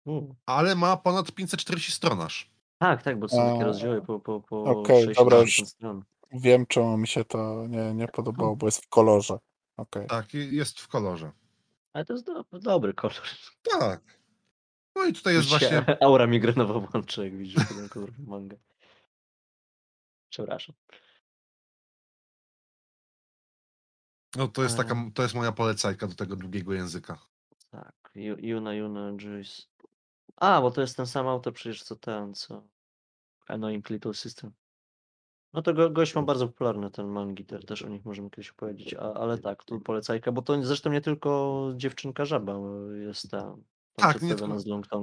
Mm. Ale ma ponad 540 stron aż. Tak, tak, bo to są takie A, rozdziały po, po, po okej, 6 dobra, już- stron. Wiem, czemu mi się to nie, nie podobało, bo jest w kolorze. Okej. Tak, i- jest w kolorze. Ale to jest do, dobry kolor. Tak. No i tutaj jest się właśnie. [laughs] Aura migrenowa włączy, jak widzisz ten kolor manga. Przepraszam. No to jest taka, Em. to jest moja polecajka do tego długiego języka. Tak, Ju- Yuna, Yuna, Juice. A, bo to jest ten sam autor przecież co ten, co Annoying Little System. No to go, gość ma bardzo popularny ten mangi, te- też o nich możemy kiedyś opowiedzieć, a, ale tak, tu polecajka, bo to zresztą nie tylko dziewczynka żaba jest ta, Tak, nie tylko-.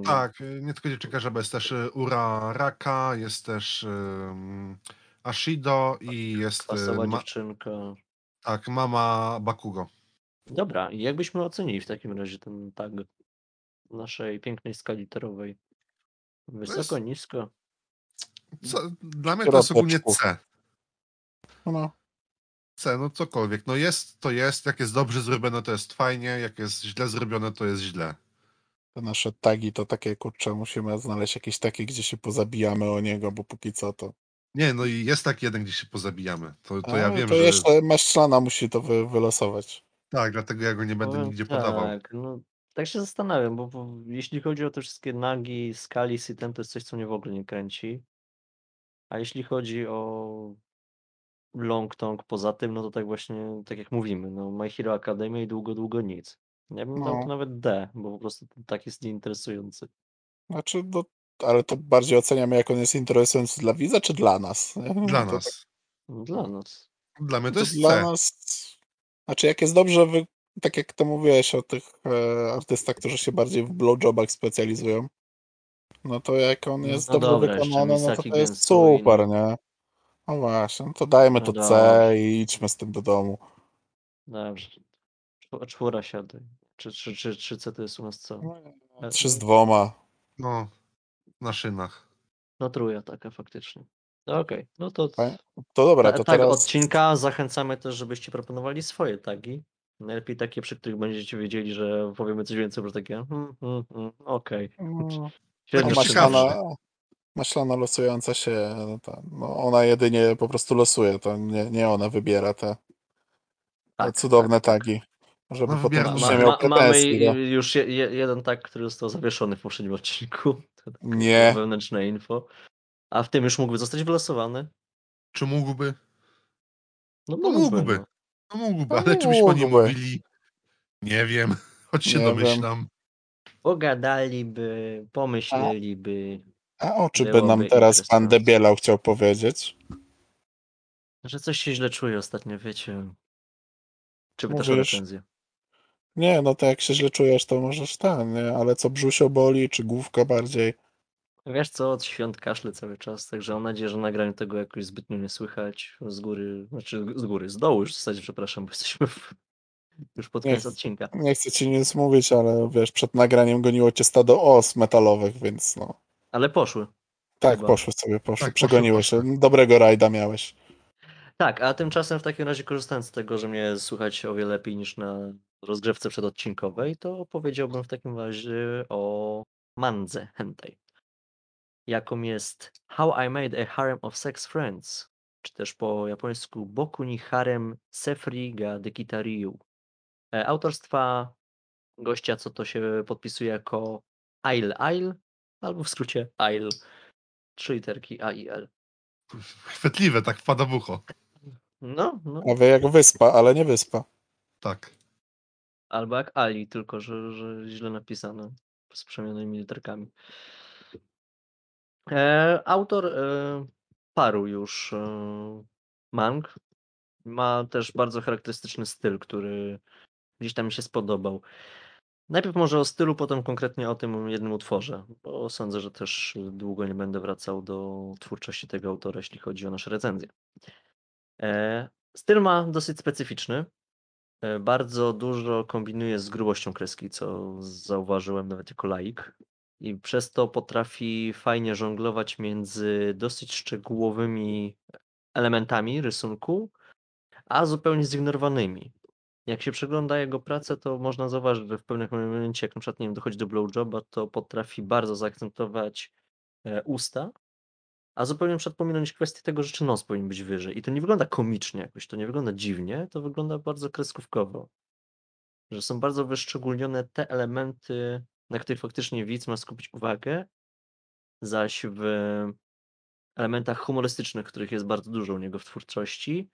Tak, y, nie tylko dziewczynka żaba, jest też y, Ura Raka, jest też um, Ashido i jest y, Kwasowa ma, dziewczynka. tak, mama Bakugo. Dobra, i jak byśmy ocenili w takim razie ten tag naszej pięknej skali literowej? Wysoko, jest- nisko? Co, dla mnie to jest ogólnie. C. No, C, no cokolwiek. No jest, to jest. Jak jest dobrze zrobione, to jest fajnie. Jak jest źle zrobione, to jest źle. te nasze tagi to takie, kurczę, musimy znaleźć jakieś takie, gdzie się pozabijamy o niego, bo póki co to... Nie, no i jest taki jeden, gdzie się pozabijamy. To, to A, ja wiem, to że... jeszcze Maślana musi to wy, wylosować. Tak, dlatego ja go nie będę Powiem nigdzie podawał. Tak, no tak się zastanawiam, bo, bo jeśli chodzi o te wszystkie nagi, skalis i ten, to jest coś, co mnie w ogóle nie kręci. A jeśli chodzi o Long Tongue poza tym, no to tak właśnie, tak jak mówimy, no My Hero Academia i długo, długo nic. Ja bym dał No. to nawet D, bo po prostu tak jest nieinteresujący. Znaczy, no, ale to bardziej oceniamy, jak on jest interesujący dla widza, czy dla nas? [laughs] Dla nas. No, Dla nas. Dla mnie To, to jest dla C. nas... Znaczy, jak jest dobrze, wy... tak jak to mówiłeś o tych e, artystach, którzy się bardziej w blowjobach specjalizują, no to jak on No jest to dobrze dobra, wykonany, no to to jest super, no. nie? No właśnie, no to dajmy No to C i idźmy z tym do domu. Dobrze. Czw- Czwóra siadaj. Czy, czy, czy, czy C to jest u nas co? E, Trzy z dwoma. No, na szynach. No trójka taka faktycznie. No Okej, no to. To dobra, to tag teraz... odcinka zachęcamy też, żebyście proponowali swoje tagi. Najlepiej takie, przy których będziecie wiedzieli, że powiemy coś więcej, bo takie hmm, hmm, hmm, okej. Średnio No, Szybko. maślana, maślana losująca się, no, ta, no ona jedynie po prostu losuje, to nie, nie ona wybiera te, te Tak, cudowne tak, tak. tagi. Żeby No, potem Ma, nie miał ma, mamy pretensji. no. już je, je, jeden tag, który został zawieszony w poprzednim odcinku. [laughs] Nie. Wewnętrzne info. A w tym już mógłby zostać wylosowany? Czy mógłby? No No mógłby. mógłby. No. No mógłby, No ale czy byśmy o nim mógłby. mówili? Nie wiem. [laughs] Choć się Nie domyślam. Pogadaliby, pomyśleliby. A o czym by nam teraz pan. Debielał chciał powiedzieć? Że coś się źle czuje ostatnio, wiecie. Czy wy też recenzję? Nie, no to jak się źle czujesz, to możesz ten, nie? Ale co, brzusio boli, czy główka bardziej? Wiesz co, od świąt kaszle cały czas, także mam nadzieję, że na nagraniu tego jakoś zbytnio nie słychać z góry, znaczy z góry, z dołu już w zasadzie, przepraszam, bo jesteśmy w, już pod Nie koniec chcę, odcinka. nie chcę ci nic mówić, ale wiesz, przed nagraniem goniło cię stado os metalowych, więc no. Ale poszły. Tak, Chyba. poszły sobie, poszły, Tak, poszły, przegoniły poszły. się. Dobrego rajda miałeś. Tak, a tymczasem w takim razie korzystając z tego, że mnie słychać o wiele lepiej niż na rozgrzewce przedodcinkowej, to powiedziałbym w takim razie o mandze hentai. Jaką jest How I Made a Harem of Sex Friends, czy też po japońsku Boku ni Harem Sefri ga Dekita Ryu. E, Autorstwa gościa, co to się podpisuje jako Ail Ail, albo w skrócie Ail. Trzy literki A i L. Chwytliwe, tak wpada w ucho. No, no. A wie jak wyspa, ale nie wyspa. Tak. Albo jak Ali, tylko że, że źle napisane z przemienionymi literkami. E, autor e, paru już e, mang. Ma też bardzo charakterystyczny styl, który gdzieś tam mi się spodobał. Najpierw może o stylu, potem konkretnie o tym jednym utworze, bo sądzę, że też długo nie będę wracał do twórczości tego autora, jeśli chodzi o nasze recenzje. E, styl ma dosyć specyficzny. E, Bardzo dużo kombinuje z grubością kreski, co zauważyłem nawet jako laik. I przez to potrafi fajnie żonglować między dosyć szczegółowymi elementami rysunku, a zupełnie zignorowanymi. Jak się przegląda jego pracę, to można zauważyć, że w pewnym momencie, jak na przykład nie wiem, dochodzi do blowjoba, to potrafi bardzo zaakcentować e, usta, a zupełnie przykład pominąć kwestię tego, że czy nos powinien być wyżej. I to nie wygląda komicznie jakoś, to nie wygląda dziwnie, to wygląda bardzo kreskówkowo. Że są bardzo wyszczególnione te elementy, na których faktycznie widz ma skupić uwagę, zaś w elementach humorystycznych, których jest bardzo dużo u niego w twórczości,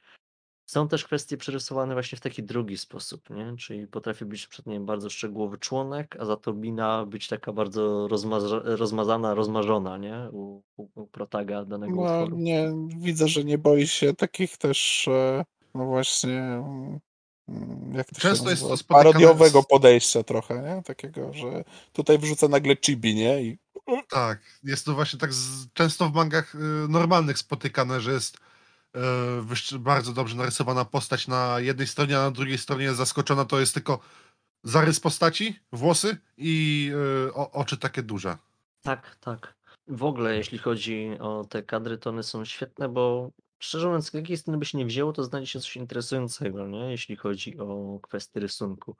są też kwestie przerysowane właśnie w taki drugi sposób, nie? Czyli potrafi być nie wiem, bardzo szczegółowy członek, a za to mina być taka bardzo rozmaza rozmazana, rozmarzona, nie? U, u, u protaga danego No utworu. nie, widzę, że nie boi się takich też, e, no właśnie, mm, jak to Często się jest to spotykane Parodiowego z- podejścia trochę, nie? Takiego, że tutaj wrzuca nagle chibi, nie? I Tak, jest to właśnie tak z, często w mangach y, normalnych spotykane, że jest bardzo dobrze narysowana postać na jednej stronie, a na drugiej stronie zaskoczona, to jest tylko zarys postaci, włosy i y, o, oczy takie duże. Tak, tak. W ogóle, jeśli chodzi o te kadry, to one są świetne, bo szczerze mówiąc, z jakiej strony by się nie wzięło, to znajdzie się coś interesującego, nie? Jeśli chodzi o kwestie rysunku.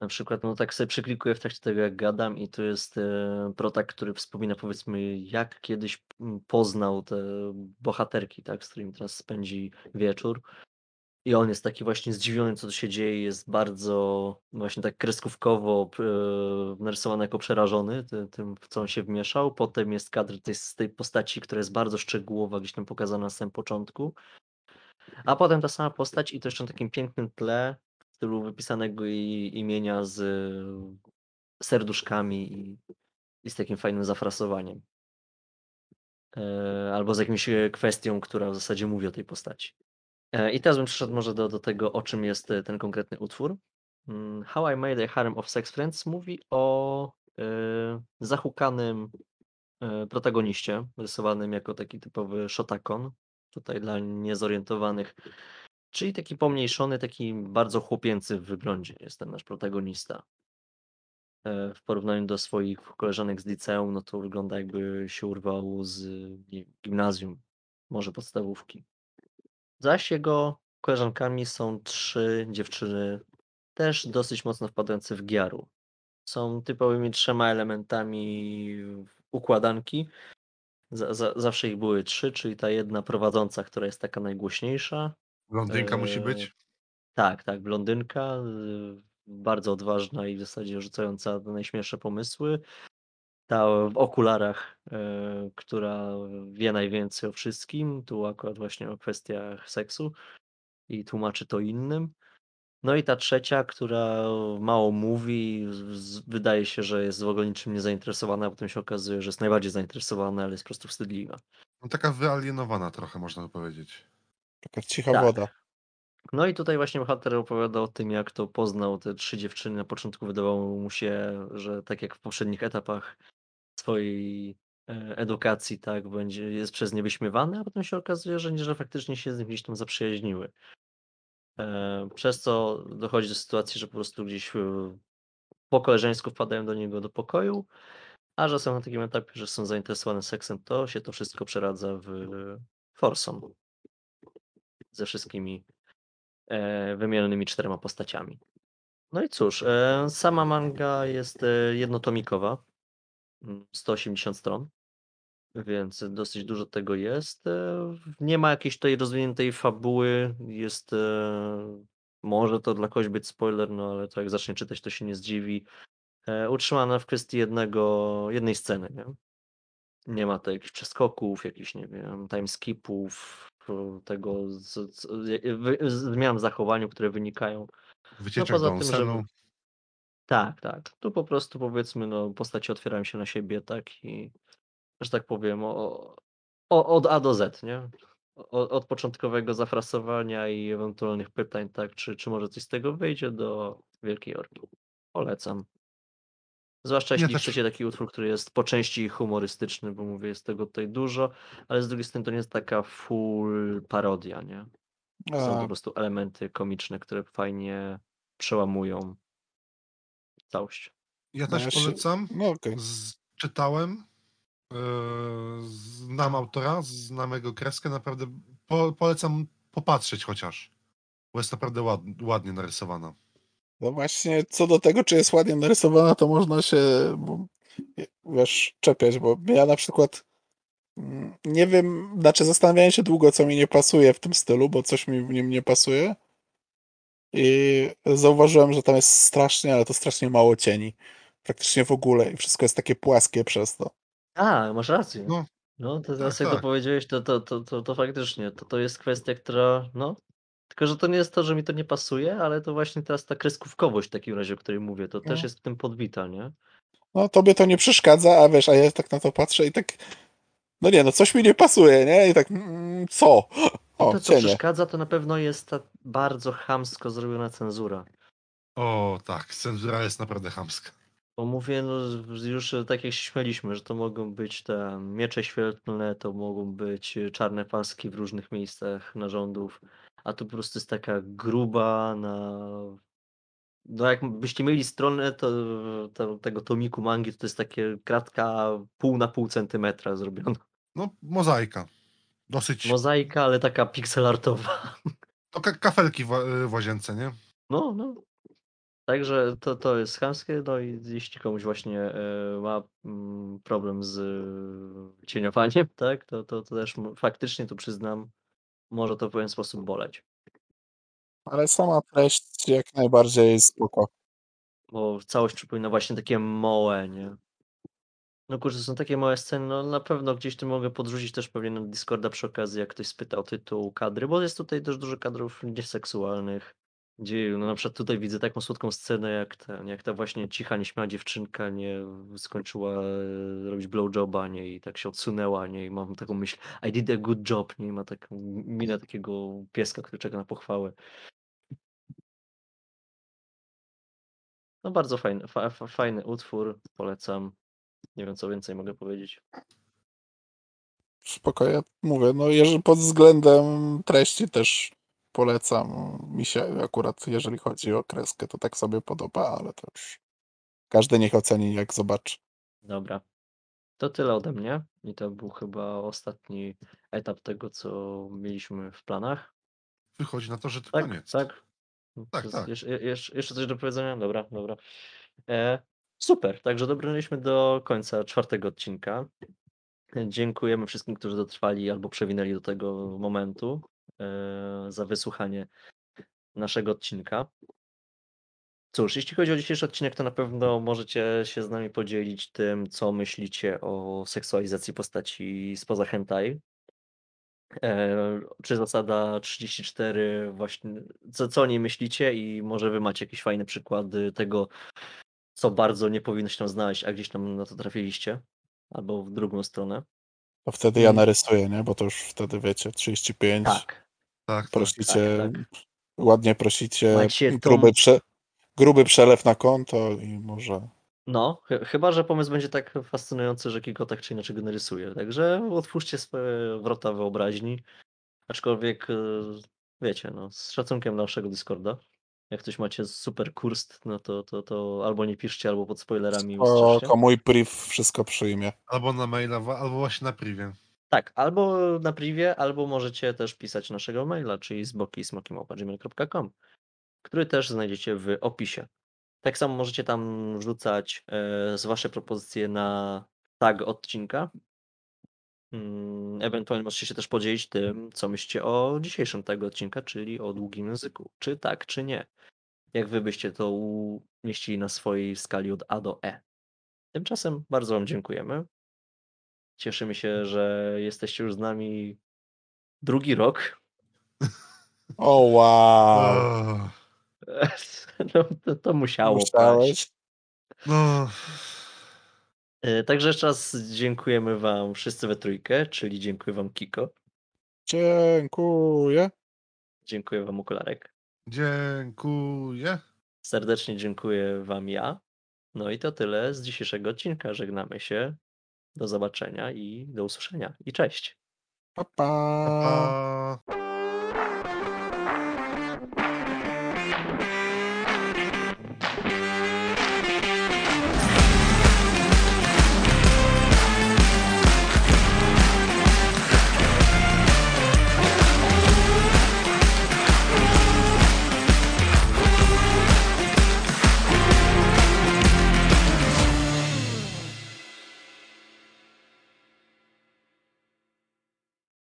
Na przykład, no tak sobie przyklikuję w trakcie tego, jak gadam i tu jest e, protak, który wspomina powiedzmy, jak kiedyś poznał te bohaterki, tak, z którymi teraz spędzi wieczór. I on jest taki właśnie zdziwiony, co tu się dzieje, jest bardzo właśnie tak kreskówkowo e, narysowany jako przerażony ty, tym, w co on się wmieszał. Potem jest kadr tej, z tej postaci, która jest bardzo szczegółowa, gdzieś tam pokazana na samym początku. A potem ta sama postać i to jeszcze na takim pięknym tle, stylu wypisanego imienia z serduszkami i, i z takim fajnym zafrasowaniem. E, albo z jakimś e, kwestią, która w zasadzie mówi o tej postaci. E, I teraz bym przeszedł może do, do tego, o czym jest ten konkretny utwór. Mm, How I Made a Harem of Sex Friends mówi o e, zahukanym e, protagoniście, rysowanym jako taki typowy shotakon, tutaj dla niezorientowanych, czyli taki pomniejszony, taki bardzo chłopięcy w wyglądzie jest ten nasz protagonista. E, W porównaniu do swoich koleżanek z liceum, no to wygląda jakby się urwał z gimnazjum, może podstawówki. Zaś jego koleżankami są trzy dziewczyny, też dosyć mocno wpadające w giaru. Są typowymi trzema elementami układanki. Za, zawsze ich były trzy, czyli ta jedna prowadząca, która jest taka najgłośniejsza. Blondynka musi Eee, być. Tak, tak, blondynka, y, bardzo odważna i w zasadzie rzucająca na najśmielsze pomysły. Ta w okularach, e, która wie najwięcej o wszystkim, tu akurat właśnie o kwestiach seksu i tłumaczy to innym. No i ta trzecia, która mało mówi, wydaje się, że jest w ogóle niczym nie zainteresowana, a potem się okazuje, że jest najbardziej zainteresowana, ale jest po prostu wstydliwa. No, taka wyalienowana trochę, można by powiedzieć. Taka cicha Tak. woda. No i tutaj właśnie bohater opowiada o tym, jak to poznał te trzy dziewczyny. Na początku wydawało mu się, że tak jak w poprzednich etapach swojej e, edukacji, tak, będzie, jest przez nie wyśmiewany, a potem się okazuje, że nie, że faktycznie się z nim gdzieś tam zaprzyjaźniły. E, Przez co dochodzi do sytuacji, że po prostu gdzieś e, po koleżeńsku wpadają do niego do pokoju, a że są na takim etapie, że są zainteresowane seksem, to się to wszystko przeradza w foursome ze wszystkimi e, wymienionymi czterema postaciami. No i cóż, e, sama manga jest e, jednotomikowa, mm, 180 stron, więc dosyć dużo tego jest. Nie ma jakiejś tutaj rozwiniętej fabuły, jest może to dla kogoś być spoiler, no ale to jak zacznie czytać, to się nie zdziwi. Utrzymana w kwestii jednego, jednej sceny, nie? Nie ma to jakichś przeskoków, jakichś, nie wiem, timeskipów, tego z, z, wy- zmian w zachowaniu, które wynikają. Wycieczek poza do tym, że-. Tak, tak. Tu po prostu powiedzmy, no, postacie otwierają się na siebie, tak i, że tak powiem, o, o, od A do Z, nie? Od, od początkowego zafrasowania i ewentualnych pytań, tak, czy, czy może coś z tego wyjdzie do Wielkiej Orki. Polecam. Zwłaszcza Ja jeśli też- chcecie taki utwór, który jest po części humorystyczny, bo mówię, jest tego tutaj dużo, ale z drugiej strony to nie jest taka full parodia, nie? Są po A, prostu elementy komiczne, które fajnie przełamują całość. Ja No też ja polecam. no. Z, czytałem. Yy, znam autora, znam jego kreskę. Naprawdę po, polecam popatrzeć chociaż. Bo jest naprawdę ład, ładnie narysowana. No właśnie, co do tego, czy jest ładnie narysowana, to można się, wiesz, czepiać, bo ja na przykład mm, nie wiem, znaczy zastanawiałem się długo, co mi nie pasuje w tym stylu, bo coś mi w nim nie pasuje i zauważyłem, że tam jest strasznie, ale to strasznie mało cieni. Praktycznie w ogóle i wszystko jest takie płaskie przez to. A, masz rację. No. No, to Tak, teraz jak to tak. powiedziałeś, to, to, to, to, to faktycznie, to, to jest kwestia, która, no, tylko że to nie jest to, że mi to nie pasuje, ale to właśnie teraz ta kreskówkowość w takim razie, o której mówię, to też No. jest w tym podbita, nie? No, tobie to nie przeszkadza, a wiesz, a ja tak na to patrzę i tak, no nie, no coś mi nie pasuje, nie? I tak, mm, co? I O, to, co cienie. przeszkadza, to na pewno jest ta bardzo chamsko zrobiona cenzura. O, tak, cenzura jest naprawdę chamska. Bo mówię, no już e, tak jak się śmialiśmy, że to mogą być te miecze świetlne, to mogą być e, czarne paski w różnych miejscach narządów, a tu po prostu jest taka gruba na... No jakbyście mieli stronę to, to, tego tomiku mangi, to, to jest takie kratka pół na pół centymetra zrobiona. No, mozaika. Dosyć. Mozaika, ale taka pixelartowa. To ka- kafelki w, w łazience, nie? No, no. Także to, to jest chamskie, no i jeśli komuś właśnie e, ma mm, problem z e, cieniowaniem, tak, to, to, to też faktycznie tu przyznam, może to w pewien sposób boleć. Ale sama treść jak najbardziej spoko. Bo całość przypomina właśnie takie małe, nie? No kurczę, są takie małe sceny, no na pewno gdzieś tu mogę podrzucić też pewnie na Discorda przy okazji, jak ktoś spytał tytuł kadry, bo jest tutaj też dużo kadrów nieseksualnych, gdzie no na przykład tutaj widzę taką słodką scenę, jak ta, jak ta właśnie cicha, nieśmiała dziewczynka nie skończyła e, robić blowjoba, nie, i tak się odsunęła, nie, i mam taką myśl, I did a good job, nie, i ma taką minę takiego pieska, który czeka na pochwałę. No bardzo fajny, fa, fa, fajny utwór, polecam. Nie wiem, co więcej mogę powiedzieć. Spokojnie, mówię, no jeżeli pod względem treści też polecam. Mi się akurat, jeżeli chodzi o kreskę, to tak sobie podoba, ale to już każdy niech oceni, jak zobaczy. Dobra. To tyle ode mnie. I to był chyba ostatni etap tego, co mieliśmy w planach. Wychodzi na to, że to Tak, koniec. tak. Tak, tak. Jeszcze, jeszcze, jeszcze coś do powiedzenia? Dobra, dobra. E, super, także dobrnęliśmy do końca czwartego odcinka. Dziękujemy wszystkim, którzy dotrwali albo przewinęli do tego momentu za wysłuchanie naszego odcinka. Cóż, jeśli chodzi o dzisiejszy odcinek, to na pewno możecie się z nami podzielić tym, co myślicie o seksualizacji postaci spoza hentai. E, czy zasada 34 właśnie, co, co o niej myślicie i może wy macie jakieś fajne przykłady tego, co bardzo nie powinno się tam znaleźć, a gdzieś tam na to trafiliście, albo w drugą stronę. To wtedy ja narysuję, nie? Bo to już wtedy wiecie, 35. Tak, Tak, tak. Prosicie, tak, ładnie prosicie, Macie tą- gruby, prze, gruby przelew na konto i może No, chy chyba że pomysł będzie tak fascynujący, że Kiko tak czy inaczej go narysuje. Także otwórzcie swoje wrota wyobraźni. Aczkolwiek, y, wiecie, no, z szacunkiem dla naszego Discorda. Jak coś macie super kurst, no to, to, to albo nie piszcie, albo pod spoilerami O, mój priv wszystko przyjmie. Albo na maila, albo właśnie na privie. Tak, albo na privie, albo możecie też pisać naszego maila, czyli zboki.gmail.com, który też znajdziecie w opisie. Tak samo możecie tam wrzucać e, wasze propozycje na tag odcinka. Mm, Ewentualnie możecie się też podzielić tym, co myślicie o dzisiejszym tagu odcinka, czyli o długim języku. Czy tak, czy nie. Jak wy byście to umieścili na swojej skali od A do E. Tymczasem bardzo wam dziękujemy. Cieszymy się, że jesteście już z nami drugi rok. O, wow. O, [laughs] No, to, to musiało. Musiałeś? no, Także jeszcze raz dziękujemy wam wszyscy we trójkę, czyli dziękuję wam Kiko, Dziękuję. dziękuję wam Okularek, dziękuję. serdecznie dziękuję wam ja. No i to tyle z dzisiejszego odcinka. Żegnamy się. Do zobaczenia i do usłyszenia. I cześć. Pa, pa. Pa.